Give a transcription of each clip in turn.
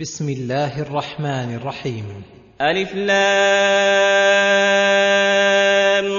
بسم الله الرحمن الرحيم. ألف لام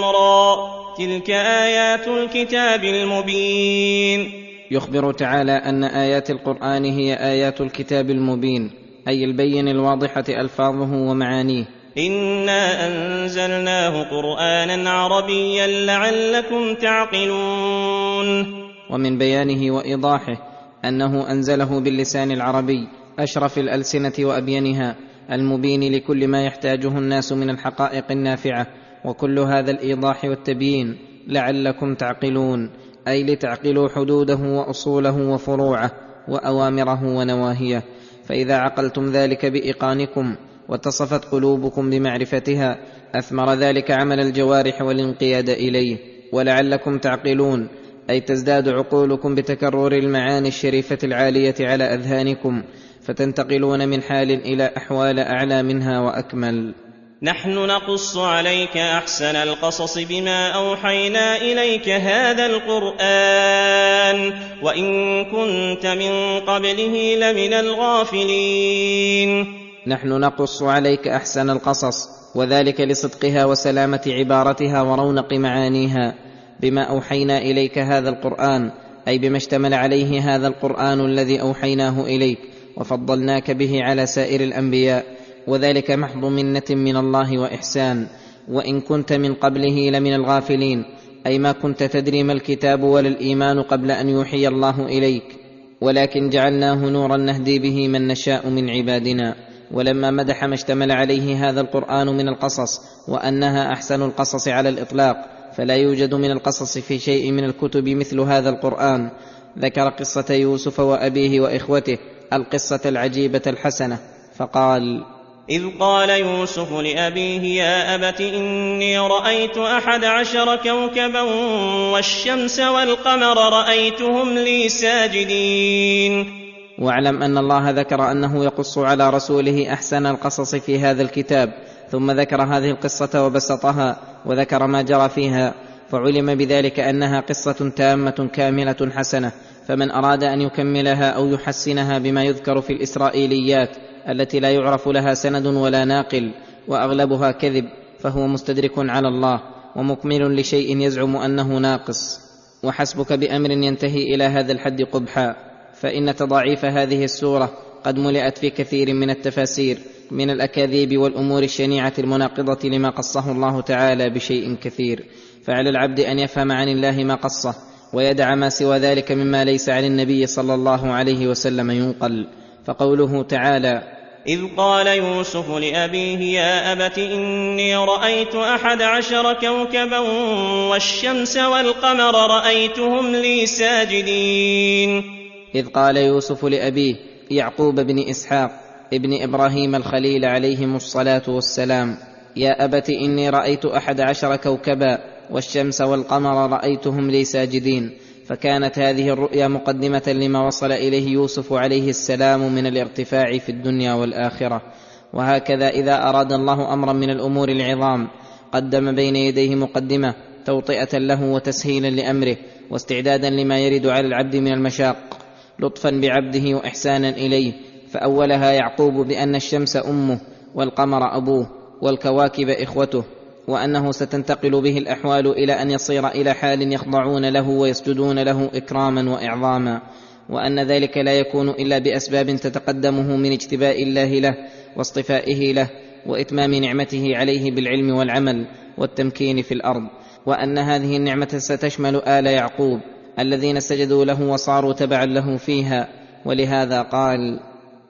را. تلك آيات الكتاب المبين. يخبر تعالى أن آيات القرآن هي آيات الكتاب المبين أي البين الواضحة ألفاظه ومعانيه. إنا أنزلناه قرآنا عربيا لعلكم تعقلون. ومن بيانه وإيضاحه أنه أنزله باللسان العربي. أشرف الألسنة وأبينها المبين لكل ما يحتاجه الناس من الحقائق النافعة وكل هذا الإيضاح والتبيين لعلكم تعقلون أي لتعقلوا حدوده وأصوله وفروعه وأوامره ونواهيه. فإذا عقلتم ذلك بإيقانكم واتصفت قلوبكم بمعرفتها أثمر ذلك عمل الجوارح والانقياد إليه. ولعلكم تعقلون أي تزداد عقولكم بتكرر المعاني الشريفة العالية على أذهانكم. فتنتقلون من حال إلى أحوال أعلى منها وأكمل. نحن نقص عليك أحسن القصص بما أوحينا إليك هذا القرآن وإن كنت من قبله لمن الغافلين. نحن نقص عليك أحسن القصص وذلك لصدقها وسلامة عبارتها ورونق معانيها. بما أوحينا إليك هذا القرآن أي بما اشتمل عليه هذا القرآن الذي أوحيناه إليك. وفضلناك به على سائر الأنبياء وذلك محض منة من الله وإحسان. وإن كنت من قبله لمن الغافلين أي ما كنت تدري ما الكتاب ولا الإيمان قبل أن يوحي الله إليك. ولكن جعلناه نورا نهدي به من نشاء من عبادنا. ولما مدح ما اشتمل عليه هذا القرآن من القصص وأنها أحسن القصص على الإطلاق فلا يوجد من القصص في شيء من الكتب مثل هذا القرآن. ذكر قصة يوسف وأبيه وإخوته القصة العجيبة الحسنة. فقال إذ قال يوسف لأبيه يا أبت إني رأيت أحد عشر كوكبا والشمس والقمر رأيتهم لي ساجدين. واعلم أن الله ذكر أنه يقص على رسوله أحسن القصص في هذا الكتاب ثم ذكر هذه القصة وبسطها وذكر ما جرى فيها فعلم بذلك أنها قصة تامة كاملة حسنة فمن أراد أن يكملها أو يحسنها بما يذكر في الإسرائيليات التي لا يعرف لها سند ولا ناقل وأغلبها كذب فهو مستدرك على الله ومكمل لشيء يزعم أنه ناقص. وحسبك بأمر ينتهي إلى هذا الحد قبحا فإن تضاعيف هذه السورة قد ملئت في كثير من التفاسير من الأكاذيب والأمور الشنيعة المناقضة لما قصه الله تعالى بشيء كثير. فعلى العبد أن يفهم عن الله ما قصه ويدع ما سوى ذلك مما ليس عن النبي صلى الله عليه وسلم ينقل. فقوله تعالى إذ قال يوسف لأبيه يا أبت إني رأيت أحد عشر كوكبا والشمس والقمر رأيتهم لي ساجدين. إذ قال يوسف لأبيه يعقوب بن إسحاق ابن إبراهيم الخليل عليهم الصلاة والسلام يا أبت إني رأيت أحد عشر كوكبا والشمس والقمر رأيتهم لي ساجدين. فكانت هذه الرؤيا مقدمة لما وصل إليه يوسف عليه السلام من الارتفاع في الدنيا والآخرة. وهكذا إذا أراد الله أمرا من الأمور العظام قدم بين يديه مقدمة توطئة له وتسهيلا لأمره واستعدادا لما يرد على العبد من المشاق لطفا بعبده واحسانا إليه. فأولها يعقوب بأن الشمس أمه والقمر أبوه والكواكب إخوته. وأنه ستنتقل به الأحوال إلى أن يصير إلى حال يخضعون له ويسجدون له إكراما وإعظاما وأن ذلك لا يكون إلا بأسباب تتقدمه من اجتباء الله له واصطفائه له وإتمام نعمته عليه بالعلم والعمل والتمكين في الأرض وأن هذه النعمة ستشمل آل يعقوب الذين سجدوا له وصاروا تبعا له فيها ولهذا قال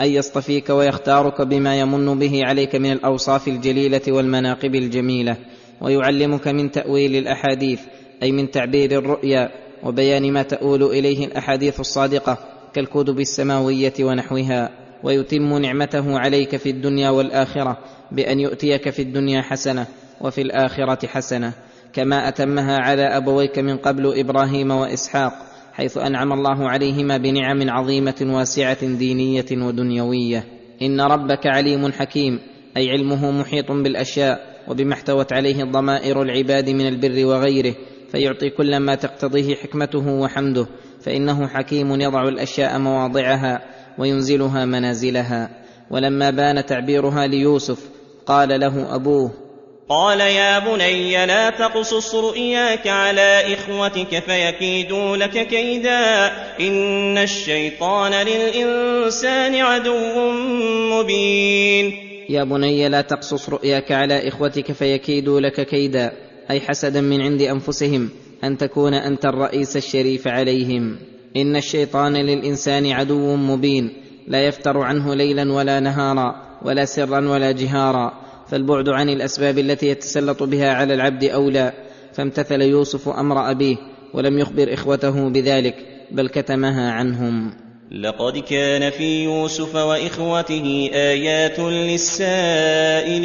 أن يصطفيك ويختارك بما يمن به عليك من الأوصاف الجليلة والمناقب الجميلة ويعلمك من تأويل الأحاديث أي من تعبير الرؤيا وبيان ما تؤول إليه الأحاديث الصادقة كالكتب السماوية ونحوها ويتم نعمته عليك في الدنيا والآخرة بأن يؤتيك في الدنيا حسنة وفي الآخرة حسنة كما أتمها على أبويك من قبل إبراهيم وإسحاق. حيث أنعم الله عليهما بنعم عظيمة واسعة دينية ودنيوية. إن ربك عليم حكيم أي علمه محيط بالأشياء وبما احتوت عليه ضمائر العباد من البر وغيره فيعطي كل ما تقتضيه حكمته وحمده فإنه حكيم يضع الأشياء مواضعها وينزلها منازلها. ولما بان تعبيرها ليوسف قال له أبوه قال يا بني لا تقصص رؤياك على إخوتك فيكيدوا لك كيدا إن الشيطان للإنسان عدو مبين. يا بني لا تقصص رؤياك على إخوتك فيكيدوا لك كيدا أي حسدا من عند أنفسهم أن تكون أنت الرئيس الشريف عليهم. إن الشيطان للإنسان عدو مبين لا يفتر عنه ليلا ولا نهارا ولا سرا ولا جهارا. فالبعد عن الأسباب التي يتسلط بها على العبد أولى فامتثل يوسف أمر أبيه ولم يخبر إخوته بذلك بل كتمها عنهم. لقد كان في يوسف وإخوته آيات للسائلين.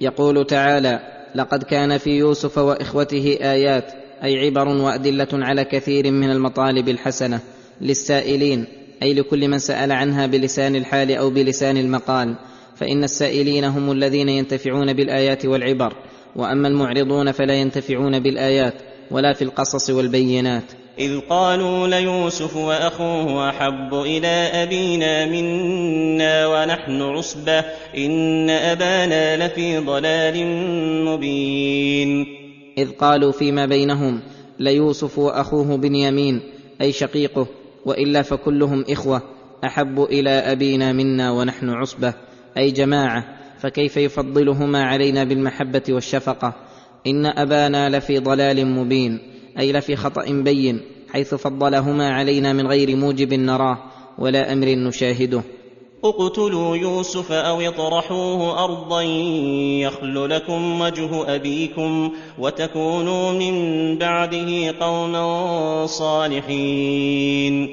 يقول تعالى لقد كان في يوسف وإخوته آيات أي عبر وأدلة على كثير من المطالب الحسنة للسائلين أي لكل من سأل عنها بلسان الحال أو بلسان المقال فإن السائلين هم الذين ينتفعون بالآيات والعبر وأما المعرضون فلا ينتفعون بالآيات ولا في القصص والبينات. إذ قالوا ليوسف وأخوه أحب إلى أبينا منا ونحن عصبة إن أبانا لفي ضلال مبين. إذ قالوا فيما بينهم ليوسف وأخوه بنيامين أي شقيقه وإلا فكلهم إخوة أحب إلى أبينا منا ونحن عصبة. أي جماعة فكيف يفضلهما علينا بالمحبة والشفقة؟ إن أبانا لفي ضلال مبين أي لفي خطأ بين حيث فضلهما علينا من غير موجب نراه ولا أمر نشاهده. اقتلوا يوسف أو اطرحوه أرضا يخل لكم وجه أبيكم وتكونوا من بعده قوما صالحين.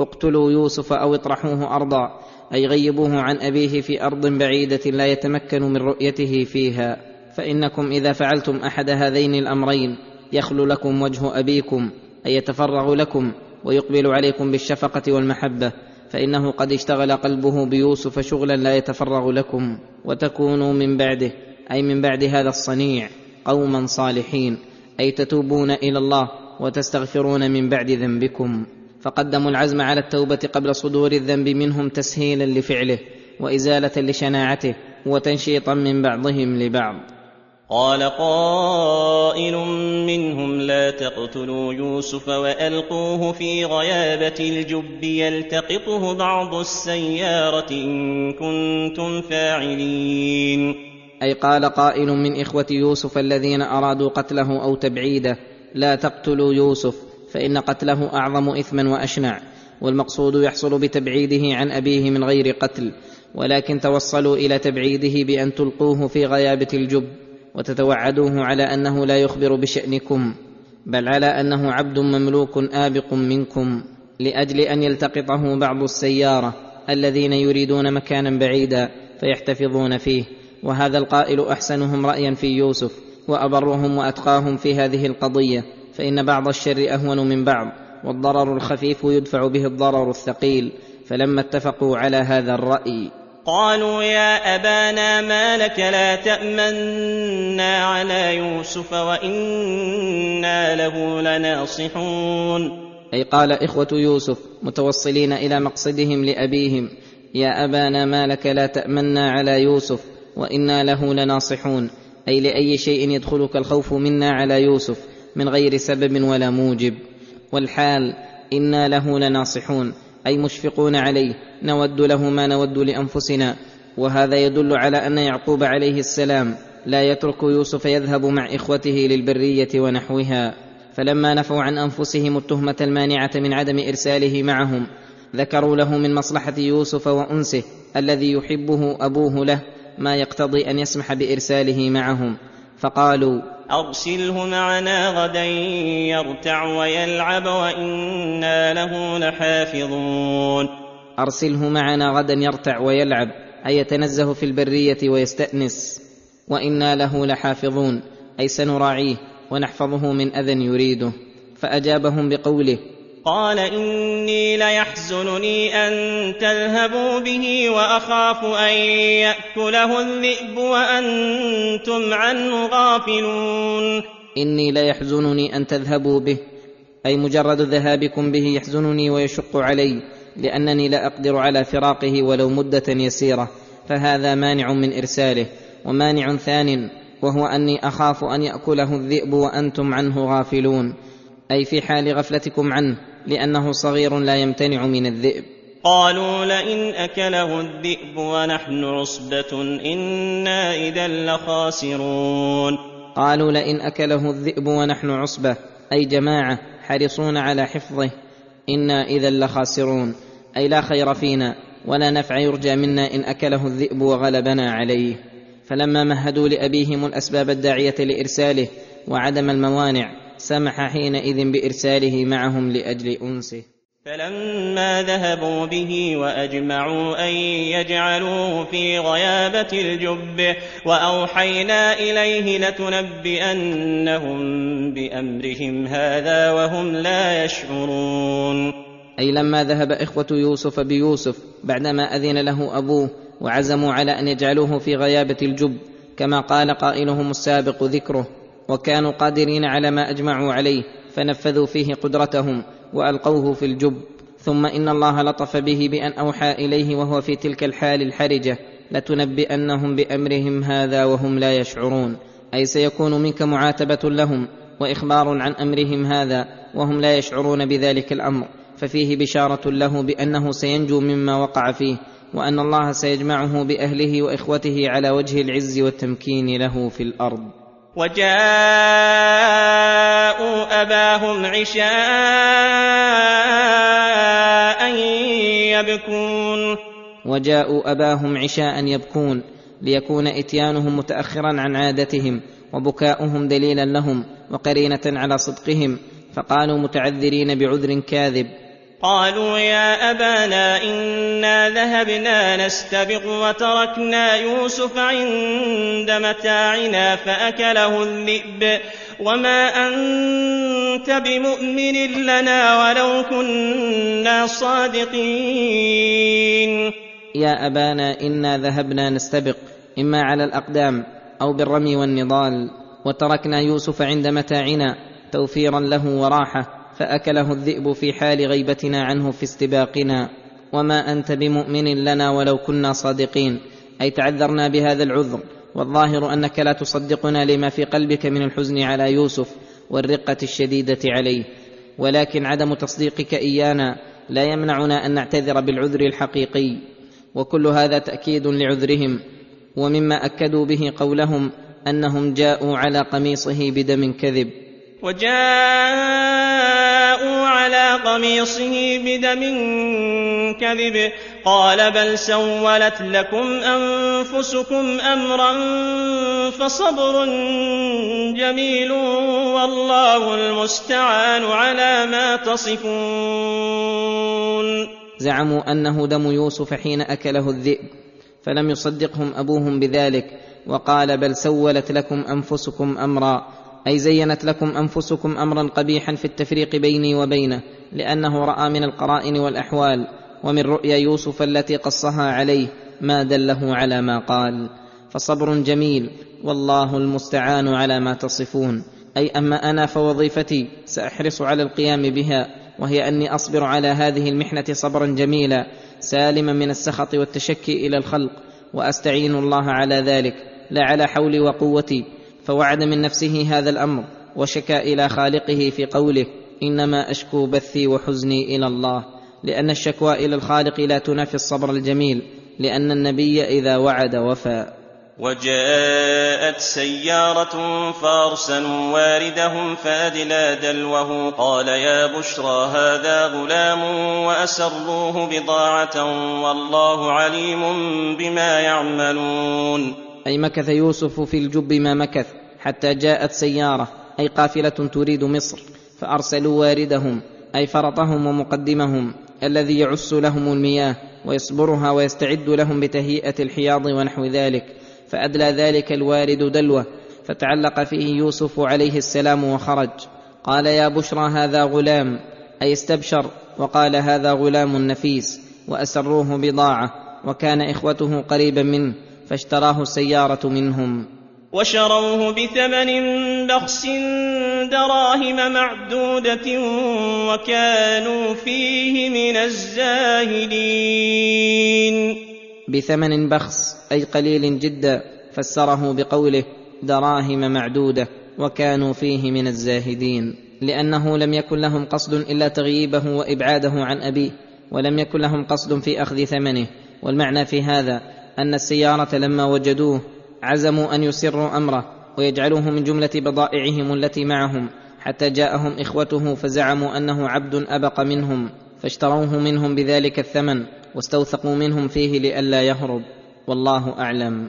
اقتلوا يوسف أو اطرحوه أرضا أي غيبوه عن أبيه في أرض بعيدة لا يتمكن من رؤيته فيها. فإنكم إذا فعلتم أحد هذين الأمرين يخلو لكم وجه أبيكم أي يتفرغ لكم ويقبل عليكم بالشفقة والمحبة. فإنه قد اشتغل قلبه بيوسف شغلا لا يتفرغ لكم. وتكونوا من بعده أي من بعد هذا الصنيع قوما صالحين أي تتوبون إلى الله وتستغفرون من بعد ذنبكم. فقدموا العزم على التوبة قبل صدور الذنب منهم تسهيلا لفعله وإزالة لشناعته وتنشيطا من بعضهم لبعض. قال قائل منهم لا تقتلوا يوسف وألقوه في غيابة الجب يلتقطه بعض السيارة إن كنتم فاعلين. أي قال قائل من إخوة يوسف الذين أرادوا قتله أو تبعيده لا تقتلوا يوسف فإن قتله أعظم إثما وأشنع والمقصود يحصل بتبعيده عن أبيه من غير قتل ولكن توصلوا إلى تبعيده بأن تلقوه في غيابة الجب وتتوعدوه على أنه لا يخبر بشأنكم بل على أنه عبد مملوك آبق منكم لأجل أن يلتقطه بعض السيارة الذين يريدون مكانا بعيدا فيحتفظون فيه وهذا القائل أحسنهم رأيا في يوسف وأبرهم وأتقاهم في هذه القضية. فإن بعض الشر أهون من بعض والضرر الخفيف يدفع به الضرر الثقيل فلما اتفقوا على هذا الرأي. قالوا يا أبانا ما لك لا تأمنا على يوسف وإنا له لناصحون. أي قال إخوة يوسف متوصلين إلى مقصدهم لأبيهم يا أبانا ما لك لا تأمنا على يوسف وإنا له لناصحون. أي لأي شيء يدخلك الخوف منا على يوسف من غير سبب ولا موجب. والحال إنا له لناصحون أي مشفقون عليه نود له ما نود لأنفسنا. وهذا يدل على أن يعقوب عليه السلام لا يترك يوسف يذهب مع إخوته للبرية ونحوها. فلما نفوا عن أنفسهم التهمة المانعة من عدم إرساله معهم ذكروا له من مصلحة يوسف وأنسه الذي يحبه أبوه له ما يقتضي أن يسمح بإرساله معهم. فقالوا أرسله معنا غدا يرتع ويلعب وإنا له لحافظون. أرسله معنا غدا يرتع ويلعب أي يتنزه في البرية ويستأنس. وإنا له لحافظون أي سنراعيه ونحفظه من أذى يريده. فأجابهم بقوله قال إني ليحزنني أن تذهبوا به وأخاف أن يأكله الذئب وأنتم عنه غافلون. إني ليحزنني أن تذهبوا به. أي مجرد ذهابكم به يحزنني ويشق علي لأنني لا أقدر على فراقه ولو مدة يسيرة. فهذا مانع من إرساله ومانع ثان وهو أني أخاف أن يأكله الذئب وأنتم عنه غافلون. أي في حال غفلتكم عنه. لأنه صغير لا يمتنع من الذئب. قالوا لئن أكله الذئب ونحن عصبة إنا إذا لخاسرون. قالوا لئن أكله الذئب ونحن عصبة. أي جماعة حريصون على حفظه. إنا إذا لخاسرون. أي لا خير فينا ولا نفع يرجى منا إن أكله الذئب وغلبنا عليه. فلما مهدوا لأبيهم الأسباب الداعية لإرساله وعدم الموانع سمح حينئذ بإرساله معهم لأجل أنسه. فلما ذهبوا به وأجمعوا أن يجعلوه في غيابة الجب وأوحينا إليه لتنبئنهم بأمرهم هذا وهم لا يشعرون. أي لما ذهب إخوة يوسف بيوسف بعدما أذن له أبوه وعزموا على أن يجعلوه في غيابة الجب كما قال قائلهم السابق ذكره. وكانوا قادرين على ما أجمعوا عليه فنفذوا فيه قدرتهم وألقوه في الجب. ثم إن الله لطف به بأن أوحى إليه وهو في تلك الحال الحرجة لتنبئنهم بأمرهم هذا وهم لا يشعرون. أي سيكون منك معاتبة لهم وإخبار عن أمرهم هذا وهم لا يشعرون بذلك الأمر. ففيه بشارة له بأنه سينجو مما وقع فيه وأن الله سيجمعه بأهله وإخوته على وجه العز والتمكين له في الأرض. وجاءوا أباهم عشاء يبكون. وجاءوا أباهم عشاء يبكون ليكون إتيانهم متاخرا عن عادتهم وبكاؤهم دليلا لهم وقرينة على صدقهم فقالوا متعذرين بعذر كاذب. قالوا يا أبانا إنا ذهبنا نستبق وتركنا يوسف عند متاعنا فأكله الذئب وما أنت بمؤمن لنا ولو كنا صادقين. يا أبانا إنا ذهبنا نستبق إما على الأقدام أو بالرمي والنضال وتركنا يوسف عند متاعنا توفيرا له وراحة. فأكله الذئب في حال غيبتنا عنه في استباقنا. وما أنت بمؤمن لنا ولو كنا صادقين. أي تعذرنا بهذا العذر. والظاهر أنك لا تصدقنا لما في قلبك من الحزن على يوسف والرقة الشديدة عليه. ولكن عدم تصديقك إيانا لا يمنعنا أن نعتذر بالعذر الحقيقي. وكل هذا تأكيد لعذرهم. ومما أكدوا به قولهم أنهم جاءوا على قميصه بدم كذب. وجاءوا على قميصه بدم كذب قال بل سولت لكم أنفسكم أمرا فصبر جميل والله المستعان على ما تصفون. زعموا أنه دم يوسف حين أكله الذئب فلم يصدقهم أبوهم بذلك وقال بل سولت لكم أنفسكم أمرا أي زينت لكم أنفسكم امرا قبيحا في التفريق بيني وبينه لأنه رأى من القرائن والأحوال ومن رؤيا يوسف التي قصها عليه ما دله على ما قال. فصبر جميل والله المستعان على ما تصفون. أي أما أنا فوظيفتي سأحرص على القيام بها وهي أني أصبر على هذه المحنة صبرا جميلا سالما من السخط والتشكي إلى الخلق وأستعين الله على ذلك لا على حولي وقوتي فوعد من نفسه هذا الأمر وشكا إلى خالقه في قوله إنما أشكو بثي وحزني إلى الله لأن الشكوى إلى الخالق لا تنافي الصبر الجميل لأن النبي إذا وعد وفى. وجاءت سيارة فأرسلوا واردهم فأدلى دلوه قال يا بشرى هذا غلام وأسروه بضاعة والله عليم بما يعملون. أي مكث يوسف في الجب ما مكث حتى جاءت سيارة أي قافلة تريد مصر فأرسلوا واردهم أي فرطهم ومقدمهم الذي يعس لهم المياه ويصبرها ويستعد لهم بتهيئة الحياض ونحو ذلك. فأدلى ذلك الوارد دلوة فتعلق فيه يوسف عليه السلام وخرج. قال يا بشرى هذا غلام. أي استبشر وقال هذا غلام نفيس وأسروه بضاعة وكان إخوته قريبا منه فاشتراه السيارة منهم. وشروه بثمن بخس دراهم معدودة وكانوا فيه من الزاهدين. بثمن بخس أي قليل جدا فسره بقوله دراهم معدودة وكانوا فيه من الزاهدين. لأنه لم يكن لهم قصد إلا تغييبه وإبعاده عن أبيه ولم يكن لهم قصد في أخذ ثمنه. والمعنى في هذا أن السيارة لما وجدوه عزموا أن يسروا أمره ويجعلوه من جملة بضائعهم التي معهم حتى جاءهم إخوته فزعموا أنه عبد أبق منهم فاشتروه منهم بذلك الثمن واستوثقوا منهم فيه لئلا يهرب. والله أعلم.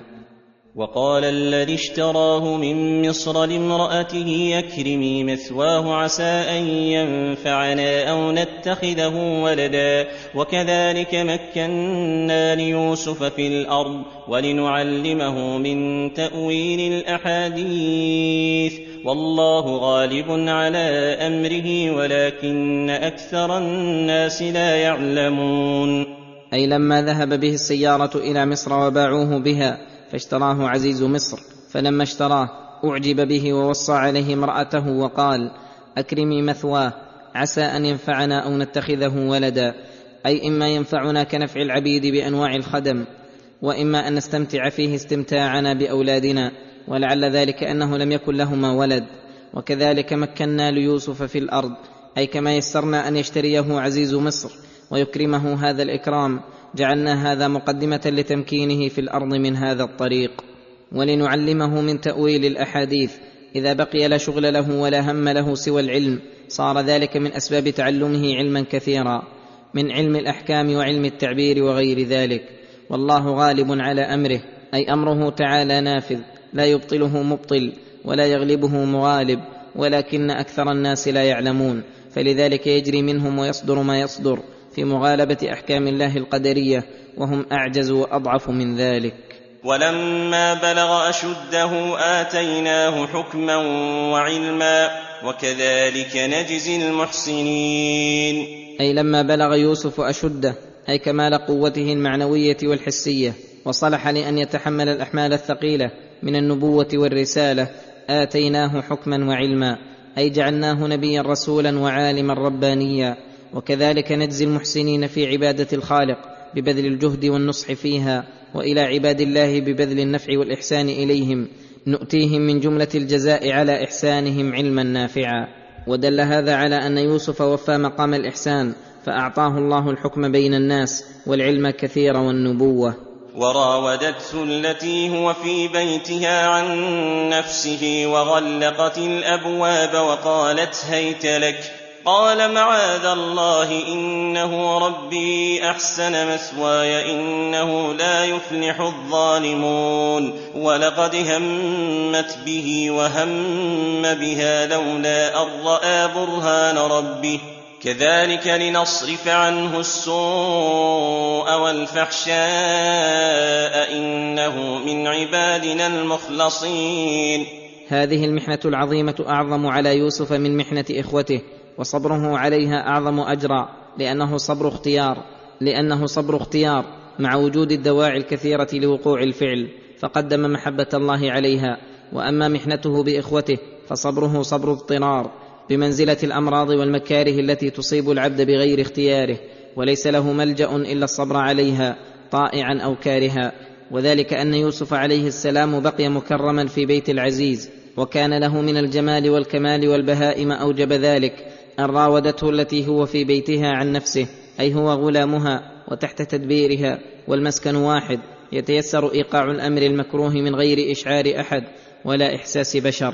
وقال الذي اشتراه من مصر لامرأته أكرمي مثواه عسى أن ينفعنا أو نتخذه ولدا وكذلك مكنا ليوسف في الأرض ولنعلمه من تأويل الأحاديث والله غالب على أمره ولكن أكثر الناس لا يعلمون. أي لما ذهب به السيارة إلى مصر وباعوه بها فاشتراه عزيز مصر. فلما اشتراه أعجب به ووصى عليه امرأته وقال أكرمي مثواه عسى أن ينفعنا أو نتخذه ولدا. أي إما ينفعنا كنفع العبيد بأنواع الخدم وإما أن نستمتع فيه استمتاعنا بأولادنا ولعل ذلك أنه لم يكن لهما ولد. وكذلك مكنا ليوسف في الأرض أي كما يسرنا أن يشتريه عزيز مصر ويكرمه هذا الإكرام. جعلنا هذا مقدمة لتمكينه في الأرض من هذا الطريق ولنعلمه من تأويل الأحاديث إذا بقي لا شغل له ولا هم له سوى العلم صار ذلك من أسباب تعلمه علما كثيرا من علم الأحكام وعلم التعبير وغير ذلك والله غالب على أمره أي أمره تعالى نافذ لا يبطله مبطل ولا يغلبه مغالب ولكن أكثر الناس لا يعلمون فلذلك يجري منهم ويصدر ما يصدر. في مغالبة أحكام الله القدرية وهم أعجز وأضعف من ذلك. ولما بلغ أشده آتيناه حكما وعلما وكذلك نجزي المحسنين. أي لما بلغ يوسف أشده أي كمال قوته المعنوية والحسية وصلح لأن يتحمل الأحمال الثقيلة من النبوة والرسالة آتيناه حكما وعلما أي جعلناه نبيا رسولا وعالما ربانيا. وكذلك نجزي المحسنين في عبادة الخالق ببذل الجهد والنصح فيها وإلى عباد الله ببذل النفع والإحسان إليهم نؤتيهم من جملة الجزاء على إحسانهم علما نافعا. ودل هذا على أن يوسف وفى مقام الإحسان فأعطاه الله الحكم بين الناس والعلم كثير والنبوة. وراودته التي هو في بيتها عن نفسه وغلقت الأبواب وقالت هيت لك. قال معاذ الله إنه ربي أحسن مثواي إنه لا يفلح الظالمون ولقد همت به وهم بها لولا أن رأى برهان ربه. كذلك لنصرف عنه السوء والفحشاء إنه من عبادنا المخلصين. هذه المحنة العظيمة أعظم على يوسف من محنة إخوته. وصبره عليها أعظم اجرا لأنه صبر اختيار لأنه صبر اختيار مع وجود الدواعي الكثيرة لوقوع الفعل فقدم محبة الله عليها. وأما محنته بإخوته فصبره صبر اضطرار بمنزلة الأمراض والمكاره التي تصيب العبد بغير اختياره وليس له ملجأ إلا الصبر عليها طائعا أو كارها. وذلك أن يوسف عليه السلام بقي مكرما في بيت العزيز وكان له من الجمال والكمال والبهاء ما أوجب ذلك. أن راودته التي هو في بيتها عن نفسه أي هو غلامها وتحت تدبيرها والمسكن واحد يتيسر إيقاع الأمر المكروه من غير إشعار أحد ولا إحساس بشر.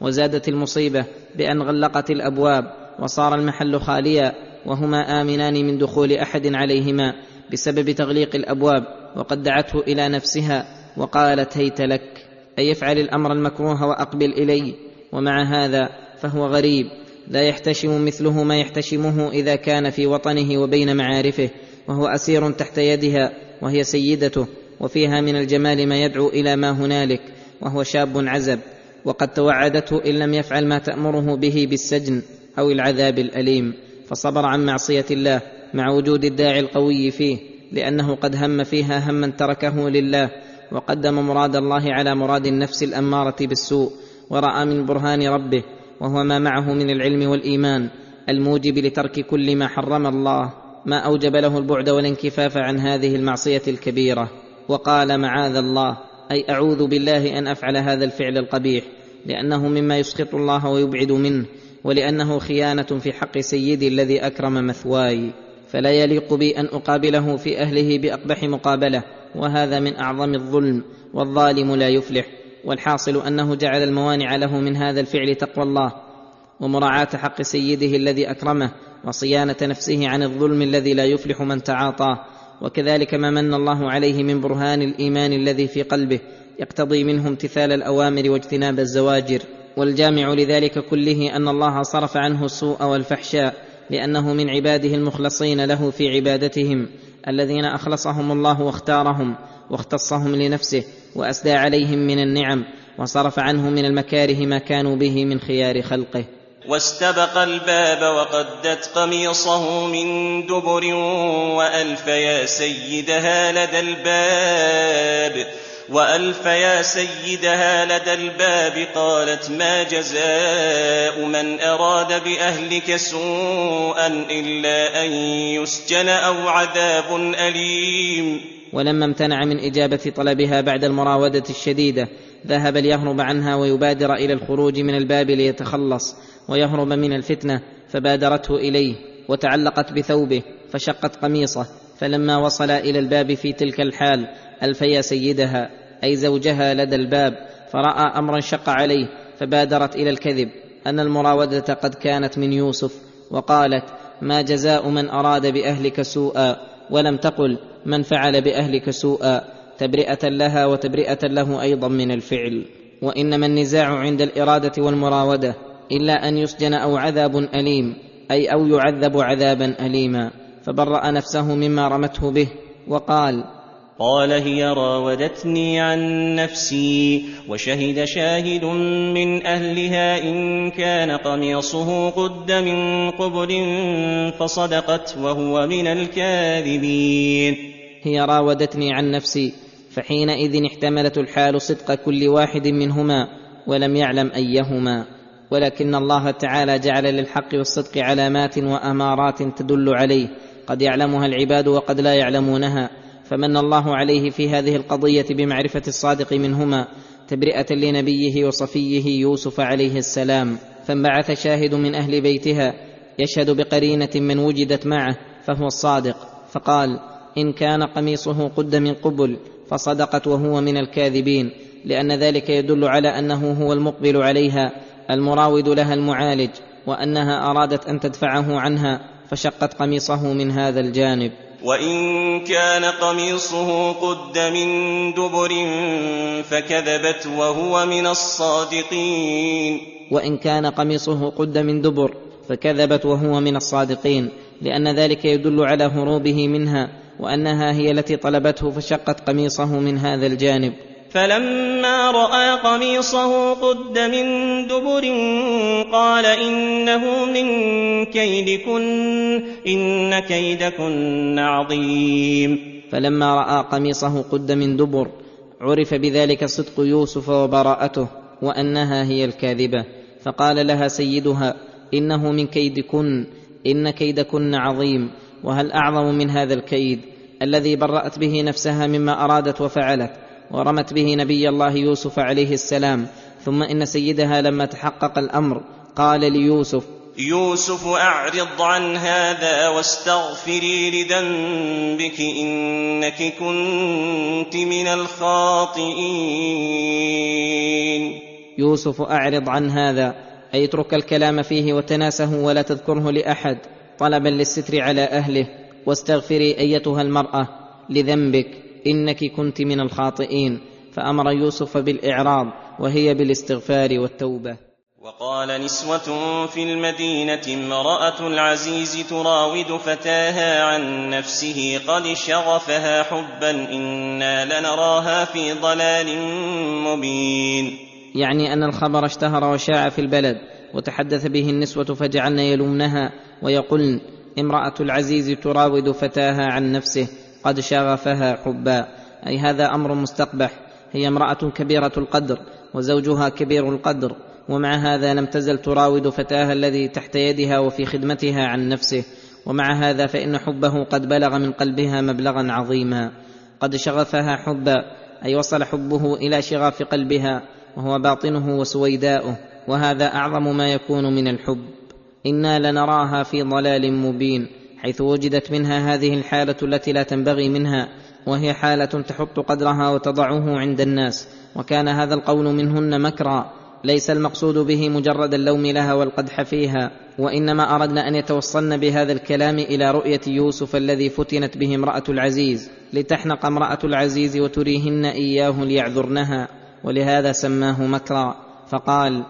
وزادت المصيبة بأن غلقت الأبواب وصار المحل خاليا وهما آمنان من دخول أحد عليهما بسبب تغليق الأبواب وقد دعته إلى نفسها وقالت هيت لك. أي افعل الأمر المكروه وأقبل الي ومع هذا فهو غريب. لا يحتشم مثله ما يحتشمه إذا كان في وطنه وبين معارفه وهو أسير تحت يدها وهي سيدته وفيها من الجمال ما يدعو إلى ما هنالك وهو شاب عزب وقد توعدته إن لم يفعل ما تأمره به بالسجن أو العذاب الأليم فصبر عن معصية الله مع وجود الداعي القوي فيه لأنه قد هم فيها هما تركه لله وقدم مراد الله على مراد النفس الأمارة بالسوء ورأى من برهان ربه وهو ما معه من العلم والإيمان الموجب لترك كل ما حرم الله ما أوجب له البعد والانكفاف عن هذه المعصية الكبيرة. وقال معاذ الله أي أعوذ بالله أن أفعل هذا الفعل القبيح لأنه مما يسخط الله ويبعد منه ولأنه خيانة في حق سيدي الذي أكرم مثواي. فلا يليق بي أن أقابله في أهله بأقبح مقابلة وهذا من أعظم الظلم والظالم لا يفلح. والحاصل أنه جعل الموانع له من هذا الفعل تقوى الله ومراعاة حق سيده الذي أكرمه وصيانة نفسه عن الظلم الذي لا يفلح من تعاطاه وكذلك ما من الله عليه من برهان الإيمان الذي في قلبه يقتضي منه امتثال الأوامر واجتناب الزواجر والجامع لذلك كله أن الله صرف عنه السوء والفحشاء لأنه من عباده المخلصين له في عبادتهم الذين أخلصهم الله واختارهم واختصهم لنفسه وأسدى عليهم من النعم وصرف عنه من المكاره ما كانوا به من خيار خلقه. واستبق الباب وقدت قميصه من دبر وألف يا سيدها لدى الباب وألف يا سيدها لدى الباب قالت ما جزاء من أراد بأهلك سوءا إلا أن يسجن أو عذاب أليم. ولما امتنع من إجابة طلبها بعد المراودة الشديدة ذهب ليهرب عنها ويبادر إلى الخروج من الباب ليتخلص ويهرب من الفتنة فبادرته إليه وتعلقت بثوبه فشقت قميصه فلما وصل إلى الباب في تلك الحال الفيا سيدها أي زوجها لدى الباب فرأى أمرا شق عليه فبادرت إلى الكذب أن المراودة قد كانت من يوسف وقالت ما جزاء من أراد بأهلك سوءا ولم تقل من فعل بأهلك سوءا تبرئة لها وتبرئة له أيضا من الفعل. وإنما النزاع عند الإرادة والمراودة إلا أن يسجن أو عذاب أليم أي أو يعذب عذابا أليما. فبرأ نفسه مما رمته به وقال قال هي راودتني عن نفسي وشهد شاهد من أهلها إن كان قميصه قد من قبل فصدقت وهو من الكاذبين. هي راودتني عن نفسي فحينئذ احتملت الحال صدق كل واحد منهما ولم يعلم أيهما. ولكن الله تعالى جعل للحق والصدق علامات وأمارات تدل عليه. قد يعلمها العباد وقد لا يعلمونها. فمن الله عليه في هذه القضية بمعرفة الصادق منهما تبرئة لنبيه وصفيه يوسف عليه السلام. فانبعث شاهد من أهل بيتها يشهد بقرينة من وجدت معه فهو الصادق. فقال إن كان قميصه قد من قبل فصدقت وهو من الكاذبين لأن ذلك يدل على أنه هو المقبل عليها المراود لها المعالج وأنها أرادت أن تدفعه عنها فشقت قميصه من هذا الجانب. وإن كان قميصه قد من دبر فكذبت وهو من الصادقين. وإن كان قميصه قد من دبر فكذبت وهو من الصادقين لأن ذلك يدل على هروبه منها وأنها هي التي طلبته فشقت قميصه من هذا الجانب. فلما رأى قميصه قد من دبر قال إنه من كيدكن إن كيدكن عظيم. فلما رأى قميصه قد من دبر عرف بذلك صدق يوسف وبراءته وأنها هي الكاذبة. فقال لها سيدها إنه من كيدكن إن كيدكن عظيم. وهل أعظم من هذا الكيد الذي برأت به نفسها مما أرادت وفعلت ورمت به نبي الله يوسف عليه السلام ثم إن سيدها لما تحقق الأمر قال ليوسف يوسف أعرض عن هذا واستغفري لذنبك إنك كنت من الخاطئين. يوسف أعرض عن هذا أي اترك الكلام فيه وتناسه ولا تذكره لأحد. طلبا للستر على أهله واستغفري أيتها المرأة لذنبك إنك كنت من الخاطئين. فأمر يوسف بالإعراض وهي بالاستغفار والتوبة. وقال نسوة في المدينة امرأة العزيز تراود فتاها عن نفسه قد شغفها حبا إنا لنراها في ضلال مبين. يعني أن الخبر اشتهر وشاع في البلد. وتحدث به النسوة فجعلن يلومنها ويقولن امرأة العزيز تراود فتاها عن نفسه قد شغفها حبا. أي هذا أمر مستقبح. هي امرأة كبيرة القدر وزوجها كبير القدر ومع هذا لم تزل تراود فتاها الذي تحت يدها وفي خدمتها عن نفسه. ومع هذا فإن حبه قد بلغ من قلبها مبلغا عظيما. قد شغفها حبا أي وصل حبه إلى شغاف قلبها وهو باطنه وسويداؤه. وهذا أعظم ما يكون من الحب. إنا لنراها في ضلال مبين حيث وجدت منها هذه الحالة التي لا تنبغي منها وهي حالة تحط قدرها وتضعه عند الناس وكان هذا القول منهن مكرا. ليس المقصود به مجرد اللوم لها والقدح فيها وإنما أردنا أن يتوصلن بهذا الكلام إلى رؤية يوسف الذي فتنت به امرأة العزيز. لتحنق امرأة العزيز وتريهن إياه ليعذرنها ولهذا سماه مكرا. فقال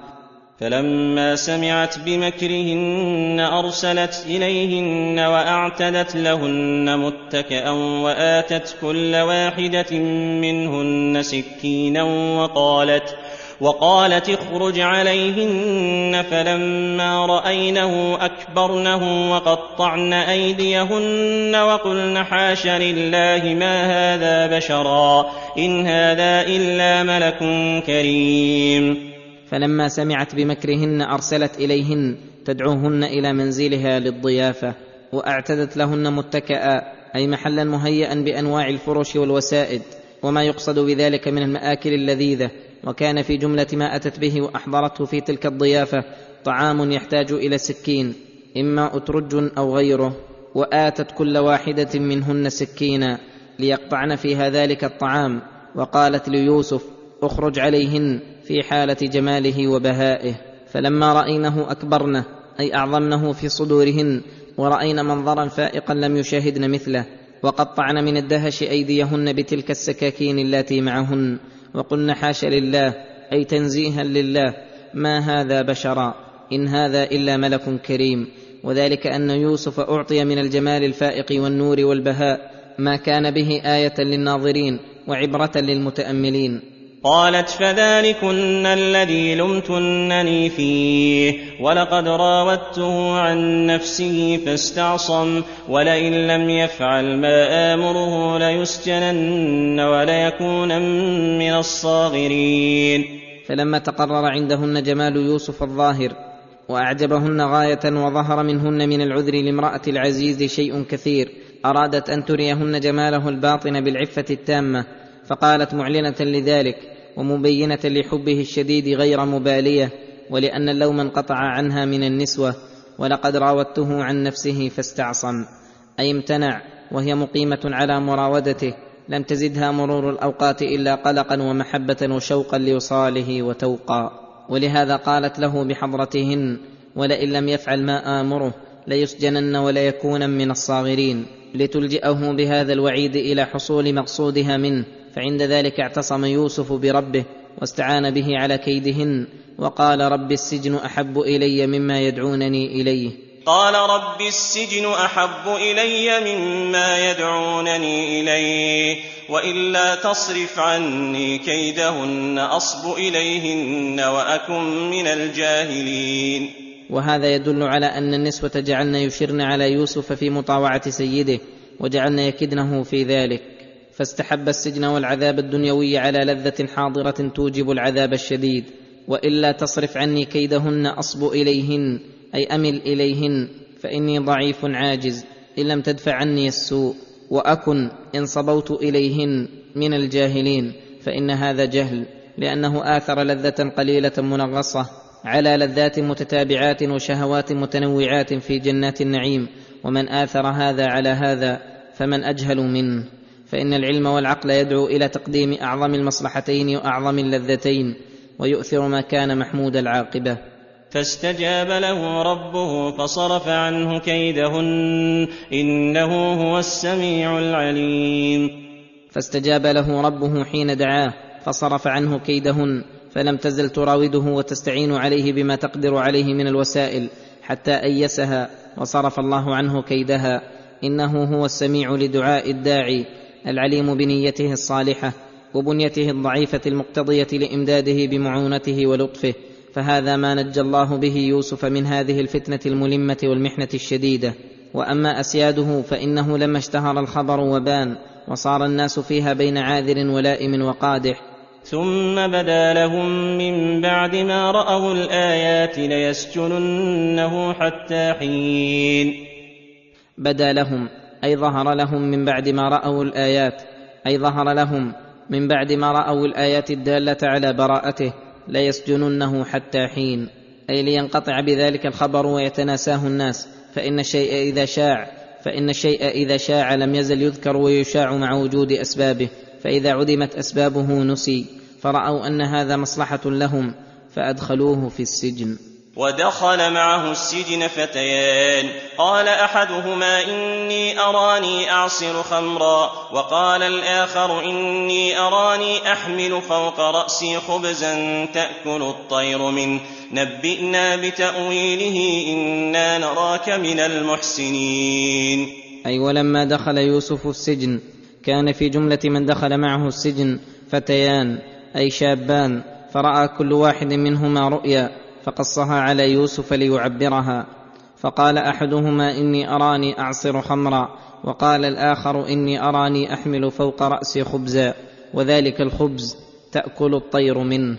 فلما سمعت بمكرهن أرسلت إليهن وأعتدت لهن متكئا وآتت كل واحدة منهن سكينا وقالت وقالت اخرج عليهن فلما رأينه أكبرنه وقطعن أيديهن وقلن حاش لله ما هذا بشرا إن هذا إلا ملك كريم فلما سمعت بمكرهن أرسلت إليهن تدعوهن إلى منزلها للضيافة وأعتدت لهن متكئا أي محلا مهيئا بأنواع الفرش والوسائد وما يقصد بذلك من المآكل اللذيذة وكان في جملة ما أتت به وأحضرته في تلك الضيافة طعام يحتاج إلى سكين إما أترج أو غيره وآتت كل واحدة منهن سكينا ليقطعن فيها ذلك الطعام وقالت ليوسف اخرج عليهن في حالة جماله وبهائه فلما رأينه أكبرنه أي أعظمنه في صدورهن وراين منظرا فائقا لم يشاهدن مثله وقطعن من الدهش أيديهن بتلك السكاكين اللاتي معهن وقلن حاش لله أي تنزيها لله ما هذا بشرا إن هذا إلا ملك كريم وذلك أن يوسف أعطي من الجمال الفائق والنور والبهاء ما كان به آية للناظرين وعبرة للمتأملين. قالت فذلكن الذي لمتنني فيه ولقد راودته عن نفسه فاستعصم ولئن لم يفعل ما آمره ليسجنن وليكون من الصاغرين. فلما تقرر عندهن جمال يوسف الظاهر وأعجبهن غاية وظهر منهن من العذر لامرأة العزيز شيء كثير أرادت أن تريهن جماله الباطن بالعفة التامة فقالت معلنة لذلك ومبينة لحبه الشديد غير مبالية ولأن اللوم انقطع عنها من النسوة ولقد راودته عن نفسه فاستعصم. أي امتنع وهي مقيمة على مراودته لم تزدها مرور الأوقات إلا قلقا ومحبة وشوقا لوصاله وتوقا ولهذا قالت له بحضرتهن ولئن لم يفعل ما آمره ليسجنن وليكون من الصاغرين لتلجئه بهذا الوعيد إلى حصول مقصودها منه. فعند ذلك اعتصم يوسف بربه واستعان به على كيدهن وقال رب السجن أحب إلي مما يدعونني إليه. قال رب السجن أحب إلي مما يدعونني إليه وإلا تصرف عني كيدهن أصب إليهن وأكن من الجاهلين. وهذا يدل على أن النسوة جعلن يشرن على يوسف في مطاوعة سيده وجعلن يكدنه في ذلك. فاستحب السجن والعذاب الدنيوي على لذة حاضرة توجب العذاب الشديد وإلا تصرف عني كيدهن أصب إليهن أي أمل إليهن فإني ضعيف عاجز إن لم تدفع عني السوء وأكن إن صبوت إليهن من الجاهلين فإن هذا جهل لأنه آثر لذة قليلة منغصة على لذات متتابعات وشهوات متنوعات في جنات النعيم ومن آثر هذا على هذا فمن أجهل منه. فإن العلم والعقل يدعو إلى تقديم أعظم المصلحتين وأعظم اللذتين ويؤثر ما كان محمود العاقبة. فاستجاب له ربه فصرف عنه كيدهن إنه هو السميع العليم. فاستجاب له ربه حين دعاه فصرف عنه كيدهن فلم تزل تراوده وتستعين عليه بما تقدر عليه من الوسائل حتى أيسها وصرف الله عنه كيدها إنه هو السميع لدعاء الداعي العليم بنيته الصالحة وبنيته الضعيفة المقتضية لإمداده بمعونته ولطفه فهذا ما نجى الله به يوسف من هذه الفتنة الملمة والمحنة الشديدة. وأما أسياده فإنه لما اشتهر الخبر وبان وصار الناس فيها بين عاذر ولائم وقادح. ثم بدا لهم من بعد ما رأوا الآيات ليسجننه حتى حين. بدا لهم أي ظهر لهم من بعد ما رأوا الآيات أي ظهر لهم من بعد ما رأوا الآيات الدالة على براءته ليسجننه حتى حين. أي لينقطع بذلك الخبر ويتناساه الناس. فإن الشيء إذا شاع فإن الشيء إذا شاع لم يزل يذكر ويشاع مع وجود أسبابه. فإذا عدمت أسبابه نسي. فرأوا أن هذا مصلحة لهم فأدخلوه في السجن. ودخل معه السجن فتيان. قال أحدهما إني أراني أعصر خمرا. وقال الآخر إني أراني أحمل فوق رأسي خبزا تأكل الطير منه. نبئنا بتأويله إنا نراك من المحسنين. أي ولما دخل يوسف السجن كان في جملة من دخل معه السجن فتيان أي شابان فرأى كل واحد منهما رؤيا. فقصها على يوسف ليعبرها. فقال أحدهما إني أراني أعصر خمرا وقال الآخر إني أراني أحمل فوق رأسي خبزا وذلك الخبز تأكل الطير منه.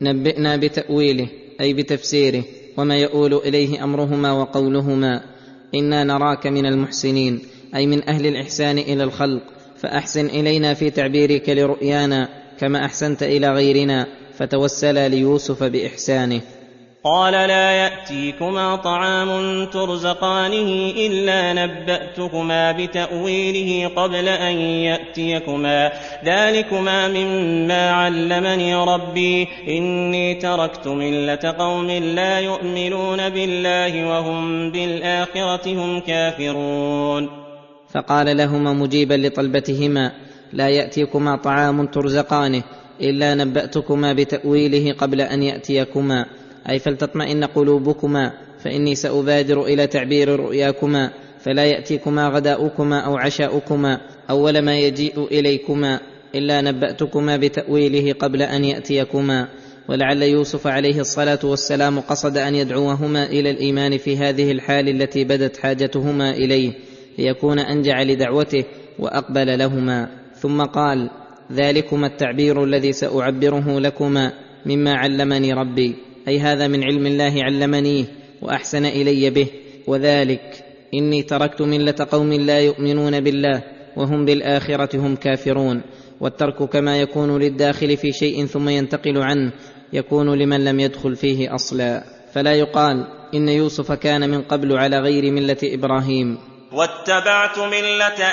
نبئنا بتأويله أي بتفسيره وما يؤول إليه أمرهما وقولهما. إنا نراك من المحسنين أي من أهل الإحسان إلى الخلق. فأحسن إلينا في تعبيرك لرؤيانا كما أحسنت إلى غيرنا فتوسلا ليوسف بإحسانه. قال لا يأتيكما طعام ترزقانه إلا نبأتكما بتأويله قبل أن يأتيكما. ذلكما مما علمني ربي. إني تركت ملة قوم لا يؤمنون بالله وهم بالآخرة هم كافرون. فقال لهما مجيبا لطلبتهما لا يأتيكما طعام ترزقانه إلا نبأتكما بتأويله قبل أن يأتيكما. أي فلتطمئن قلوبكما فإني سأبادر إلى تعبير رؤياكما فلا يأتيكما غداؤكما أو عشاؤكما أول ما يجيء إليكما إلا نبأتكما بتأويله قبل أن يأتيكما ولعل يوسف عليه الصلاة والسلام قصد أن يدعوهما إلى الإيمان في هذه الحال التي بدت حاجتهما إليه ليكون أنجع لدعوته وأقبل لهما. ثم قال ذلكما التعبير الذي سأعبره لكما مما علمني ربي. أي هذا من علم الله علمنيه وأحسن إلي به وذلك إني تركت ملة قوم لا يؤمنون بالله وهم بالآخرة هم كافرون والترك كما يكون للداخل في شيء ثم ينتقل عنه يكون لمن لم يدخل فيه أصلا. فلا يقال إن يوسف كان من قبل على غير ملة إبراهيم. واتبعت ملة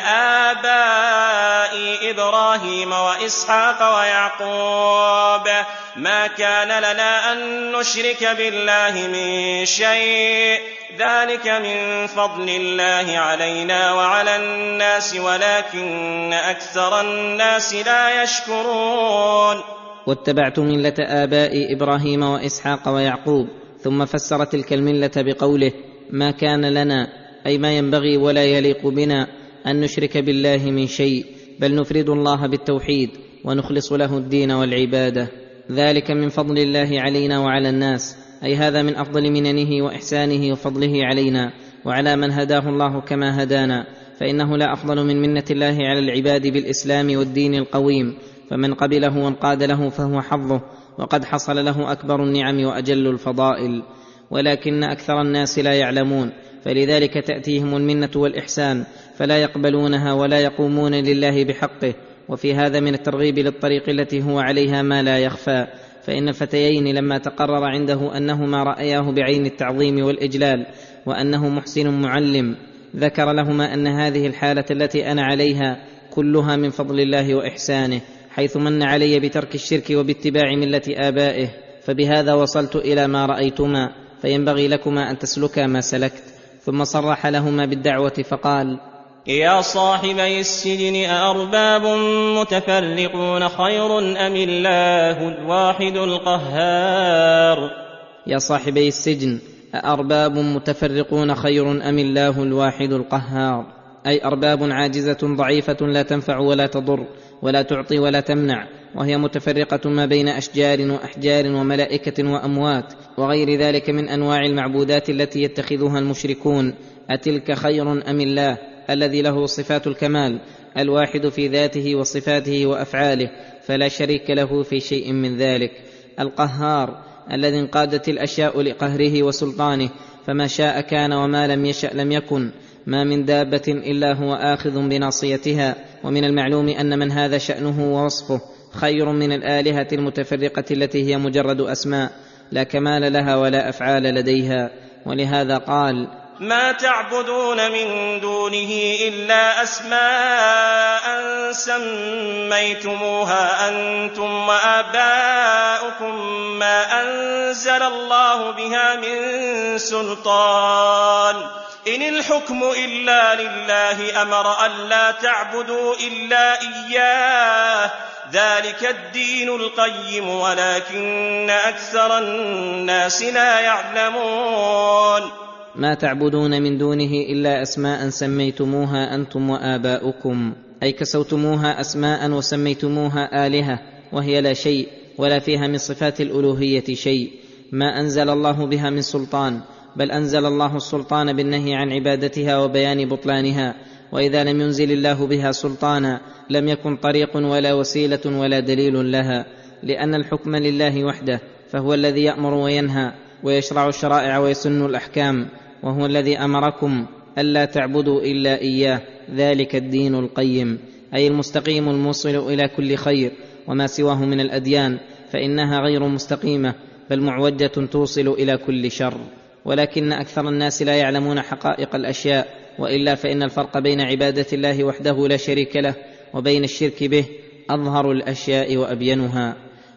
آبائي إبراهيم وإسحاق ويعقوب. ما كان لنا أن نشرك بالله من شيء. ذلك من فضل الله علينا وعلى الناس ولكن أكثر الناس لا يشكرون. واتبعت ملة آبائي إبراهيم وإسحاق ويعقوب ثم فسر تلك الملة بقوله ما كان لنا أي ما ينبغي ولا يليق بنا أن نشرك بالله من شيء بل نفرد الله بالتوحيد ونخلص له الدين والعبادة. ذلك من فضل الله علينا وعلى الناس أي هذا من أفضل مننه وإحسانه وفضله علينا وعلى من هداه الله كما هدانا. فإنه لا أفضل من منة الله على العباد بالإسلام والدين القويم. فمن قبله وانقاد له فهو حظه وقد حصل له أكبر النعم وأجل الفضائل. ولكن أكثر الناس لا يعلمون فلذلك تأتيهم المنة والإحسان فلا يقبلونها ولا يقومون لله بحقه. وفي هذا من الترغيب للطريق التي هو عليها ما لا يخفى. فإن الفتيين لما تقرر عنده انهما رأياه بعين التعظيم والإجلال وأنه محسن معلم ذكر لهما أن هذه الحالة التي أنا عليها كلها من فضل الله وإحسانه حيث من علي بترك الشرك وباتباع ملة آبائه. فبهذا وصلت إلى ما رأيتما فينبغي لكما أن تسلكا ما سلكت. ثم صرح لهما بالدعوة فقال يا صاحبي السجن أأرباب متفرقون خير أم الله الواحد القهار؟ يا صاحبي السجن أأرباب متفرقون خير أم الله الواحد القهار؟ أي أرباب عاجزة ضعيفة لا تنفع ولا تضر ولا تعطي ولا تمنع. وهي متفرقة ما بين أشجار وأحجار وملائكة وأموات وغير ذلك من أنواع المعبودات التي يتخذها المشركون. أتلك خير أم الله الذي له صفات الكمال الواحد في ذاته وصفاته وأفعاله فلا شريك له في شيء من ذلك. القهار الذي انقادت الأشياء لقهره وسلطانه فما شاء كان وما لم يشأ لم يكن. ما من دابة إلا هو آخذ بناصيتها. ومن المعلوم أن من هذا شأنه ووصفه. خير من الآلهة المتفرقة التي هي مجرد أسماء لا كمال لها ولا أفعال لديها. ولهذا قال ما تعبدون من دونه إلا أسماء سميتموها أنتم وآباؤكم ما أنزل الله بها من سلطان. إن الحكم إلا لله أمر الا تعبدوا إلا إياه. ذلك الدين القيم ولكن أكثر الناس لا يعلمون. ما تعبدون من دونه إلا أسماء سميتموها أنتم وآباؤكم. أي كسوتموها أسماء وسميتموها آلهة وهي لا شيء ولا فيها من صفات الألوهية شيء. ما أنزل الله بها من سلطان بل أنزل الله السلطان بالنهي عن عبادتها وبيان بطلانها وإذا لم ينزل الله بها سلطانا لم يكن طريق ولا وسيلة ولا دليل لها لأن الحكم لله وحده فهو الذي يأمر وينهى ويشرع الشرائع ويسن الأحكام وهو الذي أمركم ألا تعبدوا إلا إياه ذلك الدين القيم أي المستقيم الموصل إلى كل خير وما سواه من الأديان فإنها غير مستقيمة بل معوجة توصل إلى كل شر. ولكن أكثر الناس لا يعلمون حقائق الأشياء وإلا فإن الفرق بين عبادة الله وحده لا شريك له وبين الشرك به أظهر الأشياء وأبينها.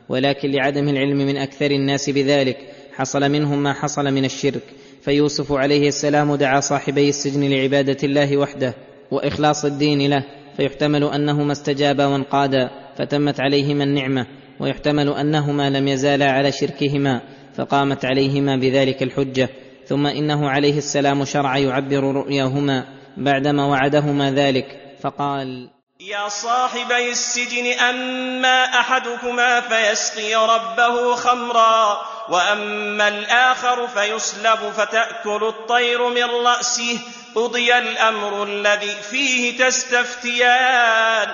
ولكن لعدم العلم من أكثر الناس بذلك حصل منهم ما حصل من الشرك. فيوسف عليه السلام دعا صاحبي السجن لعبادة الله وحده وإخلاص الدين له فيحتمل أنهما استجابا وانقادا فتمت عليهما النعمة ويحتمل أنهما لم يزالا على شركهما. فقامت عليهما بذلك الحجة ثم إنه عليه السلام شرع يعبر رؤياهما بعدما وعدهما ذلك فقال يا صاحبي السجن أما أحدكما فيسقي ربه خمرا وأما الآخر فيصلب فتأكل الطير من رأسه قضي الأمر الذي فيه تستفتيان.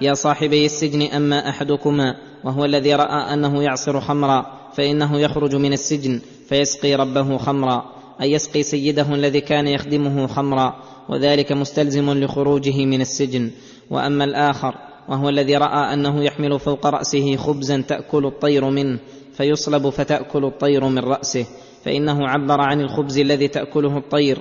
يا صاحبي السجن أما أحدكما وهو الذي رأى أنه يعصر خمرا فإنه يخرج من السجن فيسقي ربه خمرا أي يسقي سيده الذي كان يخدمه خمرا وذلك مستلزم لخروجه من السجن. وأما الآخر وهو الذي رأى أنه يحمل فوق رأسه خبزا تأكل الطير منه فيصلب فتأكل الطير من رأسه فإنه عبر عن الخبز الذي تأكله الطير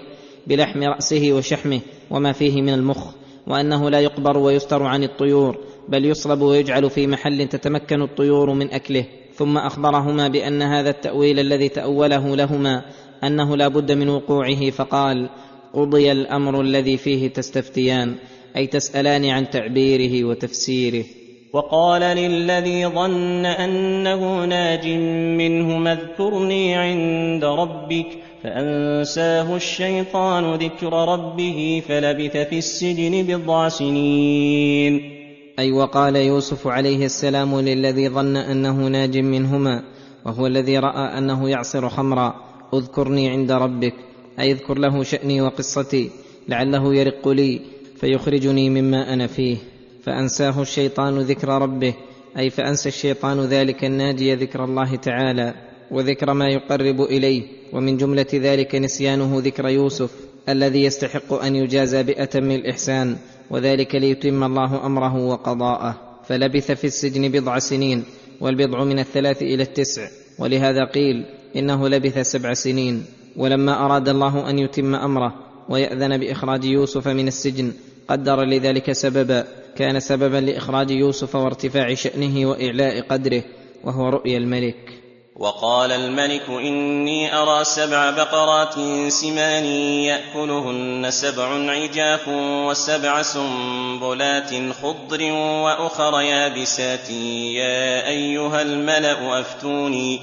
بلحم رأسه وشحمه وما فيه من المخ وأنه لا يقبر ويستر عن الطيور بل يصلب ويجعل في محل تتمكن الطيور من أكله. ثم أخبرهما بأن هذا التأويل الذي تأوله لهما أنه لا بد من وقوعه فقال قضي الأمر الذي فيه تستفتيان أي تسألان عن تعبيره وتفسيره. وقال للذي ظن أنه ناج منه اذكرني عند ربك فأنساه الشيطان ذكر ربه فلبث في السجن بضع سنين. أي وقال يوسف عليه السلام للذي ظن أنه ناج منهما وهو الذي رأى أنه يعصر خمرا اذكرني عند ربك أي اذكر له شأني وقصتي لعله يرق لي فيخرجني مما أنا فيه. فأنساه الشيطان ذكر ربه أي فأنسى الشيطان ذلك الناجي ذكر الله تعالى وذكر ما يقرب إليه ومن جملة ذلك نسيانه ذكر يوسف الذي يستحق أن يجازى باتم الإحسان. وذلك ليتم الله أمره وقضاءه. فلبث في السجن بضع سنين والبضع من الثلاث إلى التسع. ولهذا قيل إنه لبث سبع سنين. ولما أراد الله أن يتم أمره ويأذن بإخراج يوسف من السجن قدر لذلك سببا. كان سببا لإخراج يوسف وارتفاع شأنه وإعلاء قدره وهو رؤيا الملك. وقال الملك إني أرى سبع بقرات سمان يأكلهن سبع عجاف وسبع سنبلات خضر وأخر يابسات. يا أيها الملأ أفتوني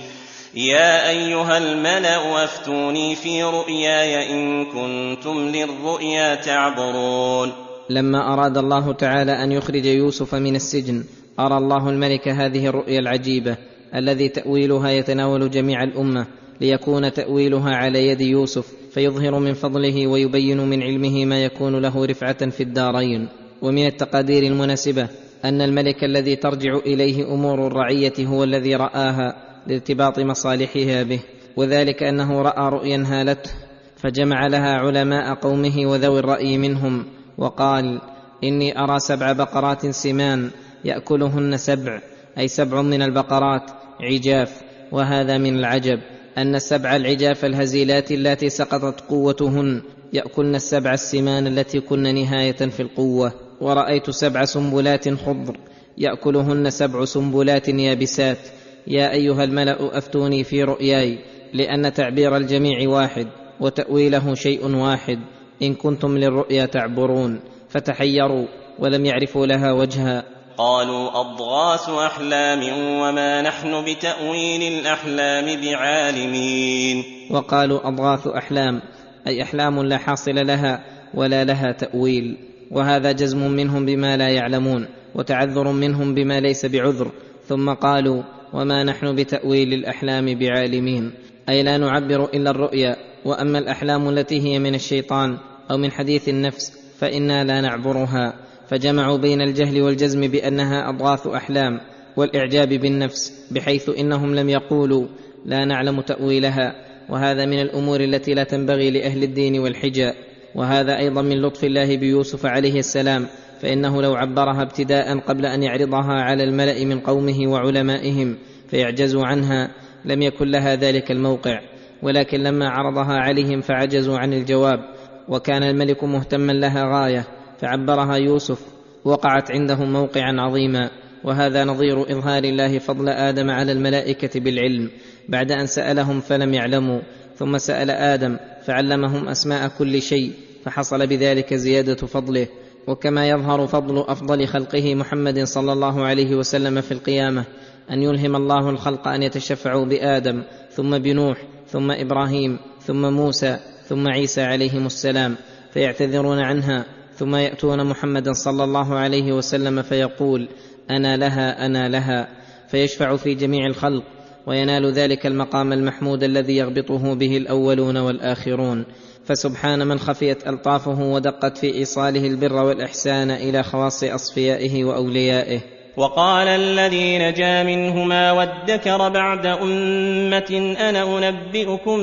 يا أيها الملأ أفتوني في رؤياي إن كنتم للرؤيا تعبرون. لما أراد الله تعالى أن يخرج يوسف من السجن أرى الله الملك هذه الرؤيا العجيبة. الذي تأويلها يتناول جميع الأمة ليكون تأويلها على يد يوسف فيظهر من فضله ويبين من علمه ما يكون له رفعة في الدارين. ومن التقادير المناسبة أن الملك الذي ترجع إليه أمور الرعية هو الذي رآها لارتباط مصالحها به وذلك أنه رأى رؤيا هالته فجمع لها علماء قومه وذوي الرأي منهم وقال إني أرى سبع بقرات سمان يأكلهن سبع أي سبع من البقرات عجاف وهذا من العجب أن السبع العجاف الهزيلات اللاتي سقطت قوتهن يأكلن السبع السمان التي كن نهاية في القوة ورأيت سبع سنبلات خضر يأكلهن سبع سنبلات يابسات. يا أيها الملأ أفتوني في رؤياي لأن تعبير الجميع واحد وتأويله شيء واحد إن كنتم للرؤيا تعبرون فتحيروا ولم يعرفوا لها وجها. قالوا أضغاث أحلام وما نحن بتأويل الأحلام بعالمين. وقالوا أضغاث أحلام أي أحلام لا حاصل لها ولا لها تأويل وهذا جزم منهم بما لا يعلمون وتعذر منهم بما ليس بعذر ثم قالوا وما نحن بتأويل الأحلام بعالمين أي لا نعبر إلا الرؤيا وأما الأحلام التي هي من الشيطان أو من حديث النفس فإنا لا نعبرها. فجمعوا بين الجهل والجزم بأنها أضغاث أحلام والإعجاب بالنفس بحيث إنهم لم يقولوا لا نعلم تأويلها وهذا من الأمور التي لا تنبغي لأهل الدين والحجاء. وهذا أيضا من لطف الله بيوسف عليه السلام فإنه لو عبرها ابتداء قبل أن يعرضها على الملأ من قومه وعلمائهم فيعجزوا عنها لم يكن لها ذلك الموقع. ولكن لما عرضها عليهم فعجزوا عن الجواب وكان الملك مهتما لها غاية. فعبرها يوسف وقعت عندهم موقعا عظيما. وهذا نظير إظهار الله فضل آدم على الملائكة بالعلم. بعد أن سألهم فلم يعلموا ثم سأل آدم فعلمهم أسماء كل شيء فحصل بذلك زيادة فضله. وكما يظهر فضل أفضل خلقه محمد صلى الله عليه وسلم في القيامة أن يلهم الله الخلق أن يتشفعوا بآدم ثم بنوح ثم إبراهيم ثم موسى ثم عيسى عليهم السلام فيعتذرون عنها. ثم يأتون محمدا صلى الله عليه وسلم فيقول أنا لها أنا لها. فيشفع في جميع الخلق وينال ذلك المقام المحمود الذي يغبطه به الأولون والآخرون. فسبحان من خفيت ألطافه ودقت في إيصاله البر والإحسان إلى خواص أصفيائه وأوليائه. وقال الذي نجا منهما وادكر بعد أمة أنا أنبئكم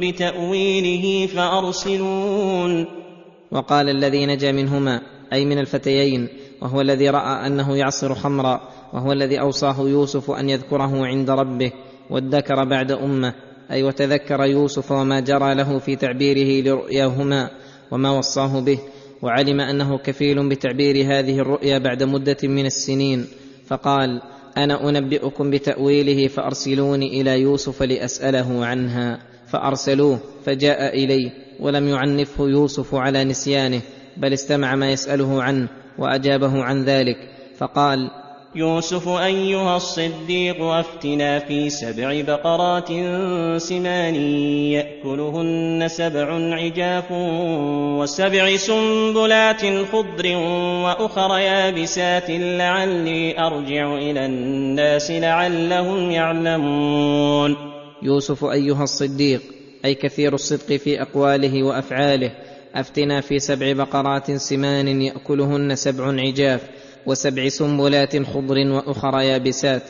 بتأويله فأرسلون. وقال الذي نجا منهما أي من الفتيين وهو الذي رأى أنه يعصر خمرا وهو الذي أوصاه يوسف أن يذكره عند ربه وادكر بعد أمه أي وتذكر يوسف وما جرى له في تعبيره لرؤياهما وما وصاه به وعلم أنه كفيل بتعبير هذه الرؤيا بعد مدة من السنين فقال أنا أنبئكم بتأويله فأرسلوني إلى يوسف لأسأله عنها فأرسلوه فجاء إليه ولم يعنفه يوسف على نسيانه بل استمع ما يسأله عنه وأجابه عن ذلك فقال يوسف أيها الصديق أفتنا في سبع بقرات سمان يأكلهن سبع عجاف وسبع سنبلات خضر وأخر يابسات لعلي أرجع إلى الناس لعلهم يعلمون. يوسف أيها الصديق أي كثير الصدق في أقواله وأفعاله. أفتنا في سبع بقرات سمان يأكلهن سبع عجاف وسبع سنبلات خضر وأخر يابسات.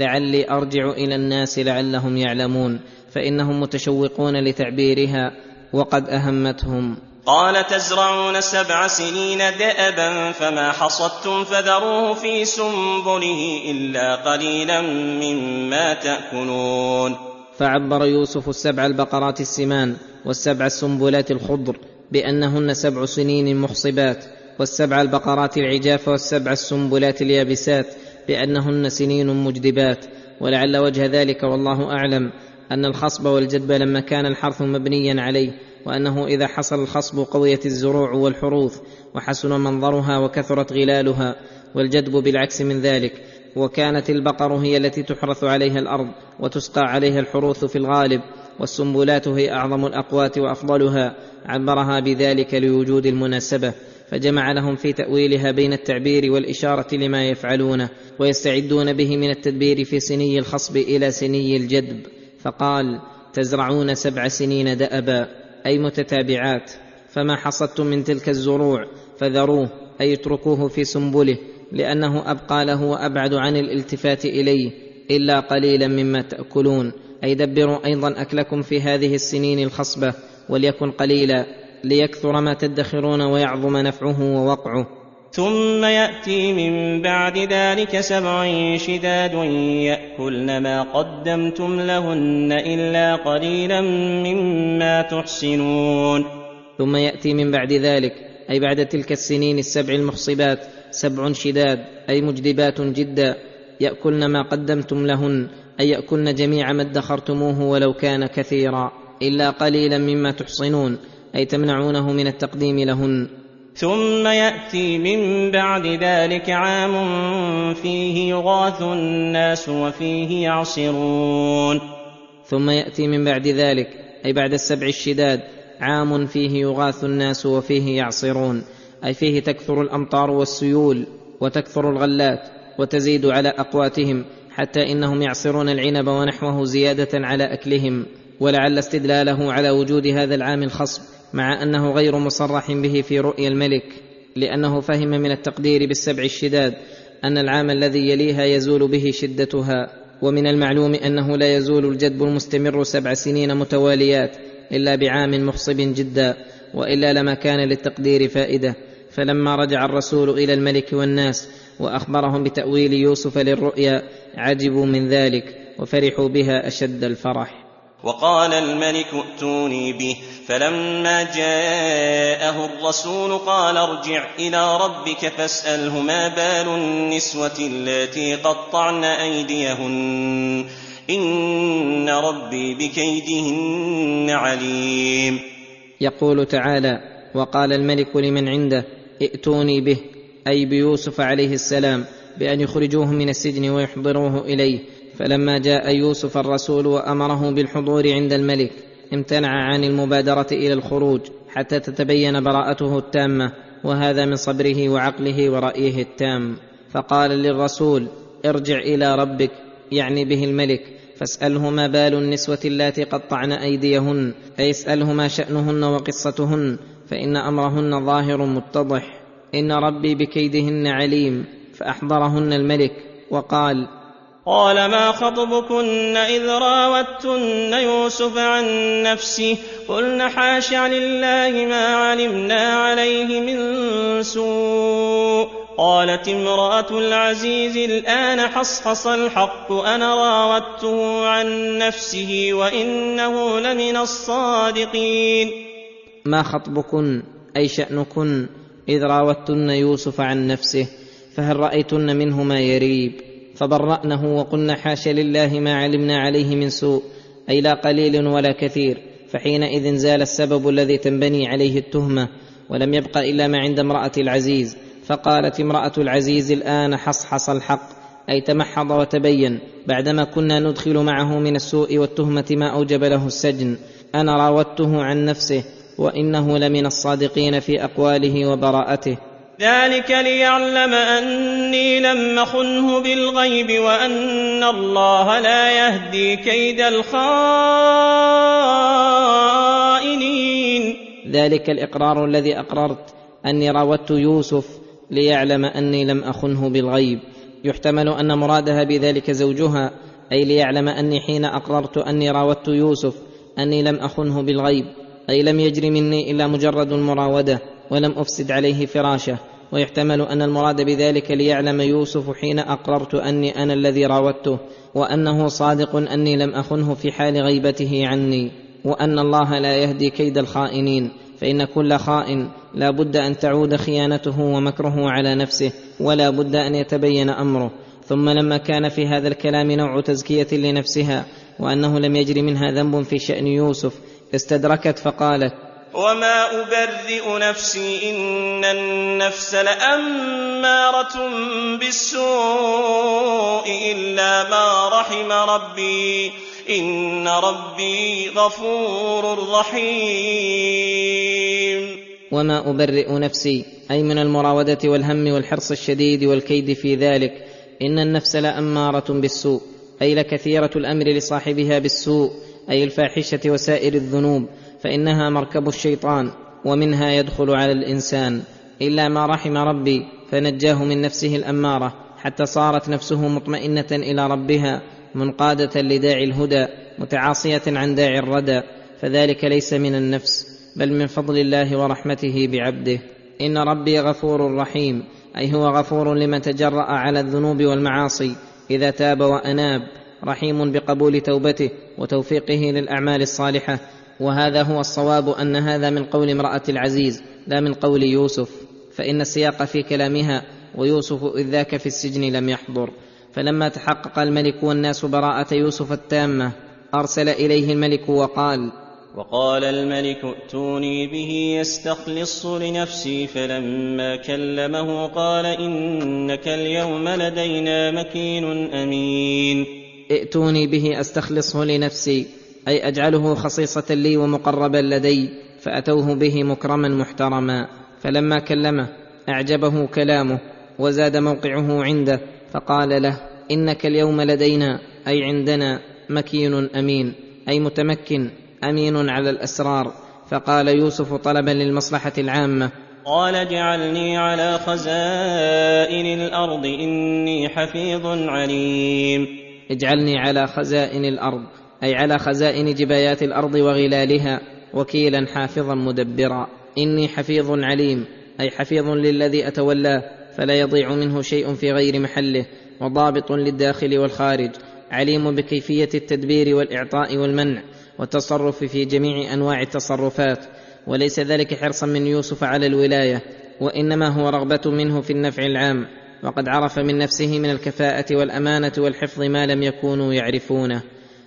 لعلي أرجع إلى الناس لعلهم يعلمون. فإنهم متشوقون لتعبيرها وقد أهمتهم. قال تزرعون سبع سنين دأبا فما حصدتم فذروه في سنبله إلا قليلا مما تأكلون. فعبر يوسف السبع البقرات السمان والسبع السنبلات الخضر بأنهن سبع سنين محصبات والسبع البقرات العجاف والسبع السنبلات اليابسات بأنهن سنين مجدبات. ولعل وجه ذلك والله أعلم أن الخصب والجدب لما كان الحرث مبنيا عليه وأنه إذا حصل الخصب قويت الزروع والحروث وحسن منظرها وكثرت غلالها والجدب بالعكس من ذلك. وكانت البقر هي التي تحرث عليها الأرض وتسقى عليها الحروث في الغالب والسنبلات هي أعظم الأقوات وأفضلها عبرها بذلك لوجود المناسبة فجمع لهم في تأويلها بين التعبير والإشارة لما يفعلونه ويستعدون به من التدبير في سني الخصب إلى سني الجدب. فقال تزرعون سبع سنين دأبا أي متتابعات فما حصدتم من تلك الزروع فذروه أي اتركوه في سنبله لأنه أبقى له وأبعد عن الالتفات إليه إلا قليلا مما تأكلون. أي دبروا أيضا أكلكم في هذه السنين الخصبة وليكن قليلا ليكثر ما تدخرون ويعظم نفعه ووقعه. ثم يأتي من بعد ذلك سبع شداد يأكلن ما قدمتم لهن إلا قليلا مما تحسنون. ثم يأتي من بعد ذلك أي بعد تلك السنين السبع المخصبات سبع شداد أي مجدبات جدا يأكلن ما قدمتم لهن أي يأكلن جميع ما ادخرتموه ولو كان كثيرا إلا قليلا مما تحصنون أي تمنعونه من التقديم لهن. ثم يأتي من بعد ذلك عام فيه يغاث الناس وفيه يعصرون. ثم يأتي من بعد ذلك أي بعد السبع الشداد عام فيه يغاث الناس وفيه يعصرون. أي فيه تكثر الأمطار والسيول وتكثر الغلات وتزيد على أقواتهم حتى إنهم يعصرون العنب ونحوه زيادة على أكلهم ولعل استدلاله على وجود هذا العام الخصب مع أنه غير مصرح به في رؤيا الملك لأنه فهم من التقدير بالسبع الشداد أن العام الذي يليها يزول به شدتها ومن المعلوم أنه لا يزول الجدب المستمر سبع سنين متواليات إلا بعام مخصب جدا وإلا لما كان للتقدير فائدة. فلما رجع الرسول إلى الملك والناس وأخبرهم بتأويل يوسف للرؤيا عجبوا من ذلك وفرحوا بها أشد الفرح. وقال الملك ائتوني به فلما جاءه الرسول قال ارجع إلى ربك فاسأله ما بال النسوة اللاتي قطعن أيديهن. إن ربي بكيدهن عليم. يقول تعالى وقال الملك لمن عنده ائتوني به أي بيوسف عليه السلام بأن يخرجوه من السجن ويحضروه إليه. فلما جاء يوسف الرسول وأمره بالحضور عند الملك امتنع عن المبادرة إلى الخروج حتى تتبين براءته التامة وهذا من صبره وعقله ورأيه التام. فقال للرسول ارجع إلى ربك يعني به الملك فاساله ما بال النسوة اللاتي قطعن أيديهن أي اساله ما شأنهن وقصتهن. فإن أمرهن ظاهر متضح. إن ربي بكيدهن عليم فأحضرهن الملك. وقال قال ما خطبكن إذ راوتن يوسف عن نفسه؟ قلن حاش لله ما علمنا عليه من سوء. قالت امرأة العزيز الآن حصحص الحق أنا راودته عن نفسه وإنه لمن الصادقين. ما خطبكن أي شأنكن إذ راوتن يوسف عن نفسه فهل رأيتن منه ما يريب؟ فبرأنه وقلن حاش لله ما علمنا عليه من سوء أي لا قليل ولا كثير فحينئذ زال السبب الذي تنبني عليه التهمة ولم يبق إلا ما عند امرأة العزيز فقالت امرأة العزيز الآن حصحص الحق أي تمحض وتبين بعدما كنا ندخل معه من السوء والتهمة ما أوجب له السجن أنا راودته عن نفسه وإنه لمن الصادقين في أقواله وبراءته. ذلك ليعلم أني لم أخنه بالغيب وأن الله لا يهدي كيد الخائنين. ذلك الإقرار الذي أقررت أني راودت يوسف ليعلم أني لم أخنه بالغيب. يحتمل أن مرادها بذلك زوجها أي ليعلم أني حين أقررت أني راودت يوسف أني لم أخنه بالغيب. أي لم يجر مني إلا مجرد المراوده ولم أفسد عليه فراشه. ويحتمل أن المراد بذلك ليعلم يوسف حين أقررت أني أنا الذي راودته وأنه صادق أني لم أخنه في حال غيبته عني وأن الله لا يهدي كيد الخائنين فإن كل خائن لا بد أن تعود خيانته ومكره على نفسه ولا بد أن يتبين أمره. ثم لما كان في هذا الكلام نوع تزكية لنفسها وأنه لم يجر منها ذنب في شأن يوسف استدركت فقالت وما أبرئ نفسي إن النفس لأمارة بالسوء إلا ما رحم ربي. إن ربي غفور رحيم. وما ابرئ نفسي أي من المراودة والهم والحرص الشديد والكيد في ذلك ان النفس لاماره بالسوء أي لكثيرة الأمر لصاحبها بالسوء. أي الفاحشة وسائر الذنوب فإنها مركب الشيطان ومنها يدخل على الإنسان. إلا ما رحم ربي فنجاه من نفسه الأمارة حتى صارت نفسه مطمئنة إلى ربها منقادة لداعي الهدى متعاصية عن داعي الردى. فذلك ليس من النفس بل من فضل الله ورحمته بعبده. إن ربي غفور رحيم أي هو غفور لمن تجرأ على الذنوب والمعاصي إذا تاب وأناب. رحيم بقبول توبته وتوفيقه للأعمال الصالحة. وهذا هو الصواب أن هذا من قول امرأة العزيز لا من قول يوسف. فإن السياق في كلامها ويوسف إذ ذاك في السجن لم يحضر. فلما تحقق الملك والناس براءة يوسف التامة أرسل إليه الملك وقال وقال الملك ائتوني به يستخلص لنفسي. فلما كلمه قال إنك اليوم لدينا مكين أمين. ائتوني به أستخلصه لنفسي أي أجعله خصيصة لي ومقربا لدي فأتوه به مكرما محترما. فلما كلمه أعجبه كلامه وزاد موقعه عنده فقال له إنك اليوم لدينا أي عندنا مكين أمين أي متمكن أمين على الأسرار. فقال يوسف طلبا للمصلحة العامة قال اجعلني على خزائن الأرض إني حفيظ عليم. اجعلني على خزائن الأرض أي على خزائن جبايات الأرض وغلالها وكيلا حافظا مدبرا. إني حفيظ عليم أي حفيظ للذي أتولاه فلا يضيع منه شيء في غير محله وضابط للداخل والخارج عليم بكيفية التدبير والإعطاء والمنع والتصرف في جميع أنواع التصرفات. وليس ذلك حرصا من يوسف على الولاية وإنما هو رغبة منه في النفع العام. وقد عرف من نفسه من الكفاءة والأمانة والحفظ ما لم يكونوا يعرفونه.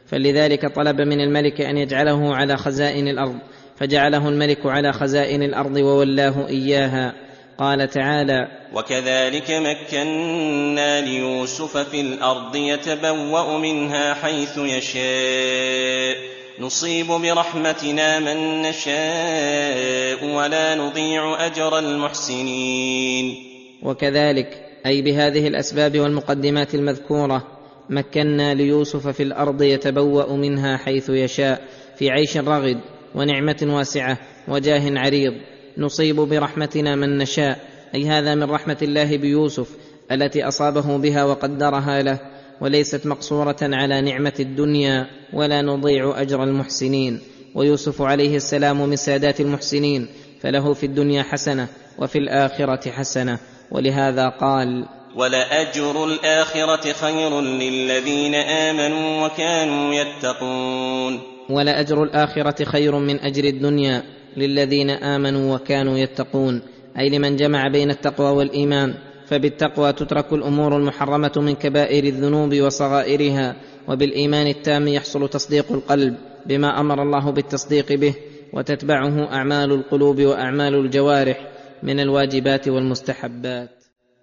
فلذلك طلب من الملك أن يجعله على خزائن الأرض فجعله الملك على خزائن الأرض وولاه إياها. قال تعالى وكذلك مكنا ليوسف في الأرض يتبوأ منها حيث يشاء. نصيب برحمتنا من نشاء ولا نضيع أجر المحسنين. وكذلك أي بهذه الأسباب والمقدمات المذكورة مكنا ليوسف في الأرض يتبوأ منها حيث يشاء في عيش رغد ونعمة واسعة وجاه عريض. نصيب برحمتنا من نشاء. أي هذا من رحمة الله بيوسف التي أصابه بها وقدرها له وليست مقصورة على نعمة الدنيا ولا نضيع أجر المحسنين. ويوسف عليه السلام من سادات المحسنين فله في الدنيا حسنة وفي الآخرة حسنة. ولهذا قال ولأجر الآخرة خير للذين آمنوا وكانوا يتقون ولأجر الآخرة خير من أجر الدنيا للذين آمنوا وكانوا يتقون. أي لمن جمع بين التقوى والإيمان فبالتقوى تترك الأمور المحرمة من كبائر الذنوب وصغائرها وبالإيمان التام يحصل تصديق القلب بما أمر الله بالتصديق به وتتبعه أعمال القلوب وأعمال الجوارح. من الواجبات والمستحبات.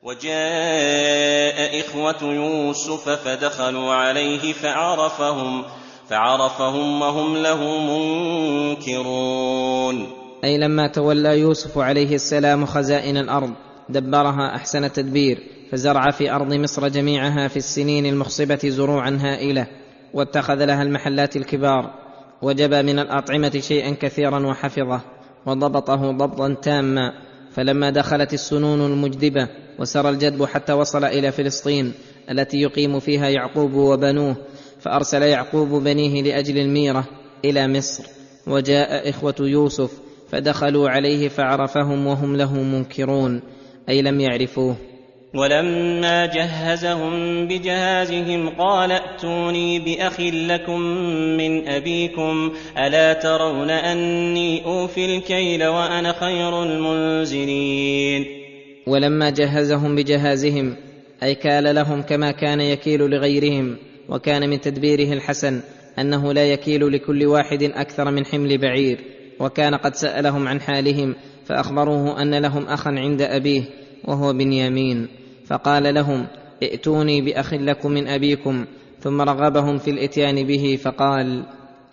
وجاء إخوة يوسف فدخلوا عليه فعرفهم فعرفهم وهم له منكرون. أي لما تولى يوسف عليه السلام خزائن الأرض دبرها أحسن تدبير فزرع في أرض مصر جميعها في السنين المخصبة زروعا هائلة واتخذ لها المحلات الكبار. وجبى من الأطعمة شيئا كثيرا وحفظه وضبطه ضبطا تاما. فلما دخلت السنون المجدبة وسرى الجدب حتى وصل إلى فلسطين التي يقيم فيها يعقوب وبنوه فأرسل يعقوب بنيه لأجل الميرة إلى مصر. وجاء إخوة يوسف فدخلوا عليه فعرفهم وهم له منكرون أي لم يعرفوه. ولما جهزهم بجهازهم قال ائتوني بأخ لكم من أبيكم ألا ترون أني أوفي الكيل وأنا خير المنزلين؟ ولما جهزهم بجهازهم أي كال لهم كما كان يكيل لغيرهم وكان من تدبيره الحسن أنه لا يكيل لكل واحد أكثر من حمل بعير وكان قد سألهم عن حالهم فأخبروه أن لهم أخا عند أبيه وهو بنيامين. فقال لهم ائتوني بأخ لكم من أبيكم. ثم رغبهم في الإتيان به فقال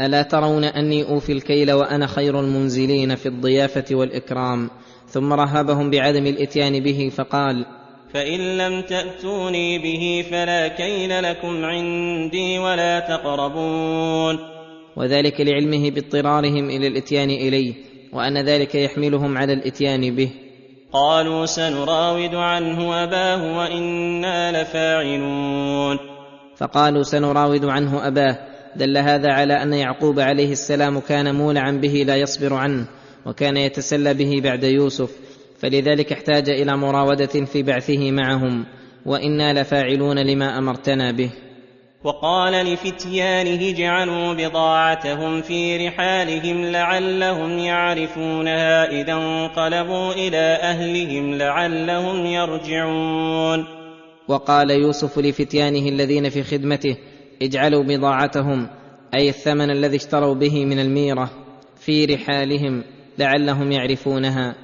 ألا ترون أني أوفي الكيل وأنا خير المنزلين في الضيافة والإكرام؟ ثم رهبهم بعدم الإتيان به فقال فإن لم تأتوني به فلا كيل لكم عندي ولا تقربون. وذلك لعلمه باضطرارهم إلى الإتيان إليه وأن ذلك يحملهم على الإتيان به. قالوا سنراود عنه أباه وإنا لفاعلون. فقالوا سنراود عنه أباه. دل هذا على أن يعقوب عليه السلام كان مولعا به لا يصبر عنه وكان يتسلى به بعد يوسف فلذلك احتاج إلى مراودة في بعثه معهم وإنا لفاعلون لما أمرتنا به. وقال لفتيانه اجعلوا بضاعتهم في رحالهم لعلهم يعرفونها إذا انقلبوا إلى أهلهم لعلهم يرجعون. وقال يوسف لفتيانه الذين في خدمته اجعلوا بضاعتهم أي الثمن الذي اشتروا به من الميرة في رحالهم لعلهم يعرفونها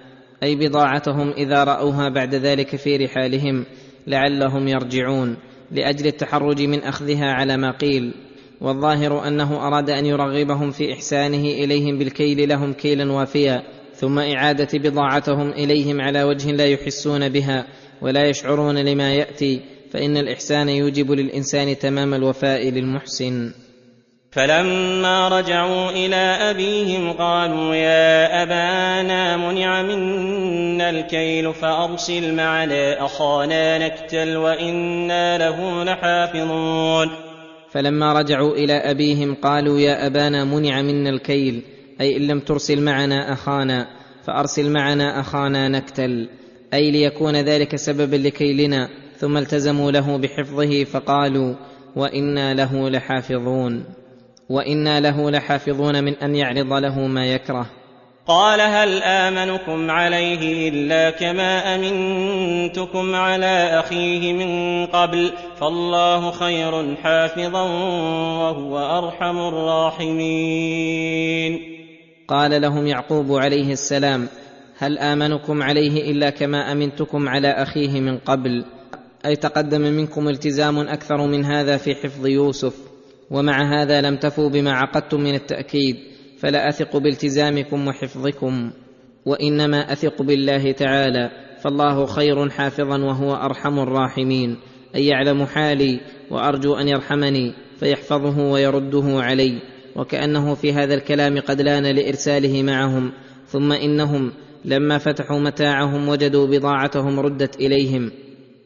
أي بضاعتهم إذا رأوها بعد ذلك في رحالهم لعلهم يرجعون. لأجل التحرج من أخذها على ما قيل والظاهر أنه أراد أن يرغبهم في إحسانه إليهم بالكيل لهم كيلا وافيا ثم إعادة بضاعتهم إليهم على وجه لا يحسون بها ولا يشعرون لما يأتي فإن الإحسان يوجب للإنسان تمام الوفاء للمحسن. فلما رجعوا إلى أبيهم قالوا يا أبانا منع منا الكيل فأرسل معنا أخانا نكتل وإنا له لحافظون. فلما رجعوا إلى أبيهم قالوا يا أبانا منع منا الكيل أي إن لم ترسل معنا أخانا فأرسل معنا أخانا نكتل أي ليكون ذلك سببا لكيلنا. ثم التزموا له بحفظه فقالوا وإنا له لحافظون. وإنا له لحافظون من أن يعرض له ما يكره. قال هل آمنكم عليه إلا كما أمنتكم على أخيه من قبل؟ فالله خير حافظا وهو أرحم الراحمين. قال لهم يعقوب عليه السلام هل آمنكم عليه إلا كما أمنتكم على أخيه من قبل؟ أي تقدم منكم التزام أكثر من هذا في حفظ يوسف. ومع هذا لم تفوا بما عقدتم من التأكيد فلا أثق بالتزامكم وحفظكم وإنما أثق بالله تعالى فالله خير حافظا وهو أرحم الراحمين. اي يعلم حالي وأرجو أن يرحمني فيحفظه ويرده علي. وكأنه في هذا الكلام قد لأن لإرساله معهم ثم إنهم لما فتحوا متاعهم وجدوا بضاعتهم ردت إليهم.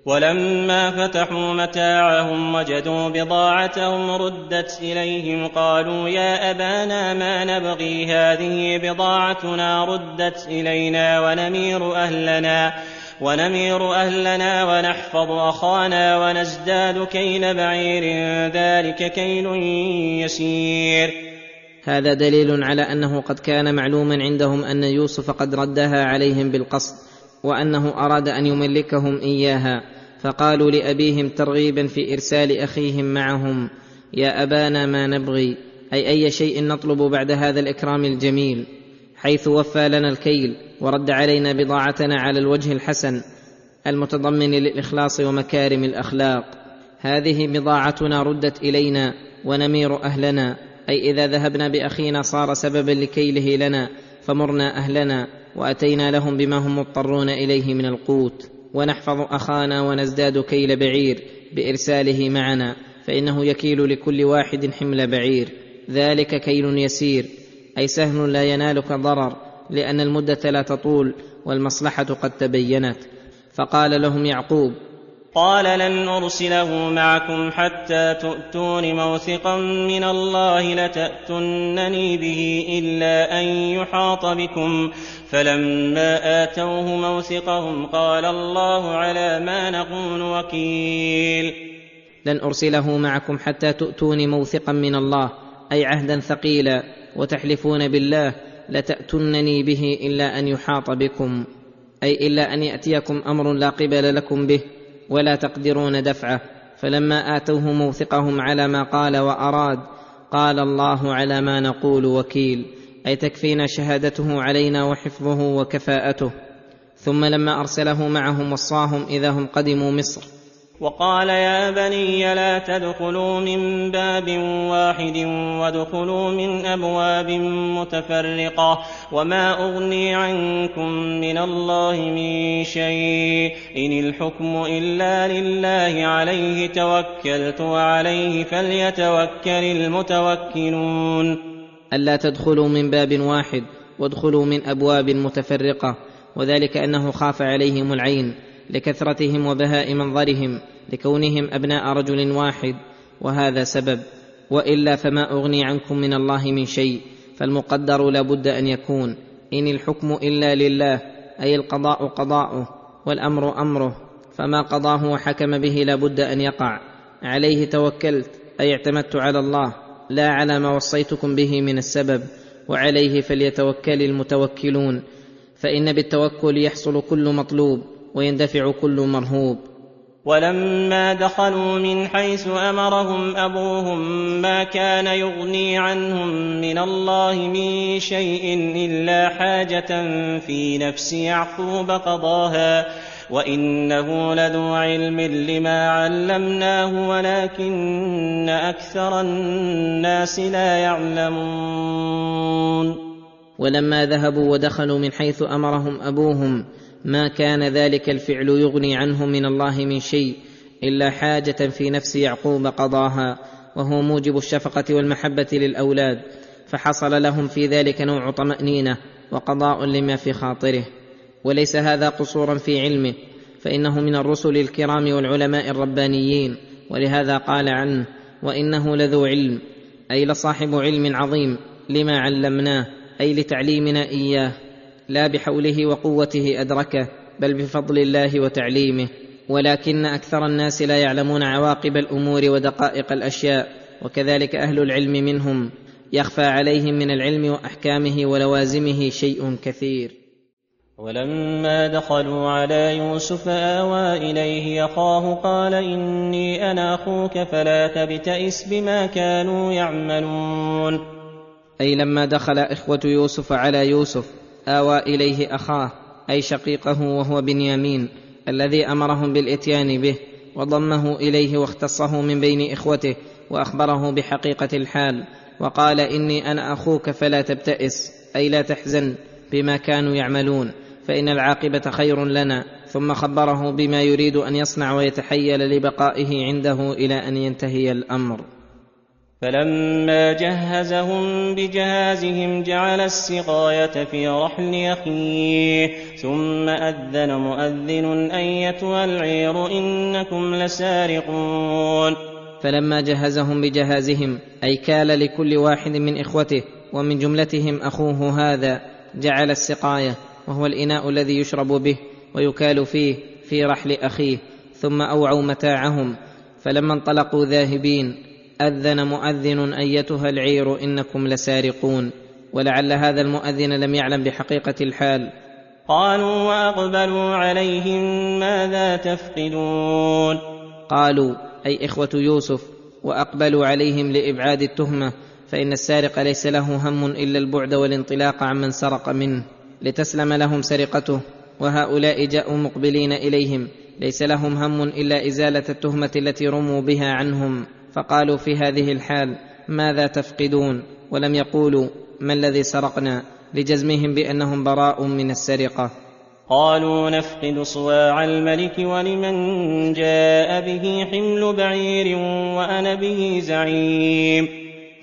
ولما فتحوا متاعهم وجدوا بضاعتهم ردت إليهم قالوا يا أبانا ما نبغي هذه بضاعتنا ردت إلينا ونمير أهلنا ونمير أهلنا ونحفظ أخانا ونزداد كيل بعير ذلك كيل يسير. هذا دليل على أنه قد كان معلوما عندهم أن يوسف قد ردها عليهم بالقصد. وأنه أراد أن يملكهم إياها فقالوا لأبيهم ترغيبا في إرسال أخيهم معهم يا أبانا ما نبغي أي أي شيء نطلب بعد هذا الإكرام الجميل؟ حيث وفى لنا الكيل ورد علينا بضاعتنا على الوجه الحسن المتضمن للإخلاص ومكارم الأخلاق. هذه بضاعتنا ردت إلينا ونمير أهلنا أي إذا ذهبنا بأخينا صار سببا لكيله لنا فمرنا أهلنا. وأتينا لهم بما هم مضطرون إليه من القوت. ونحفظ أخانا ونزداد كيل بعير بإرساله معنا فإنه يكيل لكل واحد حمل بعير. ذلك كيل يسير أي سهل لا ينالك ضرر لأن المدة لا تطول والمصلحة قد تبينت. فقال لهم يعقوب قال لن أرسله معكم حتى تؤتون موثقا من الله لتاتونني به إلا أن يحاط بكم. فلما آتوه موثقهم قال الله على ما نقول وكيل. لن أرسله معكم حتى تؤتوني موثقا من الله أي عهدا ثقيلا وتحلفون بالله لتاتونني به إلا أن يحاط بكم أي إلا أن يأتيكم أمر لا قبل لكم به. ولا تقدرون دفعه. فلما آتوه موثقهم على ما قال وأراد قال الله على ما نقول وكيل. أي تكفينا شهادته علينا وحفظه وكفاءته. ثم لما أرسله معهم وصاهم إذا هم قدموا مصر. وقال يا بني لا تدخلوا من باب واحد وادخلوا من أبواب متفرقة وما أغني عنكم من الله من شيء إن الحكم إلا لله عليه توكلت وعليه فليتوكل المتوكلون ألا تدخلوا من باب واحد وادخلوا من أبواب متفرقة وذلك أنه خاف عليهم العين لكثرتهم وبهاء منظرهم لكونهم أبناء رجل واحد وهذا سبب. وإلا فما أغني عنكم من الله من شيء فالمقدر لا بد أن يكون. إن الحكم إلا لله أي القضاء قضاؤه والأمر أمره. فما قضاه وحكم به لا بد أن يقع. عليه توكلت أي اعتمدت على الله. لا على ما وصيتكم به من السبب. وعليه فليتوكل المتوكلون. فإن بالتوكل يحصل كل مطلوب. ويندفع كل مرهوب. ولما دخلوا من حيث أمرهم أبوهم ما كان يغني عنهم من الله من شيء إلا حاجة في نفس يعقوب قضاها وإنه لذو علم لما علمناه ولكن أكثر الناس لا يعلمون. ولما ذهبوا ودخلوا من حيث أمرهم أبوهم ما كان ذلك الفعل يغني عنهم من الله من شيء إلا حاجة في نفس يعقوب قضاها وهو موجب الشفقة والمحبة للأولاد فحصل لهم في ذلك نوع طمأنينة وقضاء لما في خاطره. وليس هذا قصورا في علمه فإنه من الرسل الكرام والعلماء الربانيين ولهذا قال عنه وإنه لذو علم أي لصاحب علم عظيم لما علمناه أي لتعليمنا إياه. لا بحوله وقوته أدركه بل بفضل الله وتعليمه. ولكن أكثر الناس لا يعلمون عواقب الأمور ودقائق الأشياء وكذلك أهل العلم منهم. يخفى عليهم من العلم وأحكامه ولوازمه شيء كثير. ولما دخلوا على يوسف آوى إليه يخاه قال إني أنا أخوك فلا تبتئس بما كانوا يعملون. أي لما دخل إخوة يوسف على يوسف آوى إليه أخاه أي شقيقه وهو بنيامين الذي أمرهم بالإتيان به وضمه إليه واختصه من بين إخوته وأخبره بحقيقة الحال وقال إني أنا أخوك فلا تبتئس أي لا تحزن بما كانوا يعملون فإن العاقبة خير لنا ثم خبره بما يريد أن يصنع ويتحيل لبقائه عنده إلى أن ينتهي الأمر. فلما جهزهم بجهازهم جعل السقاية في رحل أخيه ثم أذن مؤذن أيتها العير إنكم لسارقون. فلما جهزهم بجهازهم أي كال لكل واحد من إخوته ومن جملتهم أخوه هذا جعل السقاية وهو الإناء الذي يشرب به ويكال فيه في رحل أخيه ثم أوعوا متاعهم. فلما انطلقوا ذاهبين أذن مؤذن أيتها العير إنكم لسارقون ولعل هذا المؤذن لم يعلم بحقيقة الحال. قالوا وأقبلوا عليهم ماذا تفقدون؟ قالوا أي إخوة يوسف وأقبلوا عليهم لإبعاد التهمة فإن السارق ليس له هم إلا البعد والانطلاق عمن سرق منه لتسلم لهم سرقته وهؤلاء جاءوا مقبلين إليهم ليس لهم هم إلا إزالة التهمة التي رموا بها عنهم. فقالوا في هذه الحال ماذا تفقدون؟ ولم يقولوا ما الذي سرقنا؟ لجزمهم بأنهم براء من السرقة. قالوا نفقد صواع الملك ولمن جاء به حمل بعير وأنا به زعيم.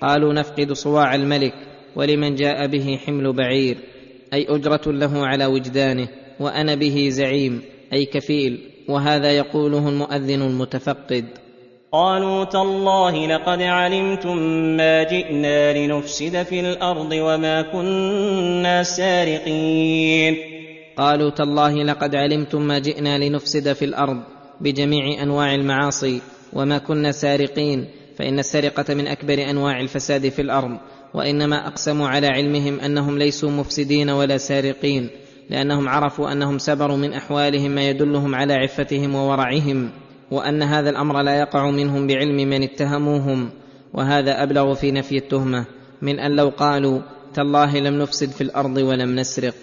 قالوا نفقد صواع الملك ولمن جاء به حمل بعير أي أجرة له على وجدانه وأنا به زعيم أي كفيل وهذا يقوله المؤذن المتفقد. قالوا تالله لقد علمتم ما جئنا لنفسد في الأرض وما كنا سارقين. قالوا تالله لقد علمتم ما جئنا لنفسد في الأرض بجميع أنواع المعاصي وما كنا سارقين فإن السرقة من أكبر أنواع الفساد في الأرض وإنما أقسموا على علمهم أنهم ليسوا مفسدين ولا سارقين لأنهم عرفوا أنهم سبروا من أحوالهم ما يدلهم على عفتهم وورعهم. وأن هذا الأمر لا يقع منهم بعلم من اتهموهم وهذا أبلغ في نفي التهمة من أن لو قالوا تالله لم نفسد في الأرض ولم نسرق.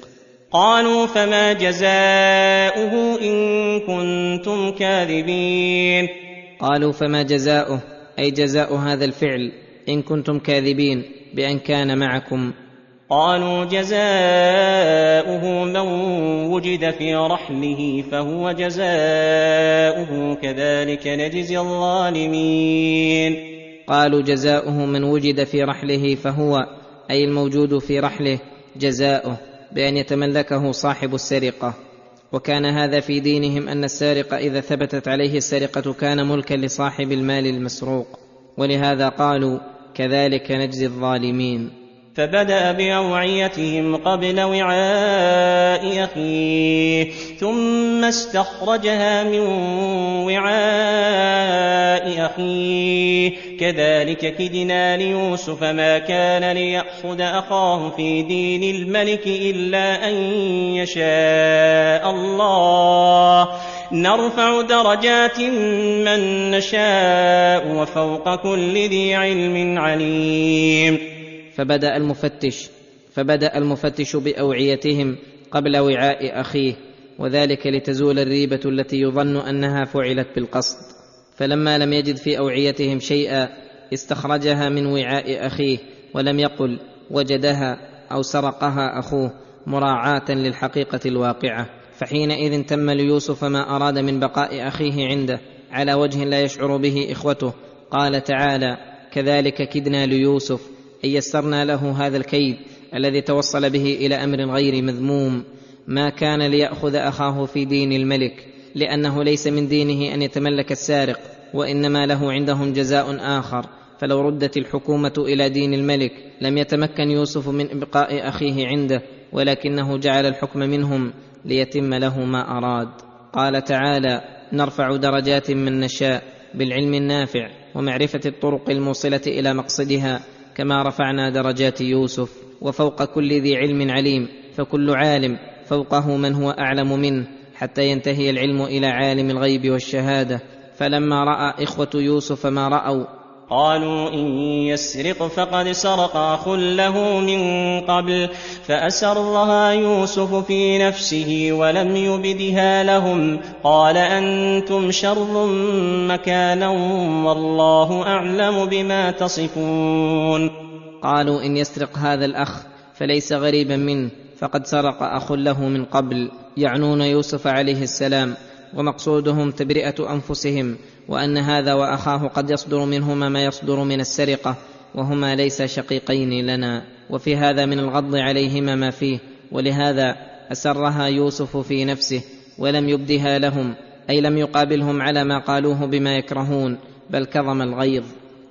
قالوا فما جزاؤه إن كنتم كاذبين. قالوا فما جزاؤه أي جزاء هذا الفعل إن كنتم كاذبين بأن كان معكم. قالوا جزاؤه من وجد في رحله فهو جزاؤه كذلك نجزي الظالمين. قالوا جزاؤه من وجد في رحله فهو أي الموجود في رحله جزاؤه بأن يتملكه صاحب السرقة. وكان هذا في دينهم أن السارق إذا ثبتت عليه السرقة كان ملكا لصاحب المال المسروق. ولهذا قالوا كذلك نجزي الظالمين. فبدأ بأوعيتهم قبل وعاء أخيه ثم استخرجها من وعاء أخيه. كذلك كدنا ليوسف ما كان ليأخذ أخاه في دين الملك إلا أن يشاء الله. نرفع درجات من نشاء وفوق كل ذي علم عليم. فبدأ المفتش فبدأ المفتش بأوعيتهم قبل وعاء أخيه وذلك لتزول الريبة التي يظن أنها فعلت بالقصد. فلما لم يجد في أوعيتهم شيئا استخرجها من وعاء أخيه ولم يقل وجدها أو سرقها أخوه مراعاة للحقيقة الواقعة. فحينئذ تم ليوسف ما أراد من بقاء أخيه عنده على وجه لا يشعر به إخوته. قال تعالى كذلك كدنا ليوسف اي يسرنا له هذا الكيد الذي توصل به إلى أمر غير مذموم. ما كان ليأخذ أخاه في دين الملك لأنه ليس من دينه أن يتملك السارق وإنما له عندهم جزاء آخر. فلو ردت الحكومة إلى دين الملك لم يتمكن يوسف من إبقاء أخيه عنده ولكنه جعل الحكم منهم ليتم له ما أراد. قال تعالى نرفع درجات من نشاء بالعلم النافع ومعرفة الطرق الموصلة إلى مقصدها. كما رفعنا درجات يوسف وفوق كل ذي علم عليم فكل عالم فوقه من هو أعلم منه حتى ينتهي العلم إلى عالم الغيب والشهادة. فلما رأى إخوة يوسف ما رأوا قالوا إن يسرق فقد سرق أخ له من قبل فأسرها يوسف في نفسه ولم يبدها لهم قال أنتم شر مكانا والله أعلم بما تصفون قالوا إن يسرق هذا الأخ فليس غريبا منه فقد سرق أخ له من قبل يعنون يوسف عليه السلام ومقصودهم تبرئة أنفسهم وأن هذا وأخاه قد يصدر منهما ما يصدر من السرقة وهما ليس شقيقين لنا وفي هذا من الغض عليهما ما فيه ولهذا أسرها يوسف في نفسه ولم يبدها لهم أي لم يقابلهم على ما قالوه بما يكرهون بل كظم الغيظ.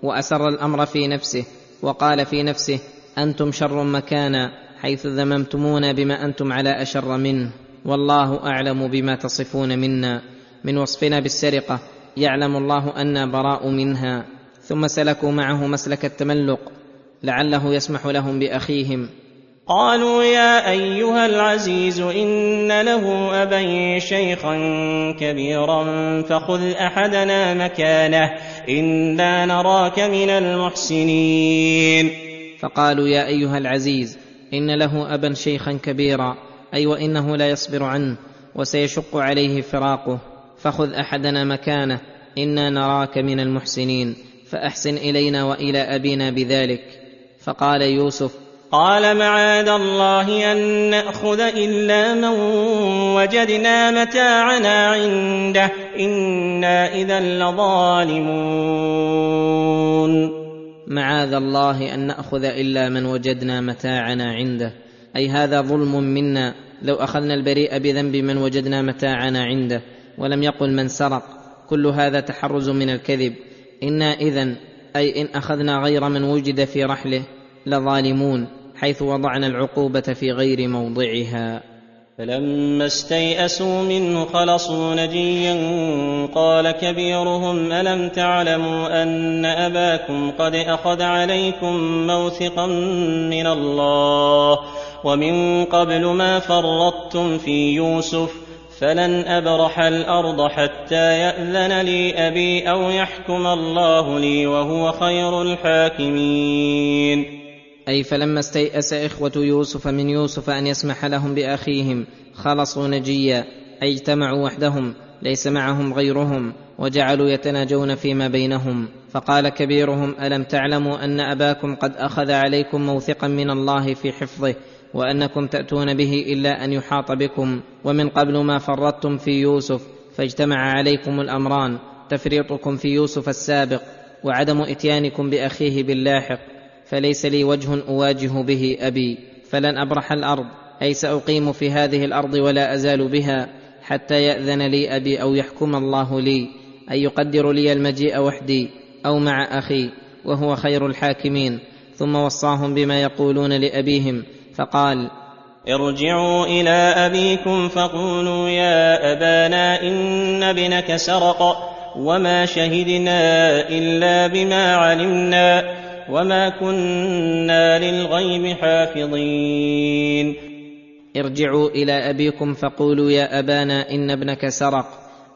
وأسر الأمر في نفسه وقال في نفسه أنتم شر مكانا حيث ذممتمونا بما أنتم على أشر منه. والله أعلم بما تصفون منا من وصفنا بالسرقة يعلم الله أنا براء منها ثم سلكوا معه مسلك التملق لعله يسمح لهم بأخيهم. قالوا يا أيها العزيز إن له أبا شيخا كبيرا فخذ أحدنا مكانه إنا نراك من المحسنين. فقالوا يا أيها العزيز إن له أبا شيخا كبيرا أي وإنه لا يصبر عنه وسيشق عليه فراقه. فخذ أحدنا مكانه إنا نراك من المحسنين فأحسن إلينا وإلى أبينا بذلك. فقال يوسف قال معاذ الله أن نأخذ إلا من وجدنا متاعنا عنده إنا إذا لظالمون. معاذ الله أن نأخذ إلا من وجدنا متاعنا عنده. أي هذا ظلم منا لو أخذنا البريء بذنب من وجدنا متاعنا عنده. ولم يقل من سرق. كل هذا تحرز من الكذب. إنا اذا أي إن أخذنا غير من وجد في رحله لظالمون حيث وضعنا العقوبة في غير موضعها. فلما استيئسوا منه خلصوا نجيا قال كبيرهم ألم تعلموا أن أباكم قد أخذ عليكم موثقا من الله؟ ومن قبل ما فرطتم في يوسف فلن أبرح الأرض حتى يأذن لي أبي أو يحكم الله لي وهو خير الحاكمين. أي فلما استيأس إخوة يوسف من يوسف أن يسمح لهم بأخيهم خلصوا نجيا أي اجتمعوا وحدهم ليس معهم غيرهم وجعلوا يتناجون فيما بينهم. فقال كبيرهم ألم تعلموا أن أباكم قد أخذ عليكم موثقا من الله في حفظه؟ وأنكم تأتون به إلا أن يحاط بكم. ومن قبل ما فرطتم في يوسف فاجتمع عليكم الأمران. تفريطكم في يوسف السابق وعدم إتيانكم بأخيه باللاحق. فليس لي وجه أواجه به أبي. فلن أبرح الأرض. أي سأقيم في هذه الأرض ولا أزال بها حتى يأذن لي أبي أو يحكم الله لي. اي يقدر لي المجيء وحدي أو مع أخي. وهو خير الحاكمين. ثم وصاهم بما يقولون لأبيهم. فقال ارجعوا إلى أبيكم فقولوا يا أبانا إن ابنك سرق وما شهدنا إلا بما علمنا وما كنا للغيب حافظين. ارجعوا إلى أبيكم فقولوا يا أبانا إن ابنك سرق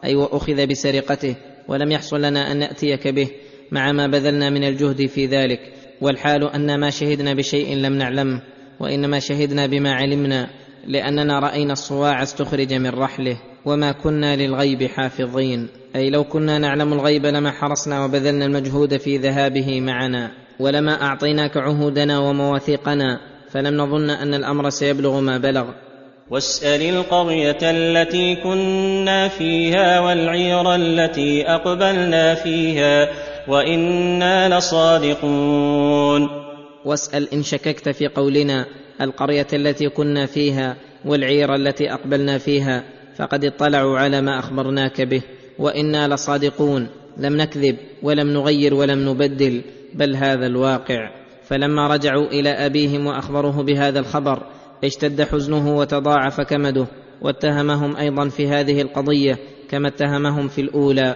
أي وأخذ بسرقته ولم يحصل لنا أن نأتيك به مع ما بذلنا من الجهد في ذلك والحال أن ما شهدنا بشيء لم نعلمه. وإنما شهدنا بما علمنا لأننا رأينا الصواع استخرج من رحله وما كنا للغيب حافظين. أي لو كنا نعلم الغيب لما حرصنا وبذلنا المجهود في ذهابه معنا ولما أعطيناك عهودنا ومواثيقنا فلم نظن أن الأمر سيبلغ ما بلغ. واسأل القرية التي كنا فيها والعير التي أقبلنا فيها وإنا لصادقون. واسأل إن شككت في قولنا القرية التي كنا فيها والعير التي أقبلنا فيها فقد اطلعوا على ما أخبرناك به. وإنا لصادقون لم نكذب ولم نغير ولم نبدل بل هذا الواقع. فلما رجعوا إلى أبيهم وأخبروه بهذا الخبر اشتد حزنه وتضاعف كمده واتهمهم أيضا في هذه القضية كما اتهمهم في الأولى.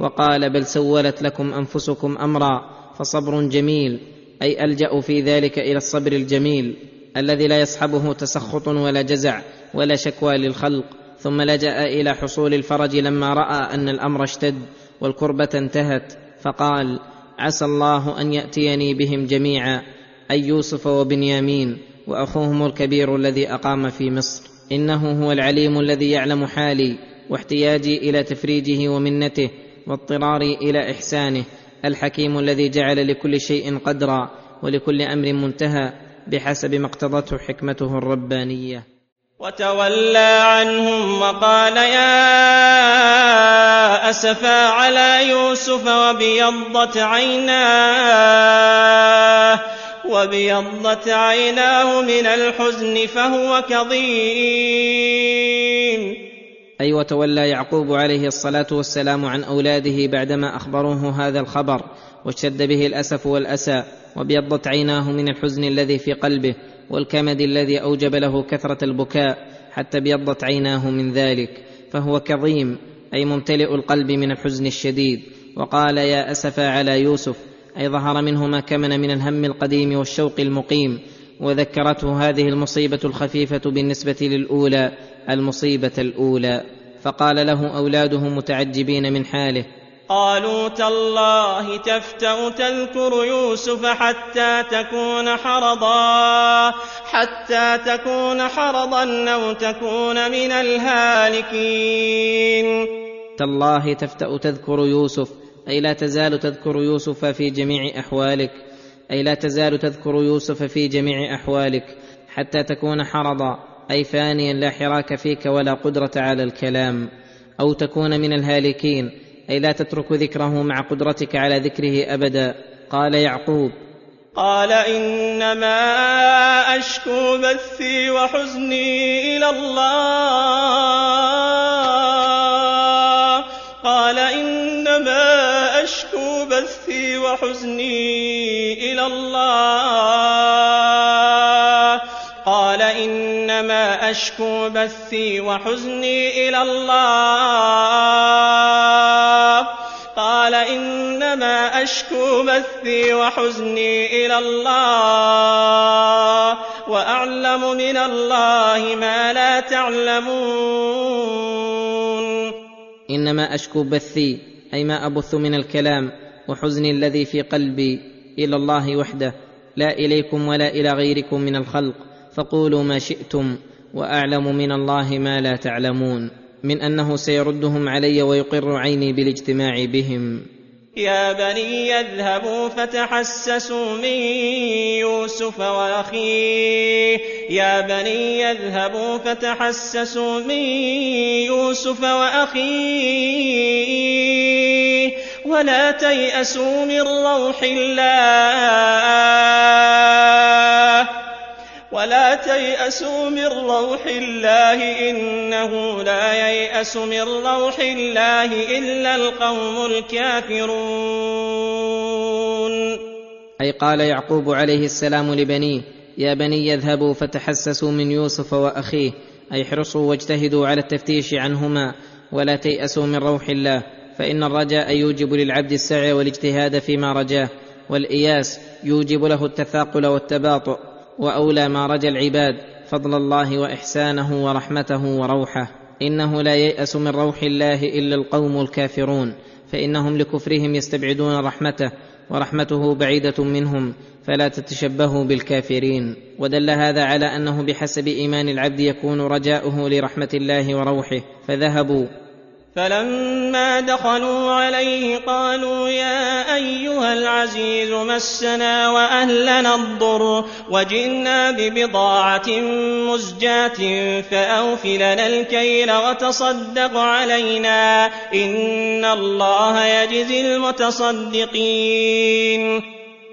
وقال بل سولت لكم أنفسكم أمرا فصبر جميل أي ألجأ في ذلك إلى الصبر الجميل الذي لا يصحبه تسخط ولا جزع ولا شكوى للخلق ثم لجأ إلى حصول الفرج لما رأى أن الأمر اشتد والكربة انتهت فقال عسى الله أن يأتيني بهم جميعا أي يوسف وبنيامين وأخوهم الكبير الذي أقام في مصر. إنه هو العليم الذي يعلم حالي واحتياجي إلى تفريجه ومنته واضطراري إلى إحسانه الحكيم الذي جعل لكل شيء قدرا ولكل أمر منتهى بحسب ما اقتضته حكمته الربانية. وتولى عنهم وقال يا أسفا على يوسف وابيضت عيناه وابيضت عيناه من الحزن فهو كظيم. أي وتولى يعقوب عليه الصلاة والسلام عن أولاده بعدما أخبروه هذا الخبر واشتد به الأسف والأسى وابيضت عيناه من الحزن الذي في قلبه والكمد الذي أوجب له كثرة البكاء حتى ابيضت عيناه من ذلك. فهو كظيم أي ممتلئ القلب من الحزن الشديد. وقال يا أسفا على يوسف. أي ظهر منه ما كمن من الهم القديم والشوق المقيم. وذكرته هذه المصيبة الخفيفة بالنسبة للأولى المصيبة الأولى. فقال له أولاده متعجبين من حاله قالوا تالله تفتأ تذكر يوسف حتى تكون حرضا حتى تكون حرضا أو تكون من الهالكين. تالله تفتأ تذكر يوسف أي لا تزال تذكر يوسف في جميع أحوالك. أي لا تزال تذكر يوسف في جميع أحوالك حتى تكون حرضا أي فانيا لا حراك فيك ولا قدرة على الكلام أو تكون من الهالكين أي لا تترك ذكره مع قدرتك على ذكره أبدا قال يعقوب. قال إنما أشكو بثي وحزني إلى الله. أشكو بثي وحزني إلى الله. قال إنما أشكو بثي وحزني إلى الله. قال إنما أشكو بثي وحزني إلى الله. وأعلم من الله ما لا تعلمون. إنما أشكو بثي أي ما أبث من الكلام وحزني الذي في قلبي إلى الله وحده لا إليكم ولا إلى غيركم من الخلق فقولوا ما شئتم وأعلم من الله ما لا تعلمون من أنه سيردهم علي ويقر عيني بالاجتماع بهم. يا بني اذهبوا فتحسسوا من يوسف وأخيه. يا بني اذهبوا فتحسسوا من يوسف وأخيه. ولا تيأسوا من روح الله. ولا تيأسوا من روح الله إنه لا ييأس من روح الله إلا القوم الكافرون. أي قال يعقوب عليه السلام لبنيه يا بني اذهبوا فتحسسوا من يوسف وأخيه أي احرصوا واجتهدوا على التفتيش عنهما ولا تيأسوا من روح الله. فإن الرجاء يوجب للعبد السعي والاجتهاد فيما رجاه والإياس يوجب له التثاقل والتباطؤ وأولى ما رجا العباد فضل الله وإحسانه ورحمته وروحه. إنه لا ييأس من روح الله إلا القوم الكافرون فإنهم لكفرهم يستبعدون رحمته ورحمته بعيدة منهم فلا تتشبهوا بالكافرين. ودل هذا على أنه بحسب إيمان العبد يكون رجاؤه لرحمة الله وروحه فذهبوا فلما دخلوا عليه قالوا يا أيها العزيز مسنا وأهلنا الضر وجئنا ببضاعة مزجاة فأوف لنا الكيل وتصدق علينا إن الله يجزي المتصدقين.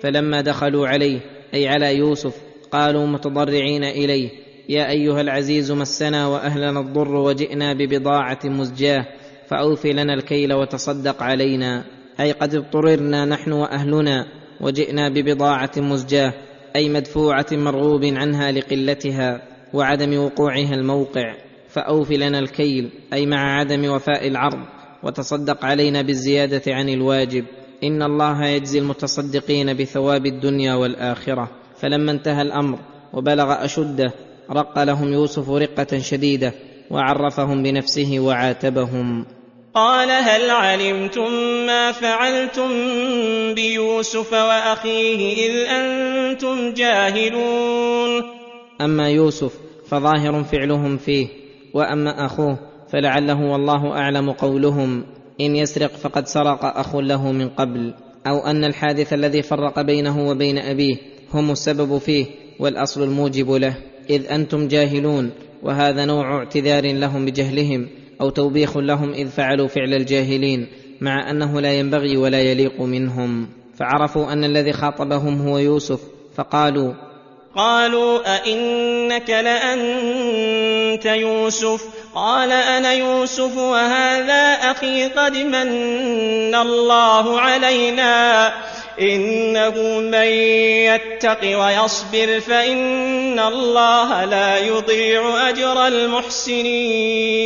فلما دخلوا عليه أي على يوسف قالوا متضرعين إليه يا أيها العزيز مسنا وأهلنا الضر وجئنا ببضاعة مزجاة فاوف لنا الكيل وتصدق علينا. أي قد اضطررنا نحن وأهلنا وجئنا ببضاعة مزجاة أي مدفوعة مرغوب عنها لقلتها وعدم وقوعها الموقع. فاوف لنا الكيل أي مع عدم وفاء العرض وتصدق علينا بالزيادة عن الواجب. إن الله يجزي المتصدقين بثواب الدنيا والآخرة. فلما انتهى الأمر وبلغ أشده رق لهم يوسف رقة شديدة وعرفهم بنفسه وعاتبهم. قال هل علمتم ما فعلتم بيوسف وأخيه إذ أنتم جاهلون؟ أما يوسف فظاهر فعلهم فيه وأما أخوه فلعله والله أعلم قولهم إن يسرق فقد سرق أخ له من قبل أو أن الحادث الذي فرق بينه وبين أبيه هم السبب فيه والأصل الموجب له إذ أنتم جاهلون وهذا نوع اعتذار لهم بجهلهم أو توبيخ لهم إذ فعلوا فعل الجاهلين مع أنه لا ينبغي ولا يليق منهم. فعرفوا أن الذي خاطبهم هو يوسف فقالوا قالوا أئنك لأنت يوسف؟ قال أنا يوسف وهذا أخي قد من الله علينا. إنه من يتق ويصبر فإن الله لا يضيع أجر المحسنين.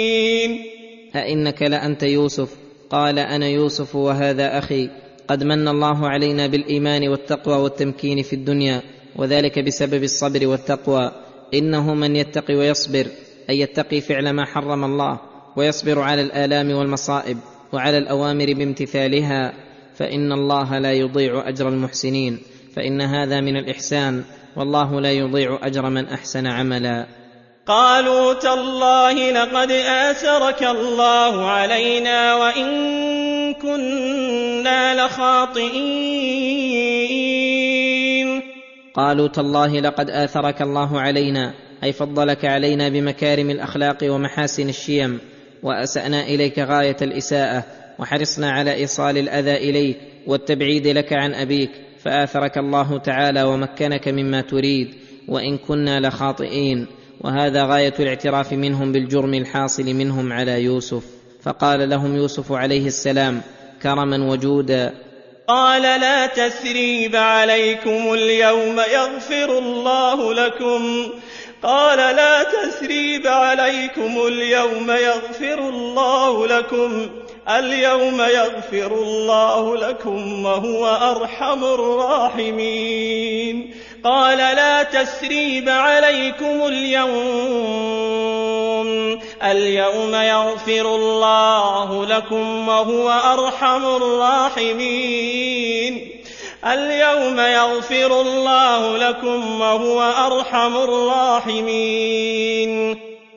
أئنك لأنت يوسف. قال أنا يوسف وهذا أخي. قد من الله علينا بالإيمان والتقوى والتمكين في الدنيا وذلك بسبب الصبر والتقوى. إنه من يتقي ويصبر أي يتقي فعل ما حرم الله ويصبر على الآلام والمصائب وعلى الأوامر بامتثالها. فإن الله لا يضيع أجر المحسنين فإن هذا من الإحسان والله لا يضيع أجر من أحسن عملا. قالوا تالله لقد آثرك الله علينا وإن كنا لخاطئين. قالوا تالله لقد آثرك الله علينا أي فضلك علينا بمكارم الأخلاق ومحاسن الشيم وأسأنا إليك غاية الإساءة وحرصنا على إيصال الأذى إليك والتبعيد لك عن أبيك فآثرك الله تعالى ومكنك مما تريد وإن كنا لخاطئين. وهذا غاية الاعتراف منهم بالجرم الحاصل منهم على يوسف. فقال لهم يوسف عليه السلام كرما وجودا قال لا تثريب عليكم اليوم يغفر الله لكم. قال لا تثريب عليكم اليوم يغفر الله لكم. اليوم يغفر الله لكم وهو أرحم الراحمين. قال لا تثريب عليكم اليوم. اليوم يغفر الله لكم وهو أرحم الراحمين. اليوم يغفر الله لكم وهو أرحم الراحمين.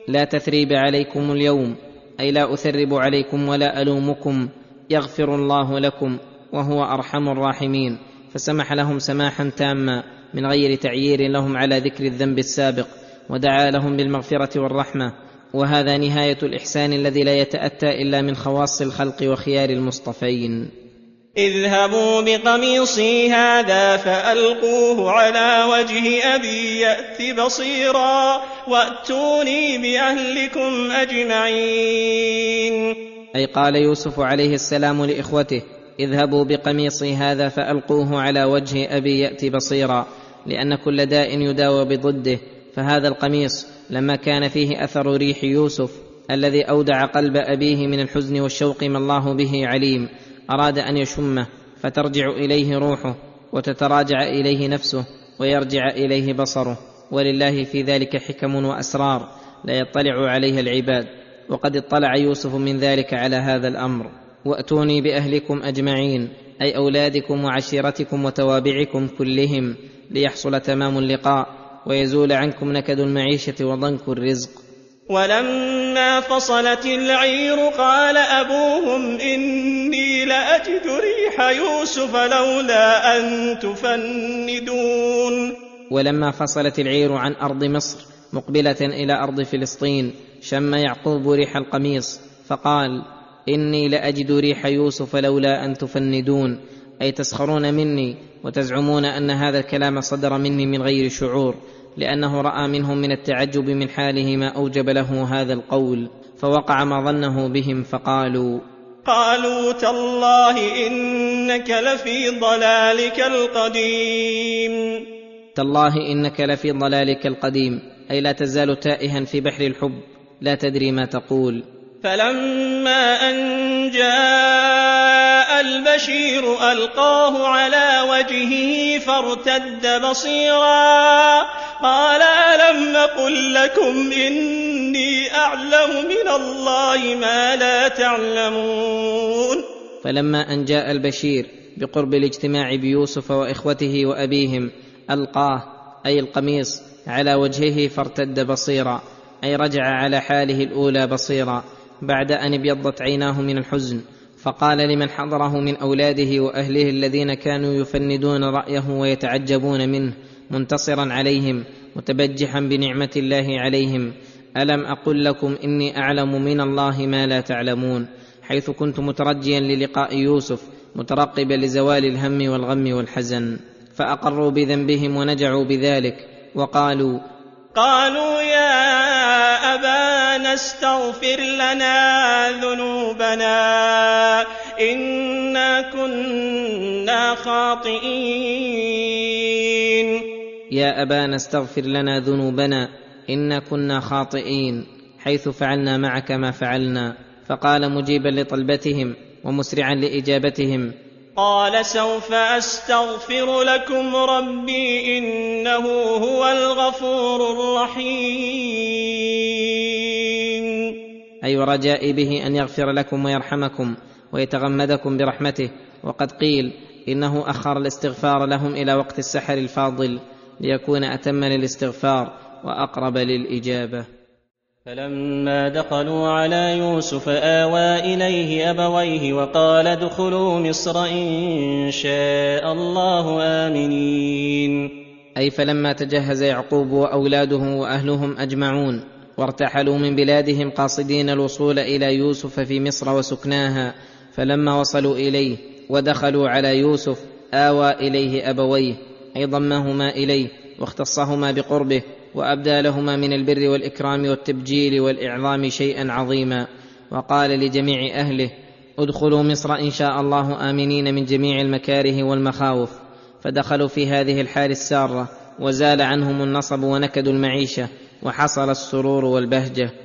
لا تثريب عليكم اليوم أي لا أثرب عليكم ولا ألومكم. يغفر الله لكم وهو أرحم الراحمين. فسمح لهم سماحا تاما. من غير تعيير لهم على ذكر الذنب السابق ودعا لهم بالمغفرة والرحمة. وهذا نهاية الإحسان الذي لا يتأتى إلا من خواص الخلق وخيار المصطفين. اذهبوا بقميصي هذا فألقوه على وجه أبي يأت بصيرا وأتوني بأهلكم أجمعين. أي قال يوسف عليه السلام لإخوته اذهبوا بقميصي هذا فألقوه على وجه أبي يأت بصيرا. لأن كل داء يداوى بضده فهذا القميص لما كان فيه أثر ريح يوسف الذي أودع قلب أبيه من الحزن والشوق ما الله به عليم أراد أن يشمه فترجع إليه روحه وتتراجع إليه نفسه ويرجع إليه بصره ولله في ذلك حكم وأسرار لا يطلع عليها العباد وقد اطلع يوسف من ذلك على هذا الأمر. وأتوني بأهلكم أجمعين أي أولادكم وعشيرتكم وتوابعكم كلهم ليحصل تمام اللقاء ويزول عنكم نكد المعيشة وضنك الرزق. ولما فصلت العير قال أبوهم إني لأجد ريح يوسف لولا أن تفندون. ولما فصلت العير عن أرض مصر مقبلة إلى أرض فلسطين شم يعقوب ريح القميص فقال إني لأجد ريح يوسف لولا أن تفندون أي تسخرون مني وتزعمون أن هذا الكلام صدر مني من غير شعور لأنه رأى منهم من التعجب من حاله ما أوجب له هذا القول فوقع ما ظنه بهم فقالوا قالوا تالله إنك لفي ضلالك القديم. تالله إنك لفي ضلالك القديم أي لا تزال تائها في بحر الحب لا تدري ما تقول. فلما أن جاء البشير ألقاه على وجهه فارتد بصيرا قال ألم أقل لكم إني أعلم من الله ما لا تعلمون فلما أن جاء البشير بقرب الاجتماع بيوسف وإخوته وأبيهم ألقاه أي القميص على وجهه فارتد بصيرا أي رجع على حاله الأولى بصيرا. بعد أن ابيضت عيناه من الحزن فقال لمن حضره من أولاده وأهله الذين كانوا يفندون رأيه ويتعجبون منه منتصرا عليهم متبجحا بنعمة الله عليهم ألم أقل لكم إني أعلم من الله ما لا تعلمون حيث كنت مترجيا للقاء يوسف مترقبا لزوال الهم والغم والحزن. فأقروا بذنبهم ونجعوا بذلك وقالوا قالوا يا أبانا استغفر لنا ذنوبنا إنا كنا خاطئين. يا ابانا استغفر لنا ذنوبنا إنا كنا خاطئين حيث فعلنا معك ما فعلنا. فقال مجيبا لطلبتهم ومسرعا لإجابتهم قال سوف أستغفر لكم ربي إنه هو الغفور الرحيم. أي ورجاء به أن يغفر لكم ويرحمكم ويتغمدكم برحمته. وقد قيل إنه أخر الاستغفار لهم إلى وقت السحر الفاضل ليكون أتم للاستغفار وأقرب للإجابة. فلما دخلوا على يوسف آوى إليه أبويه وقال ادخلوا مصر إن شاء الله آمنين. أي فلما تجهز يعقوب وأولاده وأهلهم أجمعون وارتحلوا من بلادهم قاصدين الوصول إلى يوسف في مصر وسكناها فلما وصلوا إليه ودخلوا على يوسف آوى إليه أبويه اي ضمهما إليه واختصهما بقربه وأبدى لهما من البر والإكرام والتبجيل والإعظام شيئا عظيما. وقال لجميع أهله ادخلوا مصر إن شاء الله آمنين من جميع المكاره والمخاوف. فدخلوا في هذه الحال السارة وزال عنهم النصب ونكد المعيشة وحصل السرور والبهجة.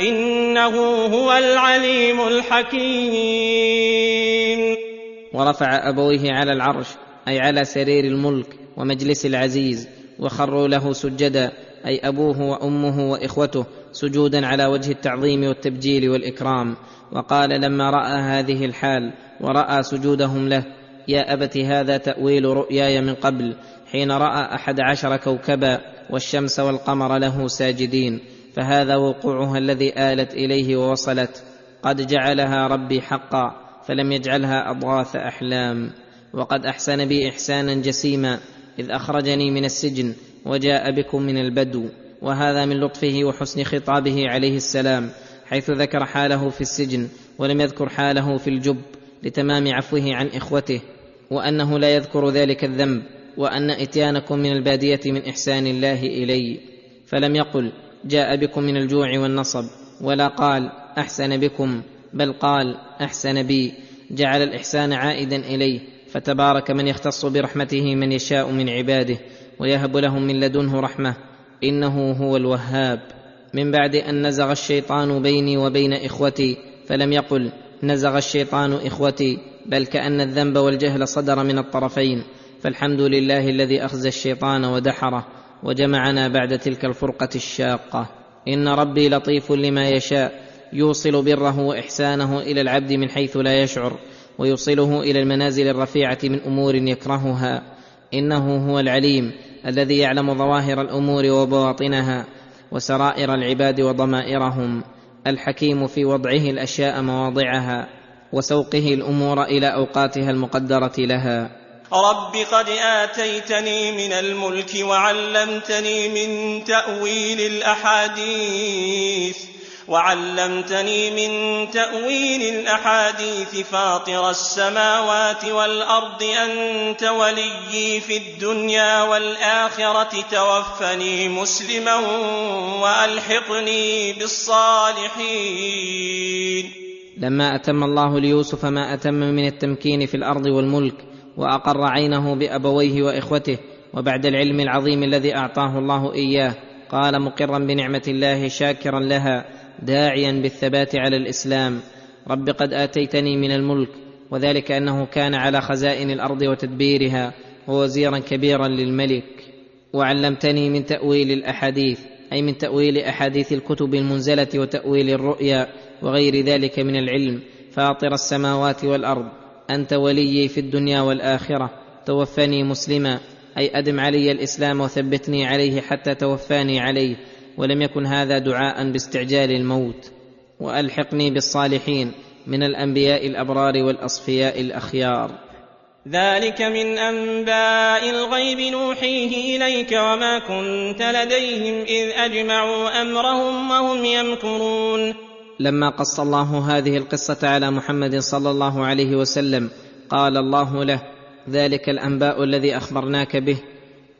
إنه هو العليم الحكيم. ورفع أبويه على العرش أي على سرير الملك ومجلس العزيز وخروا له سجدا أي أبوه وأمه وإخوته سجودا على وجه التعظيم والتبجيل والإكرام. وقال لما رأى هذه الحال ورأى سجودهم له يا أبت هذا تأويل رؤياي من قبل حين رأى أحد عشر كوكبا والشمس والقمر له ساجدين. فهذا وقوعها الذي آلت إليه ووصلت. قد جعلها ربي حقا فلم يجعلها أضغاث أحلام. وقد أحسن بي إحسانا جسيما إذ أخرجني من السجن وجاء بكم من البدو. وهذا من لطفه وحسن خطابه عليه السلام حيث ذكر حاله في السجن ولم يذكر حاله في الجب لتمام عفوه عن إخوته. وأنه لا يذكر ذلك الذنب وأن إتيانكم من البادية من إحسان الله إلي. فلم يقل جاء بكم من الجوع والنصب ولا قال أحسن بكم بل قال أحسن بي. جعل الإحسان عائدا إليه فتبارك من يختص برحمته من يشاء من عباده ويهب لهم من لدنه رحمة. إنه هو الوهاب. من بعد أن نزغ الشيطان بيني وبين إخوتي فلم يقل نزغ الشيطان إخوتي بل كأن الذنب والجهل صدر من الطرفين. فالحمد لله الذي أخزى الشيطان ودحره. وجمعنا بعد تلك الفرقة الشاقة. إن ربي لطيف لما يشاء يوصل بره وإحسانه إلى العبد من حيث لا يشعر ويوصله إلى المنازل الرفيعة من أمور يكرهها. إنه هو العليم الذي يعلم ظواهر الأمور وبواطنها وسرائر العباد وضمائرهم الحكيم في وضعه الأشياء مواضعها وسوقه الأمور إلى أوقاتها المقدرة لها. رب قد آتيتني من الملك وعلمتني من تأويل الأحاديث وعلمتني من تأويل الأحاديث فاطر السماوات والأرض أنت وليي في الدنيا والآخرة توفني مسلما وألحقني بالصالحين لما أتم الله ليوسف ما أتم من التمكين في الأرض والملك وأقر عينه بأبويه وإخوته وبعد العلم العظيم الذي أعطاه الله إياه قال مقرا بنعمة الله شاكرا لها داعيا بالثبات على الإسلام رب قد آتيتني من الملك وذلك أنه كان على خزائن الأرض وتدبيرها ووزيرا كبيرا للملك. وعلمتني من تأويل الأحاديث أي من تأويل أحاديث الكتب المنزلة وتأويل الرؤيا وغير ذلك من العلم فاطر السماوات والأرض. أنت وليي في الدنيا والآخرة. توفني مسلما. أي أدم علي الإسلام وثبتني عليه حتى توفاني عليه. ولم يكن هذا دعاء باستعجال الموت. وألحقني بالصالحين من الأنبياء الأبرار والأصفياء الأخيار. ذلك من أنباء الغيب نوحيه إليك وما كنت لديهم إذ أجمعوا أمرهم وهم يمكرون. لما قص الله هذه القصة على محمد صلى الله عليه وسلم قال الله له ذلك الأنباء الذي أخبرناك به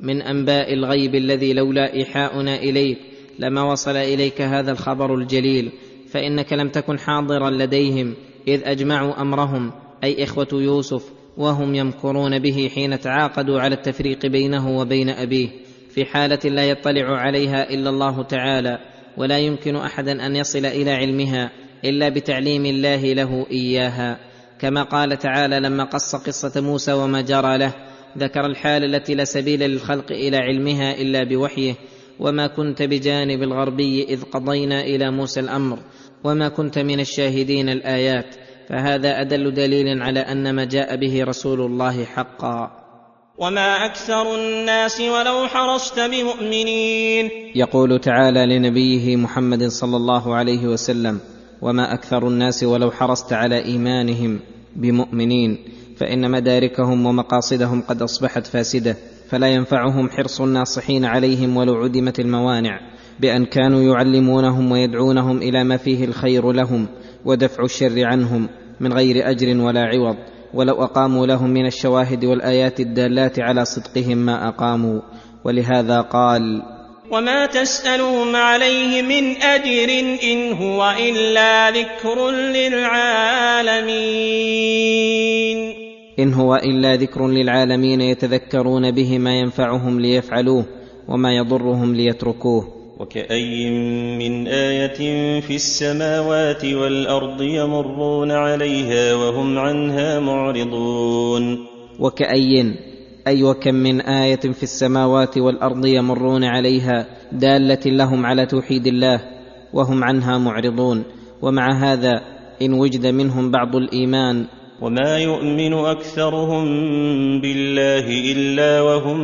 من أنباء الغيب الذي لولا إيحاؤنا إليك لما وصل إليك هذا الخبر الجليل فإنك لم تكن حاضرا لديهم إذ أجمعوا أمرهم أي إخوة يوسف وهم يمكرون به حين تعاقدوا على التفريق بينه وبين أبيه في حالة لا يطلع عليها إلا الله تعالى. ولا يمكن أحدا أن يصل إلى علمها إلا بتعليم الله له إياها. كما قال تعالى لما قص قصة موسى وما جرى له ذكر الحال التي لا سبيل للخلق إلى علمها إلا بوحيه. وما كنت بجانب الغربي إذ قضينا إلى موسى الأمر وما كنت من الشاهدين الآيات. فهذا أدل دليل على أن ما جاء به رسول الله حقا. وما أكثر الناس ولو حرصت بمؤمنين. يقول تعالى لنبيه محمد صلى الله عليه وسلم وما أكثر الناس ولو حرصت على ايمانهم بمؤمنين فإن مداركهم ومقاصدهم قد أصبحت فاسدة فلا ينفعهم حرص الناصحين عليهم ولو عدمت الموانع بأن كانوا يعلمونهم ويدعونهم إلى ما فيه الخير لهم ودفع الشر عنهم من غير أجر ولا عوض. ولو أقاموا لهم من الشواهد والآيات الدالات على صدقهم ما أقاموا. ولهذا قال وما تسالهم عليه من اجر ان هو الا ذكر للعالمين. ان هو الا ذكر للعالمين يتذكرون به ما ينفعهم ليفعلوه وما يضرهم ليتركوه. وكأي من آية في السماوات والأرض يمرون عليها وهم عنها معرضون. وكأي أي وكم من آية في السماوات والأرض يمرون عليها دالة لهم على توحيد الله وهم عنها معرضون. ومع هذا إن وجد منهم بعض الإيمان. وما يؤمن أكثرهم بالله إلا وهم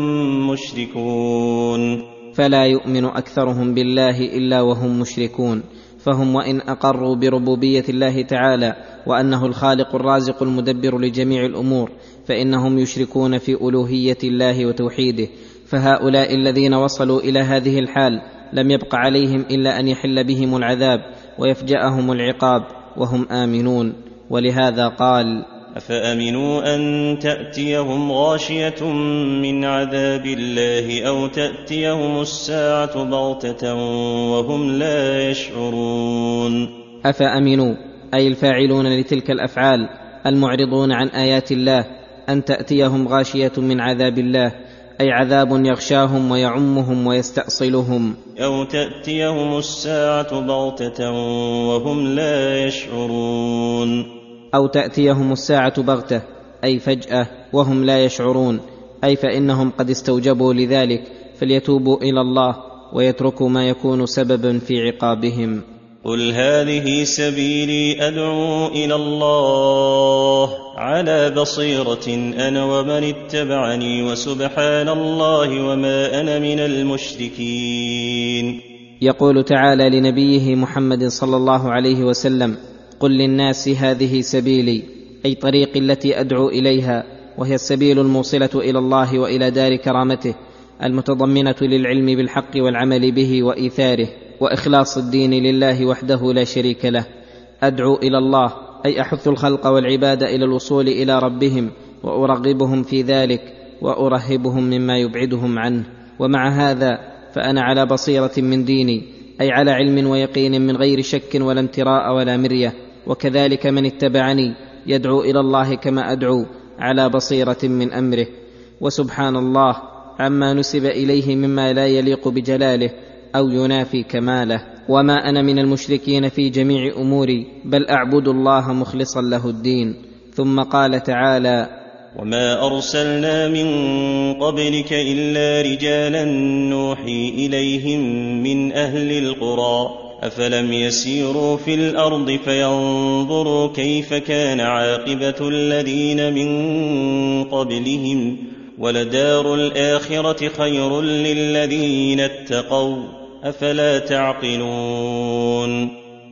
مشركون. فلا يؤمن أكثرهم بالله إلا وهم مشركون فهم وإن أقروا بربوبية الله تعالى وأنه الخالق الرازق المدبر لجميع الأمور فإنهم يشركون في ألوهية الله وتوحيده فهؤلاء الذين وصلوا إلى هذه الحال لم يبق عليهم إلا أن يحل بهم العذاب ويفجأهم العقاب وهم آمنون ولهذا قال أفأمنوا أن تأتيهم غاشية من عذاب الله أو تأتيهم الساعة بغتة وهم لا يشعرون؟ أفأمنوا أي الفاعلون لتلك الأفعال المعرضون عن آيات الله أن تأتيهم غاشية من عذاب الله أي عذاب يغشاهم ويعمهم ويستأصلهم. أو تأتيهم الساعة بغتة وهم لا يشعرون. أو تأتيهم الساعة بغتة أي فجأة وهم لا يشعرون أي فإنهم قد استوجبوا لذلك فليتوبوا إلى الله ويتركوا ما يكون سببا في عقابهم. قل هذه سبيلي أدعو إلى الله على بصيرة أنا ومن اتبعني وسبحان الله وما أنا من المشركين. يقول تعالى لنبيه محمد صلى الله عليه وسلم قل للناس هذه سبيلي أي طريقي التي أدعو إليها وهي السبيل الموصلة إلى الله وإلى دار كرامته المتضمنة للعلم بالحق والعمل به وإيثاره وإخلاص الدين لله وحده لا شريك له. أدعو إلى الله أي أحث الخلق والعباد إلى الوصول إلى ربهم وأرغبهم في ذلك وأرهبهم مما يبعدهم عنه. ومع هذا فأنا على بصيرة من ديني أي على علم ويقين من غير شك ولا امتراء ولا مرية. وكذلك من اتبعني يدعو إلى الله كما أدعو على بصيرة من أمره. وسبحان الله عما نسب إليه مما لا يليق بجلاله أو ينافي كماله. وما أنا من المشركين في جميع أموري بل أعبد الله مخلصا له الدين. ثم قال تعالى وما أرسلنا من قبلك إلا رجالا نوحي إليهم من أهل القرى. أفلم يسيروا في الأرض فينظروا كيف كان عاقبة الذين من قبلهم ولدار الآخرة خير للذين اتقوا أفلا تعقلون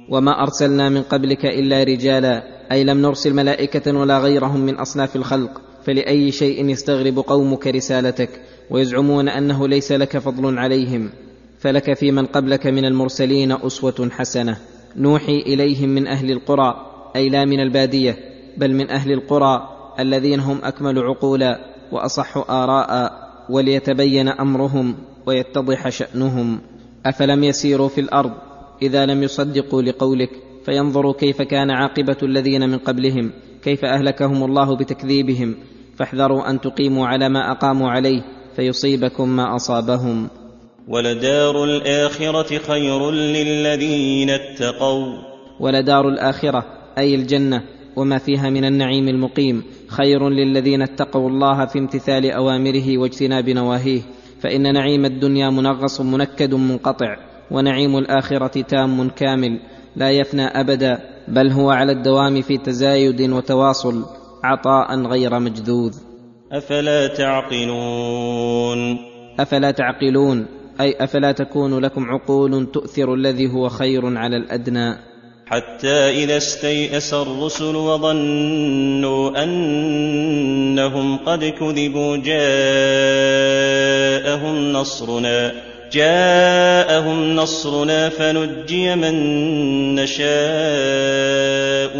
وما ارسلنا من قبلك الا رجالا اي لم نرسل ملائكه ولا غيرهم من اصناف الخلق فلاي شيء يستغرب قومك رسالتك ويزعمون انه ليس لك فضل عليهم فلك في من قبلك من المرسلين أسوة حسنة. نوحي إليهم من أهل القرى أي لا من البادية بل من أهل القرى الذين هم أكمل عقولا وأصح آراء وليتبين أمرهم ويتضح شأنهم. أفلم يسيروا في الأرض؟ إذا لم يصدقوا لقولك فينظروا كيف كان عاقبة الذين من قبلهم كيف أهلكهم الله بتكذيبهم. فاحذروا أن تقيموا على ما أقاموا عليه فيصيبكم ما أصابهم. ولدار الآخرة خير للذين اتقوا. ولدار الاخره أي الجنة وما فيها من النعيم المقيم خير للذين اتقوا الله في امتثال أوامره واجتناب نواهيه. فإن نعيم الدنيا منغص منكد منقطع ونعيم الآخرة تام كامل لا يفنى أبدا بل هو على الدوام في تزايد وتواصل عطاء غير مجذوذ. أفلا تعقلون؟ أفلا تعقلون؟ أي أفلا تكون لكم عقول تؤثر الذي هو خير على الأدنى؟ حتى إذا استيأس الرسل وظنوا أنهم قد كذبوا جاءهم نصرنا جاءهم نصرنا فنجي من نشاء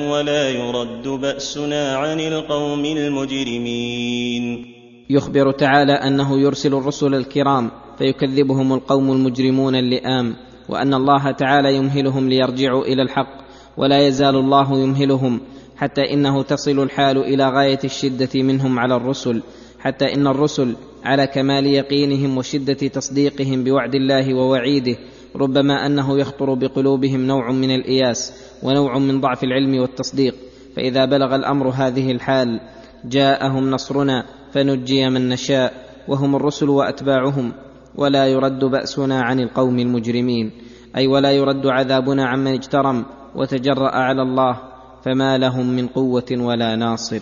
ولا يرد بأسنا عن القوم المجرمين. يخبر تعالى أنه يرسل الرسل الكرام فيكذبهم القوم المجرمون اللئام وأن الله تعالى يمهلهم ليرجعوا إلى الحق ولا يزال الله يمهلهم حتى إنه تصل الحال إلى غاية الشدة منهم على الرسل حتى إن الرسل على كمال يقينهم وشدة تصديقهم بوعد الله ووعيده ربما أنه يخطر بقلوبهم نوع من الإياس ونوع من ضعف العلم والتصديق فإذا بلغ الأمر هذه الحال جاءهم نصرنا فنجي من نشاء وهم الرسل وأتباعهم ولا يرد بأسنا عن القوم المجرمين. أي ولا يرد عذابنا عمن اجترم وتجرأ على الله فما لهم من قوة ولا ناصر.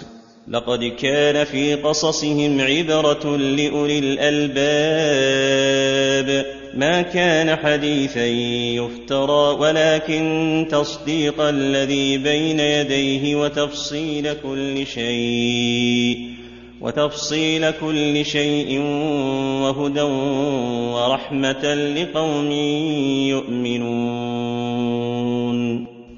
لقد كان في قصصهم عبرة لأولي الألباب. ما كان حديثا يفترى ولكن تصديق الذي بين يديه وتفصيل كل شيء. وتفصيل كل شيء وهدى ورحمة لقوم يؤمنون.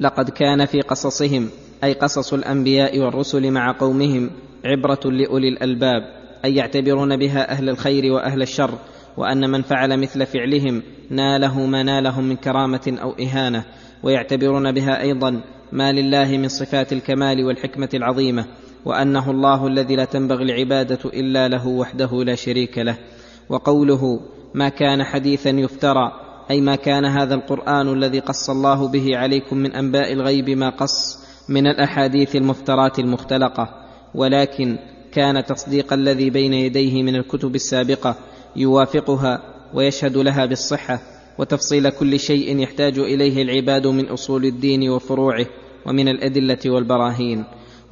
لقد كان في قصصهم أي قصص الأنبياء والرسل مع قومهم عبرة لأولي الألباب اي يعتبرون بها أهل الخير وأهل الشر وأن من فعل مثل فعلهم ناله ما نالهم من كرامة أو إهانة ويعتبرون بها أيضا ما لله من صفات الكمال والحكمة العظيمة. وأنه الله الذي لا تنبغي العبادة إلا له وحده لا شريك له. وقوله ما كان حديثا يفترى أي ما كان هذا القرآن الذي قص الله به عليكم من أنباء الغيب ما قص من الأحاديث المفترات المختلقة. ولكن كان تصديق الذي بين يديه من الكتب السابقة يوافقها ويشهد لها بالصحة وتفصيل كل شيء يحتاج إليه العباد من أصول الدين وفروعه ومن الأدلة والبراهين.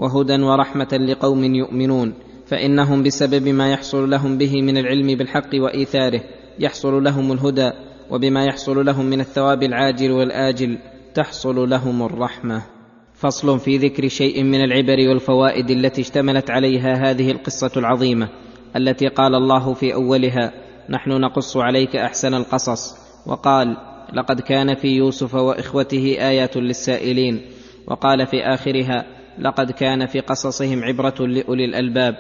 وهدى ورحمة لقوم يؤمنون فإنهم بسبب ما يحصل لهم به من العلم بالحق وإيثاره يحصل لهم الهدى وبما يحصل لهم من الثواب العاجل والآجل تحصل لهم الرحمة. فصل في ذكر شيء من العبر والفوائد التي اشتملت عليها هذه القصة العظيمة التي قال الله في أولها نحن نقص عليك أحسن القصص وقال لقد كان في يوسف وإخوته آيات للسائلين وقال في آخرها لقد كان في قصصهم عبرة لأولي الألباب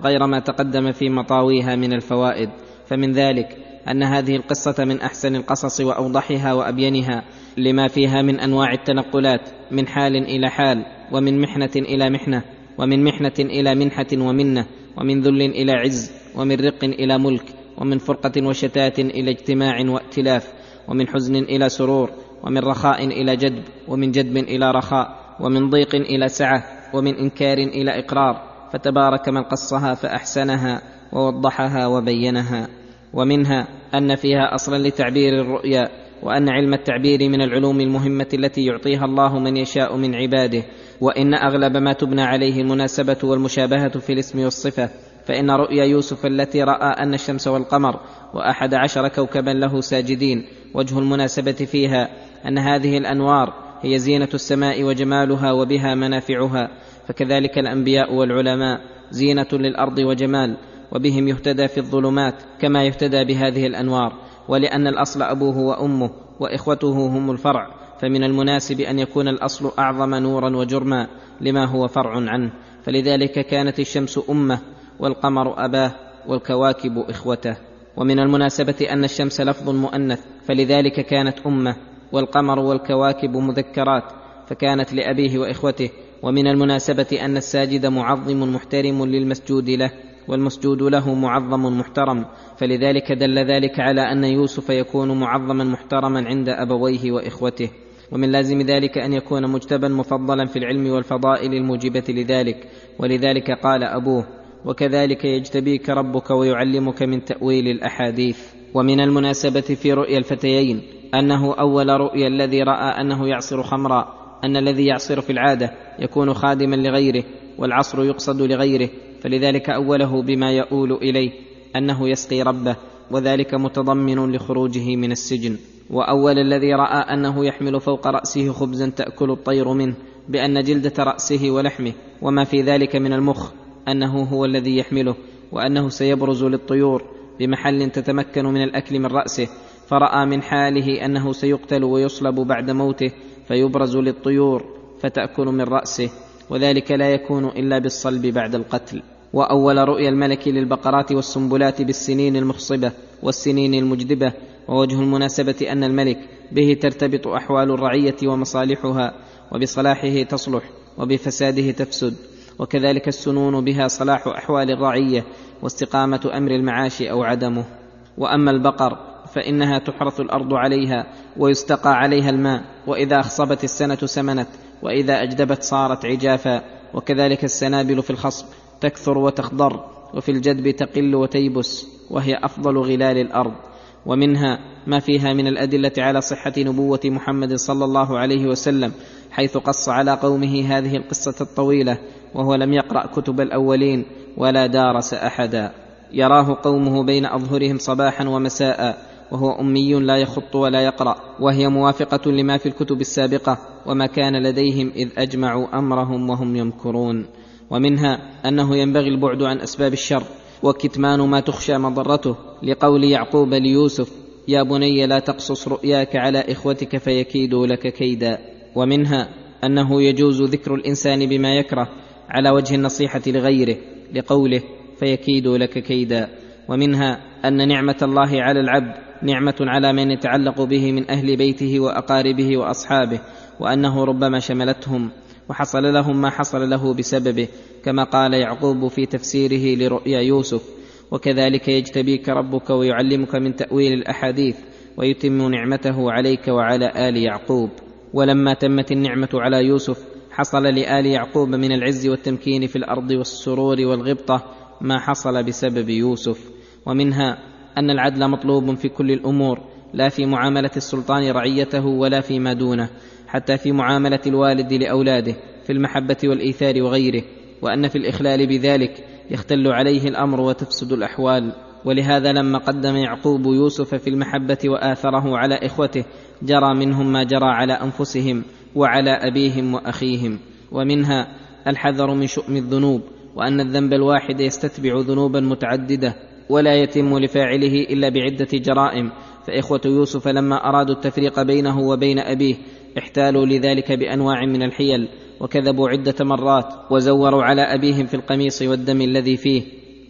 غير ما تقدم في مطاويها من الفوائد. فمن ذلك أن هذه القصة من أحسن القصص وأوضحها وأبينها لما فيها من أنواع التنقلات من حال إلى حال ومن محنة إلى محنة ومن محنة إلى منحة ومنة ومن ذل إلى عز ومن رق إلى ملك ومن فرقة وشتات إلى اجتماع وائتلاف ومن حزن إلى سرور ومن رخاء إلى جدب ومن جدب إلى رخاء. ومن ضيق إلى سعة ومن إنكار إلى إقرار فتبارك من قصها فأحسنها ووضحها وبينها. ومنها أن فيها أصلا لتعبير الرؤيا وأن علم التعبير من العلوم المهمة التي يعطيها الله من يشاء من عباده. وإن أغلب ما تبنى عليه المناسبة والمشابهة في الاسم والصفة فإن رؤيا يوسف التي رأى أن الشمس والقمر وأحد عشر كوكبا له ساجدين. وجه المناسبة فيها أن هذه الأنوار هي زينة السماء وجمالها وبها منافعها فكذلك الأنبياء والعلماء زينة للأرض وجمال وبهم يهتدى في الظلمات كما يهتدى بهذه الأنوار ولأن الأصل أبوه وأمه وإخوته هم الفرع فمن المناسب أن يكون الأصل أعظم نورا وجرما لما هو فرع عنه فلذلك كانت الشمس أمه والقمر أباه والكواكب إخوته ومن المناسبة أن الشمس لفظ مؤنث فلذلك كانت أمه والقمر والكواكب مذكرات فكانت لأبيه وإخوته ومن المناسبة أن الساجد معظم محترم للمسجود له والمسجود له معظم محترم فلذلك دل ذلك على أن يوسف يكون معظما محترما عند أبويه وإخوته. ومن لازم ذلك أن يكون مجتبا مفضلا في العلم والفضائل الموجبة لذلك ولذلك قال أبوه وكذلك يجتبيك ربك ويعلمك من تأويل الأحاديث. ومن المناسبة في رؤيا الفتيين أنه أول رؤيا الذي رأى أنه يعصر خمرا أن الذي يعصر في العادة يكون خادما لغيره والعصر يقصد لغيره فلذلك أوله بما يؤول إليه أنه يسقي ربه وذلك متضمن لخروجه من السجن. وأول الذي رأى أنه يحمل فوق رأسه خبزا تأكل الطير منه بأن جلدة رأسه ولحمه وما في ذلك من المخ أنه هو الذي يحمله وأنه سيبرز للطيور بمحل تتمكن من الأكل من رأسه فرأى من حاله أنه سيقتل ويصلب بعد موته فيبرز للطيور فتأكل من رأسه وذلك لا يكون إلا بالصلب بعد القتل. وأول رؤيا الملك للبقرات والسنبلات بالسنين المخصبة والسنين المجدبة ووجه المناسبة أن الملك به ترتبط أحوال الرعية ومصالحها وبصلاحه تصلح وبفساده تفسد. وكذلك السنون بها صلاح أحوال الرعية واستقامة أمر المعاش أو عدمه. وأما البقر فإنها تحرث الأرض عليها ويستقى عليها الماء وإذا أخصبت السنة سمنت وإذا أجدبت صارت عجافا. وكذلك السنابل في الخصب تكثر وتخضر وفي الجدب تقل وتيبس وهي أفضل غلال الأرض. ومنها ما فيها من الأدلة على صحة نبوة محمد صلى الله عليه وسلم حيث قص على قومه هذه القصة الطويلة وهو لم يقرأ كتب الأولين ولا دارس أحدا. يراه قومه بين أظهرهم صباحا ومساء وهو أمي لا يخط ولا يقرأ وهي موافقة لما في الكتب السابقة وما كان لديهم إذ أجمعوا أمرهم وهم يمكرون. ومنها أنه ينبغي البعد عن أسباب الشر وكتمان ما تخشى مضرته لقول يعقوب ليوسف يا بني لا تقصص رؤياك على إخوتك فيكيدوا لك كيدا. ومنها أنه يجوز ذكر الإنسان بما يكره على وجه النصيحة لغيره لقوله فيكيدوا لك كيدا. ومنها أن نعمة الله على العبد نعمة على من يتعلق به من أهل بيته وأقاربه وأصحابه وأنه ربما شملتهم. وحصل لهم ما حصل له بسببه كما قال يعقوب في تفسيره لرؤيا يوسف وكذلك يجتبيك ربك ويعلمك من تأويل الأحاديث ويتم نعمته عليك وعلى آل يعقوب. ولما تمت النعمة على يوسف حصل لآل يعقوب من العز والتمكين في الأرض والسرور والغبطة ما حصل بسبب يوسف. ومنها أن العدل مطلوب في كل الأمور لا في معاملة السلطان رعيته ولا فيما دونه. حتى في معاملة الوالد لأولاده في المحبة والإيثار وغيره وأن في الإخلال بذلك يختل عليه الأمر وتفسد الأحوال. ولهذا لما قدم يعقوب يوسف في المحبة وآثره على إخوته جرى منهم ما جرى على أنفسهم وعلى أبيهم وأخيهم. ومنها الحذر من شؤم الذنوب وأن الذنب الواحد يستتبع ذنوبا متعددة ولا يتم لفاعله إلا بعدة جرائم. فإخوة يوسف لما أرادوا التفريق بينه وبين أبيه احتالوا لذلك بأنواع من الحيل وكذبوا عدة مرات وزوروا على أبيهم في القميص والدم الذي فيه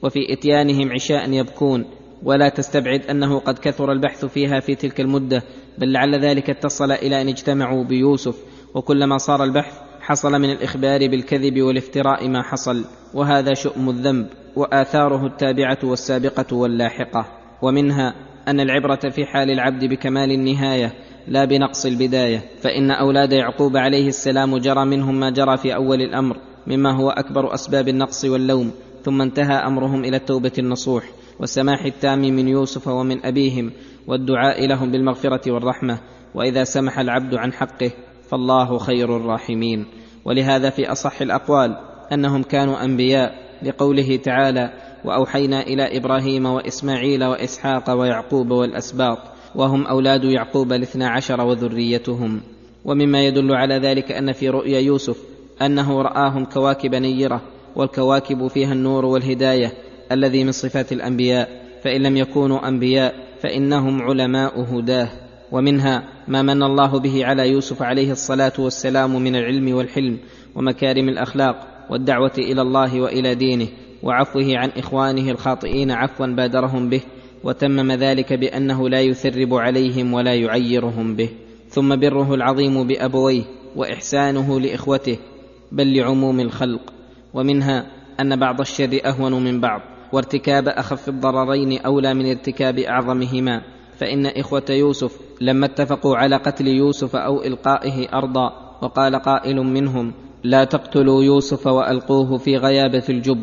وفي إتيانهم عشاء يبكون. ولا تستبعد أنه قد كثر البحث فيها في تلك المدة بل لعل ذلك اتصل إلى أن اجتمعوا بيوسف وكلما صار البحث حصل من الإخبار بالكذب والافتراء ما حصل. وهذا شؤم الذنب وآثاره التابعة والسابقة واللاحقة. ومنها أن العبرة في حال العبد بكمال النهاية لا بنقص البداية فإن أولاد يعقوب عليه السلام جرى منهم ما جرى في أول الأمر مما هو أكبر أسباب النقص واللوم ثم انتهى أمرهم إلى التوبة النصوح والسماح التام من يوسف ومن أبيهم والدعاء لهم بالمغفرة والرحمة وإذا سمح العبد عن حقه فالله خير الراحمين. ولهذا في أصح الأقوال أنهم كانوا أنبياء لقوله تعالى وأوحينا إلى إبراهيم وإسماعيل وإسحاق ويعقوب والأسباط وهم أولاد يعقوب الاثنا عشر وذريتهم. ومما يدل على ذلك أن في رؤيا يوسف أنه رآهم كواكب نيرة والكواكب فيها النور والهداية الذي من صفات الأنبياء. فإن لم يكونوا أنبياء فإنهم علماء هداه. ومنها ما من الله به على يوسف عليه الصلاة والسلام من العلم والحلم ومكارم الأخلاق والدعوة إلى الله وإلى دينه وعفوه عن إخوانه الخاطئين عفوا بادرهم به. وتمم ذلك بأنه لا يثرب عليهم ولا يعيرهم به. ثم بره العظيم بأبويه وإحسانه لإخوته بل لعموم الخلق. ومنها أن بعض الشر أهون من بعض وارتكاب أخف الضررين أولى من ارتكاب أعظمهما. فإن إخوة يوسف لما اتفقوا على قتل يوسف أو إلقائه أرضا وقال قائل منهم لا تقتلوا يوسف وألقوه في غيابة الجب.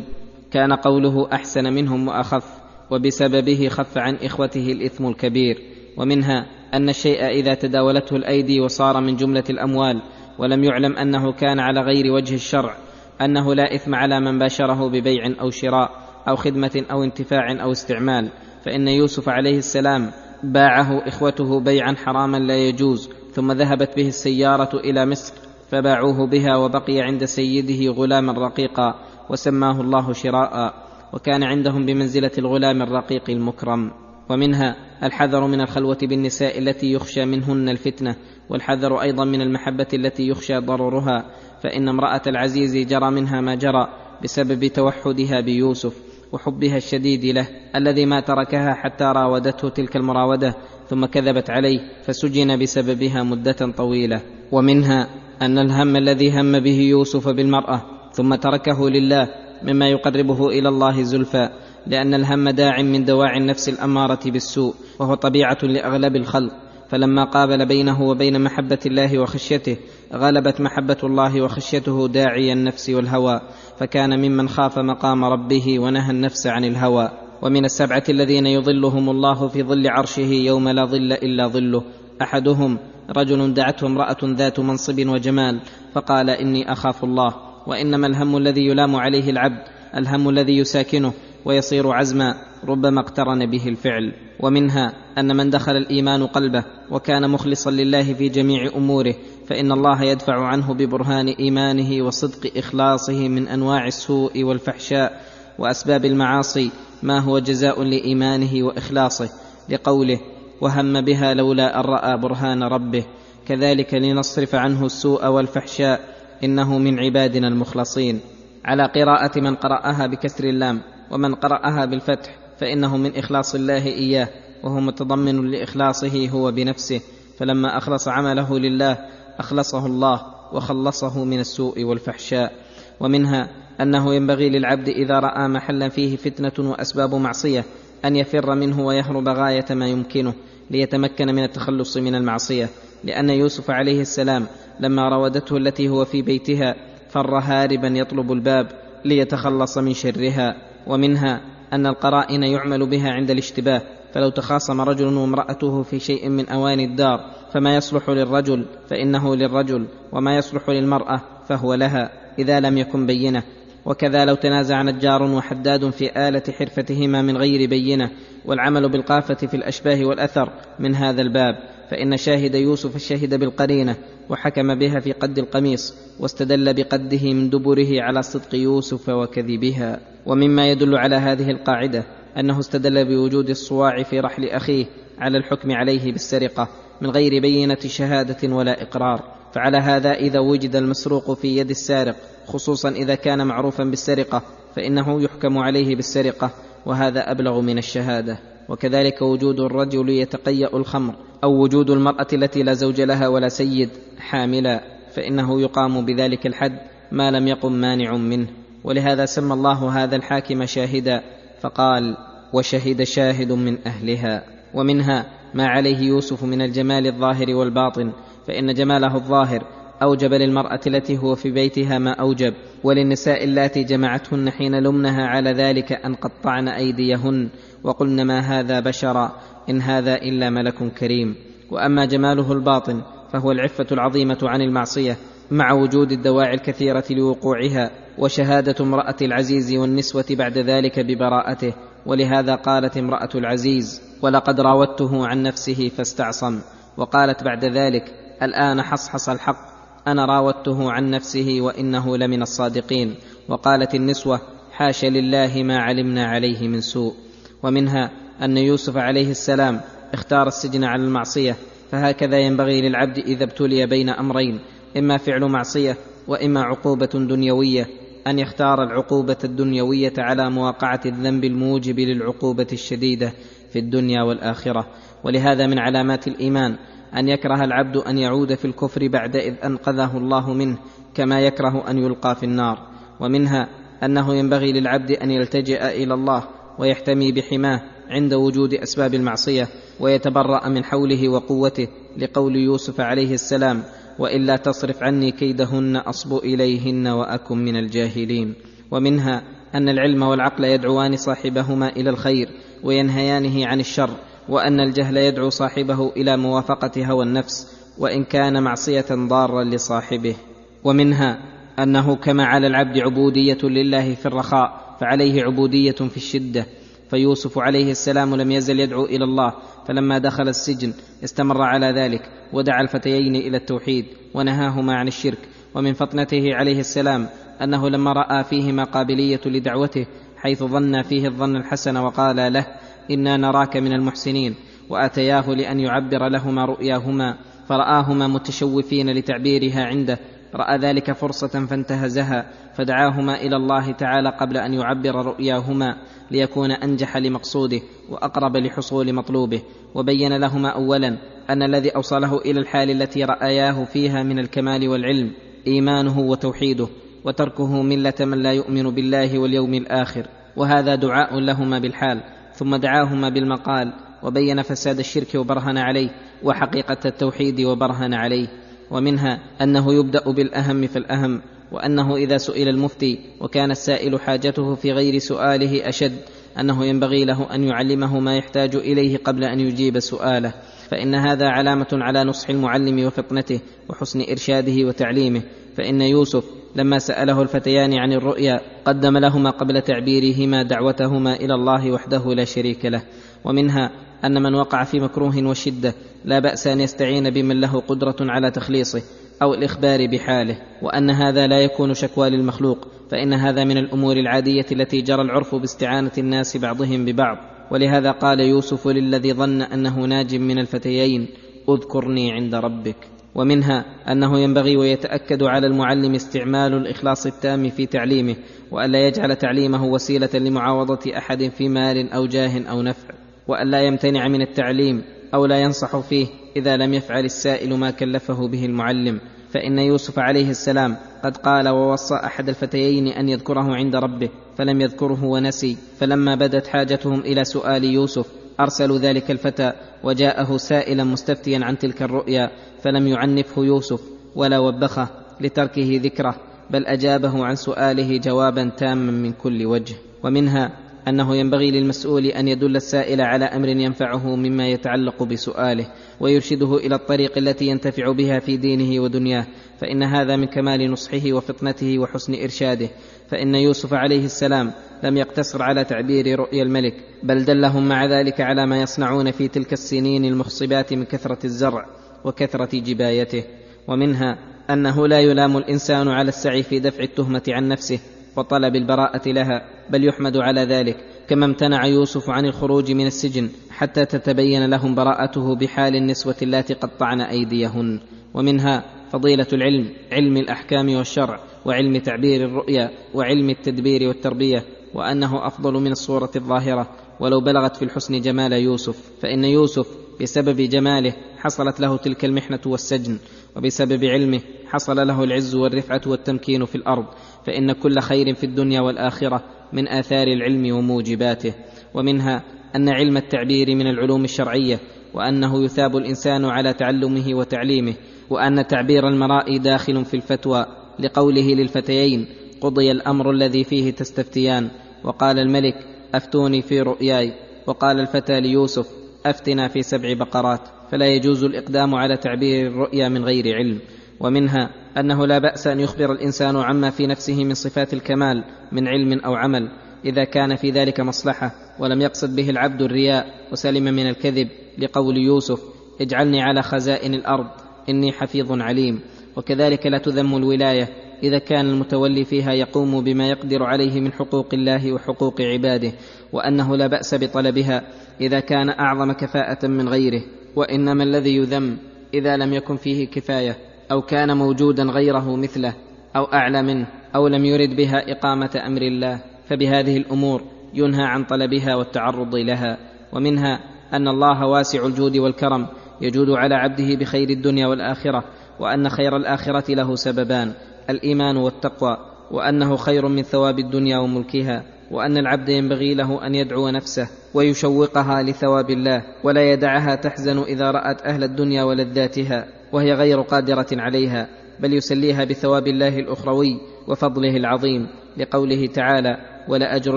كان قوله أحسن منهم وأخف. وبسببه خف عن إخوته الإثم الكبير ومنها أن الشيء إذا تداولته الأيدي وصار من جملة الأموال ولم يعلم أنه كان على غير وجه الشرع أنه لا إثم على من باشره ببيع أو شراء أو خدمة أو انتفاع أو استعمال فإن يوسف عليه السلام باعه إخوته بيعا حراما لا يجوز ثم ذهبت به السيارة إلى مصر فباعوه بها وبقي عند سيده غلاما رقيقا وسماه الله شراء. وكان عندهم بمنزلة الغلام الرقيق المكرم. ومنها الحذر من الخلوة بالنساء التي يخشى منهن الفتنة والحذر أيضا من المحبة التي يخشى ضررها فإن امرأة العزيز جرى منها ما جرى بسبب توحدها بيوسف وحبها الشديد له الذي ما تركها حتى راودته تلك المراودة ثم كذبت عليه فسجن بسببها مدة طويلة. ومنها أن الهم الذي هم به يوسف بالمرأة ثم تركه لله مما يقربه إلى الله زلفى لأن الهم داع من دواعي النفس الأمارة بالسوء وهو طبيعة لأغلب الخلق. فلما قابل بينه وبين محبة الله وخشيته غلبت محبة الله وخشيته داعي النفس والهوى. فكان ممن خاف مقام ربه ونهى النفس عن الهوى. ومن السبعة الذين يظلهم الله في ظل عرشه يوم لا ظل إلا ظله. أحدهم رجل دعته امرأة ذات منصب وجمال فقال إني أخاف الله. وإنما الهم الذي يلام عليه العبد الهم الذي يساكنه ويصير عزما ربما اقترن به الفعل. ومنها أن من دخل الإيمان قلبه وكان مخلصا لله في جميع أموره فإن الله يدفع عنه ببرهان إيمانه وصدق إخلاصه من أنواع السوء والفحشاء وأسباب المعاصي ما هو جزاء لإيمانه وإخلاصه لقوله وهم بها لولا أن رأى برهان ربه كذلك لنصرف عنه السوء والفحشاء إنه من عبادنا المخلصين. على قراءة من قرأها بكسر اللام ومن قرأها بالفتح فإنه من إخلاص الله إياه وهو متضمن لإخلاصه هو بنفسه. فلما أخلص عمله لله أخلصه الله وخلصه من السوء والفحشاء. ومنها أنه ينبغي للعبد إذا رأى محلا فيه فتنة وأسباب معصية أن يفر منه ويهرب غاية ما يمكنه ليتمكن من التخلص من المعصية. لأن يوسف عليه السلام لما راودته التي هو في بيتها فر هاربا يطلب الباب ليتخلص من شرها ومنها أن القرائن يعمل بها عند الاشتباه فلو تخاصم رجل وامرأته في شيء من اواني الدار فما يصلح للرجل فإنه للرجل وما يصلح للمرأة فهو لها إذا لم يكن بينة. وكذا لو تنازع نجار وحداد في آلة حرفتهما من غير بينة والعمل بالقافة في الأشباه والأثر من هذا الباب. فإن شاهد يوسف شهد بالقرينة وحكم بها في قد القميص واستدل بقده من دبره على صدق يوسف وكذبها. ومما يدل على هذه القاعدة أنه استدل بوجود الصواع في رحل أخيه على الحكم عليه بالسرقة من غير بينة شهادة ولا إقرار. فعلى هذا إذا وجد المسروق في يد السارق خصوصا إذا كان معروفا بالسرقة فإنه يحكم عليه بالسرقة وهذا أبلغ من الشهادة. وكذلك وجود الرجل يتقيأ الخمر أو وجود المرأة التي لا زوج لها ولا سيد حاملا فإنه يقام بذلك الحد ما لم يقم مانع منه. ولهذا سمى الله هذا الحاكم شاهدا فقال وشهد شاهد من أهلها ومنها ما عليه يوسف من الجمال الظاهر والباطن فإن جماله الظاهر أوجب للمرأة التي هو في بيتها ما أوجب وللنساء اللاتي جمعتهن حين لمنها على ذلك أن قطعن أيديهن وقلن ما هذا بشرا إن هذا إلا ملك كريم. وأما جماله الباطن فهو العفة العظيمة عن المعصية مع وجود الدواعي الكثيرة لوقوعها وشهادة امرأة العزيز والنسوة بعد ذلك ببراءته. ولهذا قالت امرأة العزيز ولقد راودته عن نفسه فاستعصم. وقالت بعد ذلك الآن حصحص الحق أنا راودته عن نفسه وإنه لمن الصادقين. وقالت النسوة حاش لله ما علمنا عليه من سوء. ومنها أن يوسف عليه السلام اختار السجن على المعصية فهكذا ينبغي للعبد إذا ابتلي بين أمرين إما فعل معصية وإما عقوبة دنيوية أن يختار العقوبة الدنيوية على مواقعة الذنب الموجب للعقوبة الشديدة في الدنيا والآخرة. ولهذا من علامات الإيمان أن يكره العبد أن يعود في الكفر بعد إذ أنقذه الله منه كما يكره أن يلقى في النار. ومنها أنه ينبغي للعبد أن يلتجئ إلى الله ويحتمي بحماه عند وجود أسباب المعصية ويتبرأ من حوله وقوته لقول يوسف عليه السلام وإلا تصرف عني كيدهن أصب إليهن وأكن من الجاهلين. ومنها أن العلم والعقل يدعوان صاحبهما إلى الخير وينهيانه عن الشر وأن الجهل يدعو صاحبه إلى موافقة هوى النفس وإن كان معصية ضارا لصاحبه. ومنها أنه كما على العبد عبودية لله في الرخاء فعليه عبودية في الشدة فيوسف عليه السلام لم يزل يدعو إلى الله فلما دخل السجن استمر على ذلك ودعا الفتيين إلى التوحيد ونهاهما عن الشرك ومن فطنته عليه السلام أنه لما رأى فيهما قابلية لدعوته حيث ظن فيه الظن الحسن وقال له إنا نراك من المحسنين وآتياه لأن يعبر لهما رؤياهما فرآهما متشوفين لتعبيرها عنده رأى ذلك فرصة فانتهزها فدعاهما إلى الله تعالى قبل أن يعبر رؤياهما ليكون أنجح لمقصوده وأقرب لحصول مطلوبه وبين لهما اولا أن الذي أوصله إلى الحال التي رأياه فيها من الكمال والعلم إيمانه وتوحيده وتركه ملة من لا يؤمن بالله واليوم الآخر وهذا دعاء لهما بالحال ثم دعاهما بالمقال وبين فساد الشرك وبرهن عليه وحقيقة التوحيد وبرهن عليه. ومنها أنه يبدأ بالأهم فالاهم وأنه إذا سئل المفتي وكان السائل حاجته في غير سؤاله أشد أنه ينبغي له أن يعلمه ما يحتاج إليه قبل أن يجيب سؤاله. فإن هذا علامة على نصح المعلم وفطنته وحسن إرشاده وتعليمه. فإن يوسف لما سأله الفتيان عن الرؤيا قدم لهما قبل تعبيرهما دعوتهما إلى الله وحده لا شريك له. ومنها أن من وقع في مكروه وشدة لا بأس أن يستعين بمن له قدرة على تخليصه أو الإخبار بحاله وأن هذا لا يكون شكوى للمخلوق فإن هذا من الأمور العادية التي جرى العرف باستعانة الناس بعضهم ببعض. ولهذا قال يوسف للذي ظن أنه ناج من الفتيين اذكرني عند ربك ومنها أنه ينبغي ويتأكد على المعلم استعمال الإخلاص التام في تعليمه والا يجعل تعليمه وسيلة لمعاوضة أحد في مال أو جاه أو نفع. والا يمتنع من التعليم أو لا ينصح فيه إذا لم يفعل السائل ما كلفه به المعلم. فإن يوسف عليه السلام قد قال ووصى أحد الفتيين أن يذكره عند ربه فلم يذكره ونسي. فلما بدت حاجتهم إلى سؤال يوسف أرسلوا ذلك الفتى وجاءه سائلا مستفتيا عن تلك الرؤيا فلم يعنفه يوسف ولا وبخه لتركه ذكره بل أجابه عن سؤاله جوابا تاما من كل وجه. ومنها أنه ينبغي للمسؤول أن يدل السائل على أمر ينفعه مما يتعلق بسؤاله ويرشده إلى الطريق التي ينتفع بها في دينه ودنياه فإن هذا من كمال نصحه وفطنته وحسن إرشاده. فإن يوسف عليه السلام لم يقتصر على تعبير رؤيا الملك بل دلهم مع ذلك على ما يصنعون في تلك السنين المخصبات من كثرة الزرع وكثرة جبايته. ومنها أنه لا يلام الإنسان على السعي في دفع التهمة عن نفسه وطلب البراءة لها بل يحمد على ذلك كما امتنع يوسف عن الخروج من السجن حتى تتبين لهم براءته بحال النسوة اللاتي قطعن أيديهن. ومنها فضيلة العلم علم الأحكام والشرع وعلم تعبير الرؤيا وعلم التدبير والتربية وأنه أفضل من الصورة الظاهرة. ولو بلغت في الحسن جمال يوسف فإن يوسف بسبب جماله حصلت له تلك المحنة والسجن وبسبب علمه حصل له العز والرفعة والتمكين في الأرض. فإن كل خير في الدنيا والآخرة من آثار العلم وموجباته ومنها أن علم التعبير من العلوم الشرعية وأنه يثاب الإنسان على تعلمه وتعليمه وأن تعبير المراء داخل في الفتوى لقوله للفتيين قضي الأمر الذي فيه تستفتيان وقال الملك أفتوني في رؤياي وقال الفتى ليوسف أفتنا في سبع بقرات فلا يجوز الإقدام على تعبير الرؤيا من غير علم. ومنها أنه لا بأس أن يخبر الإنسان عما في نفسه من صفات الكمال من علم أو عمل إذا كان في ذلك مصلحة ولم يقصد به العبد الرياء وسلم من الكذب لقول يوسف اجعلني على خزائن الأرض إني حفيظ عليم. وكذلك لا تذم الولاية إذا كان المتولي فيها يقوم بما يقدر عليه من حقوق الله وحقوق عباده وأنه لا بأس بطلبها إذا كان أعظم كفاءة من غيره وإنما الذي يذم إذا لم يكن فيه كفاية. أو كان موجودا غيره مثله أو أعلى منه أو لم يرد بها إقامة أمر الله فبهذه الأمور ينهى عن طلبها والتعرض لها. ومنها أن الله واسع الجود والكرم يجود على عبده بخير الدنيا والآخرة وأن خير الآخرة له سببان الإيمان والتقوى وأنه خير من ثواب الدنيا وملكها وأن العبد ينبغي له أن يدعو نفسه ويشوقها لثواب الله ولا يدعها تحزن إذا رأت أهل الدنيا ولذاتها. وهي غير قادرة عليها بل يسليها بثواب الله الأخروي وفضله العظيم لقوله تعالى ولاجر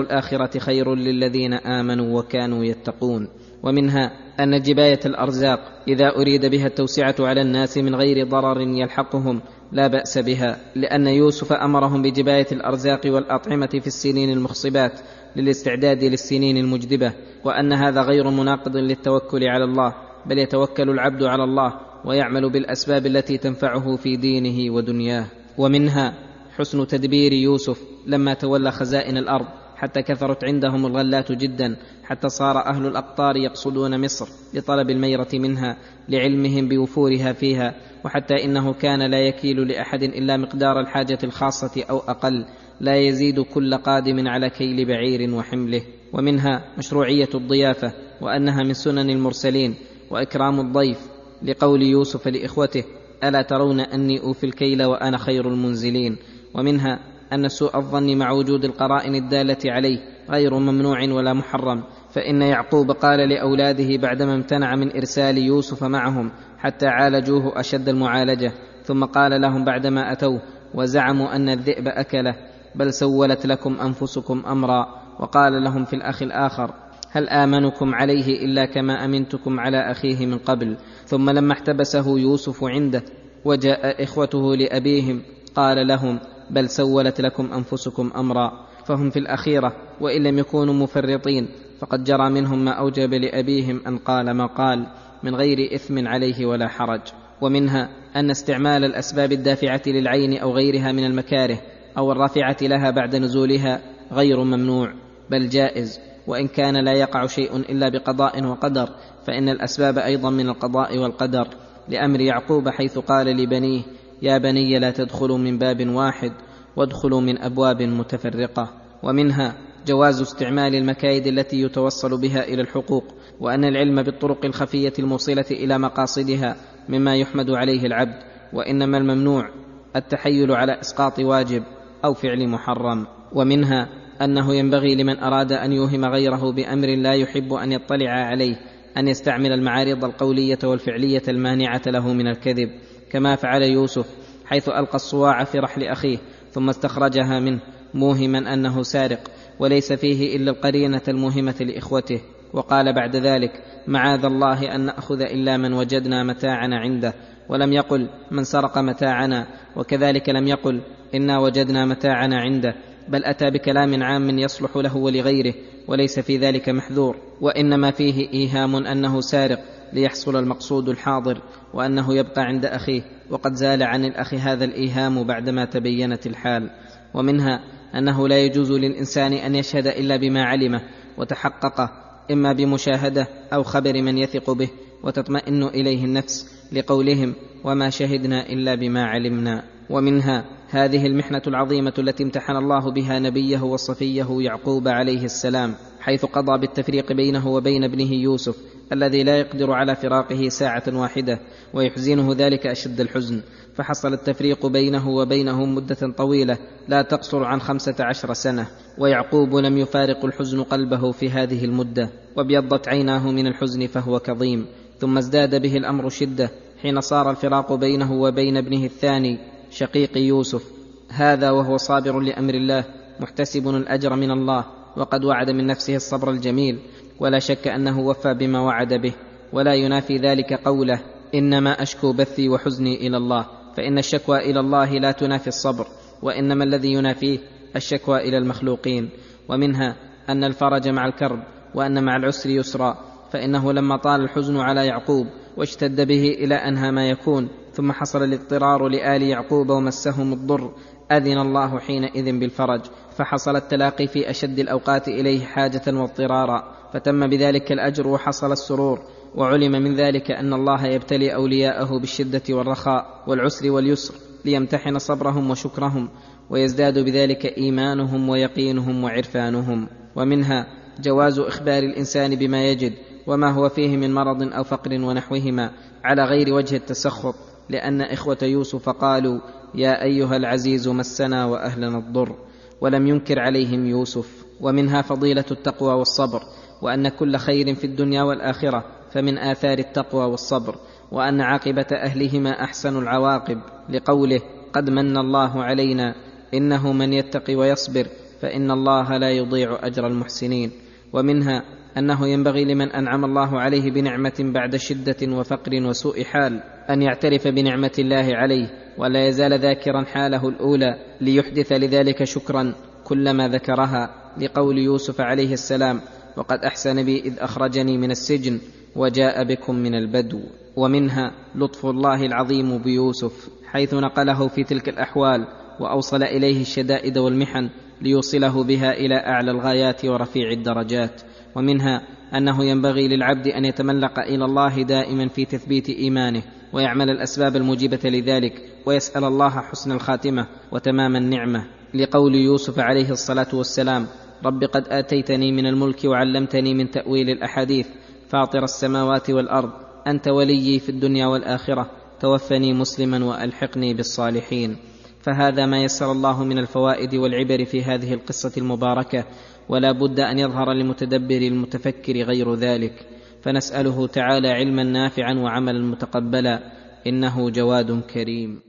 الآخرة خير للذين آمنوا وكانوا يتقون ومنها أن جباية الأرزاق إذا أريد بها التوسعة على الناس من غير ضرر يلحقهم لا بأس بها لأن يوسف أمرهم بجباية الأرزاق والأطعمة في السنين المخصبات للاستعداد للسنين المجدبة وأن هذا غير مناقض للتوكل على الله بل يتوكل العبد على الله ويعمل بالأسباب التي تنفعه في دينه ودنياه. ومنها حسن تدبير يوسف لما تولى خزائن الأرض حتى كثرت عندهم الغلات جدا حتى صار أهل الأقطار يقصدون مصر لطلب الميرة منها لعلمهم بوفورها فيها وحتى إنه كان لا يكيل لأحد إلا مقدار الحاجة الخاصة أو أقل لا يزيد كل قادم على كيل بعير وحمله. ومنها مشروعية الضيافة وأنها من سنن المرسلين وإكرام الضيف لقول يوسف لإخوته ألا ترون أني أوفي الكيل وأنا خير المنزلين؟ ومنها أن سوء الظن مع وجود القرائن الدالة عليه غير ممنوع ولا محرم فإن يعقوب قال لأولاده بعدما امتنع من إرسال يوسف معهم حتى عالجوه أشد المعالجة ثم قال لهم بعدما أتوه وزعموا أن الذئب أكله بل سولت لكم أنفسكم أمرا وقال لهم في الأخ الآخر هل آمنكم عليه إلا كما أمنتكم على أخيه من قبل؟ ثم لما احتبسه يوسف عنده وجاء إخوته لأبيهم قال لهم بل سولت لكم أنفسكم أمرا فهم في الأخيرة وإن لم يكونوا مفرطين فقد جرى منهم ما أوجب لأبيهم أن قال ما قال من غير إثم عليه ولا حرج ومنها أن استعمال الأسباب الدافعة للعين أو غيرها من المكاره أو الرافعه لها بعد نزولها غير ممنوع بل جائز. وإن كان لا يقع شيء إلا بقضاء وقدر فإن الأسباب أيضا من القضاء والقدر. لأمر يعقوب حيث قال لبنيه يا بني لا تدخلوا من باب واحد وادخلوا من أبواب متفرقة. ومنها جواز استعمال المكايد التي يتوصل بها إلى الحقوق وأن العلم بالطرق الخفية الموصلة إلى مقاصدها مما يحمد عليه العبد وإنما الممنوع التحيل على إسقاط واجب أو فعل محرم. ومنها أنه ينبغي لمن أراد أن يوهم غيره بأمر لا يحب أن يطلع عليه أن يستعمل المعارض القولية والفعلية المانعة له من الكذب كما فعل يوسف حيث ألقى الصواع في رحل أخيه ثم استخرجها منه موهما أنه سارق وليس فيه إلا القرينة الموهمة لإخوته وقال بعد ذلك معاذ الله أن نأخذ إلا من وجدنا متاعنا عنده ولم يقل من سرق متاعنا وكذلك لم يقل إنا وجدنا متاعنا عنده بل أتى بكلام عام يصلح له ولغيره وليس في ذلك محذور وإنما فيه إيهام أنه سارق ليحصل المقصود الحاضر وأنه يبقى عند أخيه وقد زال عن الأخ هذا الإيهام بعدما تبينت الحال. ومنها أنه لا يجوز للإنسان أن يشهد إلا بما علمه وتحققه إما بمشاهدة أو خبر من يثق به وتطمئن إليه النفس لقولهم وما شهدنا إلا بما علمنا. ومنها هذه المحنة العظيمة التي امتحن الله بها نبيه وصفيه يعقوب عليه السلام حيث قضى بالتفريق بينه وبين ابنه يوسف الذي لا يقدر على فراقه ساعة واحدة ويحزنه ذلك أشد الحزن. فحصل التفريق بينه وبينهم مدة طويلة لا تقصر عن خمسة عشر سنة ويعقوب لم يفارق الحزن قلبه في هذه المدة. وابيضت عيناه من الحزن فهو كظيم ثم ازداد به الأمر شدة حين صار الفراق بينه وبين ابنه الثاني شقيق يوسف هذا وهو صابر لأمر الله محتسب الأجر من الله وقد وعد من نفسه الصبر الجميل ولا شك أنه وفى بما وعد به ولا ينافي ذلك قوله إنما أشكو بثي وحزني إلى الله فإن الشكوى إلى الله لا تنافي الصبر وإنما الذي ينافيه الشكوى إلى المخلوقين ومنها أن الفرج مع الكرب وأن مع العسر يسرا فإنه لما طال الحزن على يعقوب واشتد به إلى أنهى ما يكون ثم حصل الاضطرار لآل يعقوب ومسهم الضر. أذن الله حينئذ بالفرج. فحصل التلاقي في أشد الأوقات إليه حاجة واضطرارا. فتم بذلك الأجر وحصل السرور. وعلم من ذلك أن الله يبتلي أولياءه بالشدة والرخاء والعسر واليسر ليمتحن صبرهم وشكرهم ويزداد بذلك إيمانهم ويقينهم وعرفانهم. ومنها جواز إخبار الإنسان بما يجد وما هو فيه من مرض أو فقر ونحوهما على غير وجه التسخط. لأن إخوة يوسف قالوا يا أيها العزيز مسنا وأهلنا الضر ولم ينكر عليهم يوسف ومنها فضيلة التقوى والصبر وأن كل خير في الدنيا والآخرة فمن آثار التقوى والصبر وأن عاقبة أهلهما أحسن العواقب لقوله قد من الله علينا إنه من يتقي ويصبر فإن الله لا يضيع أجر المحسنين ومنها أنه ينبغي لمن أنعم الله عليه بنعمة بعد شدة وفقر وسوء حال أن يعترف بنعمة الله عليه ولا يزال ذاكرا حاله الأولى ليحدث لذلك شكرا كلما ذكرها لقول يوسف عليه السلام وقد أحسن بي إذ أخرجني من السجن وجاء بكم من البدو ومنها لطف الله العظيم بيوسف حيث نقله في تلك الأحوال وأوصل إليه الشدائد والمحن ليوصله بها إلى أعلى الغايات ورفيع الدرجات ومنها أنه ينبغي للعبد أن يتملق إلى الله دائما في تثبيت إيمانه ويعمل الأسباب الموجبة لذلك ويسأل الله حسن الخاتمة وتمام النعمة. لقول يوسف عليه الصلاة والسلام رب قد آتيتني من الملك وعلمتني من تأويل الأحاديث فاطر السماوات والأرض أنت وليي في الدنيا والآخرة توفني مسلما وألحقني بالصالحين. فهذا ما يسر الله من الفوائد والعبر في هذه القصة المباركة ولا بد أن يظهر للمتدبر المتفكر غير ذلك فنسأله تعالى علما نافعا وعملا متقبلا إنه جواد كريم.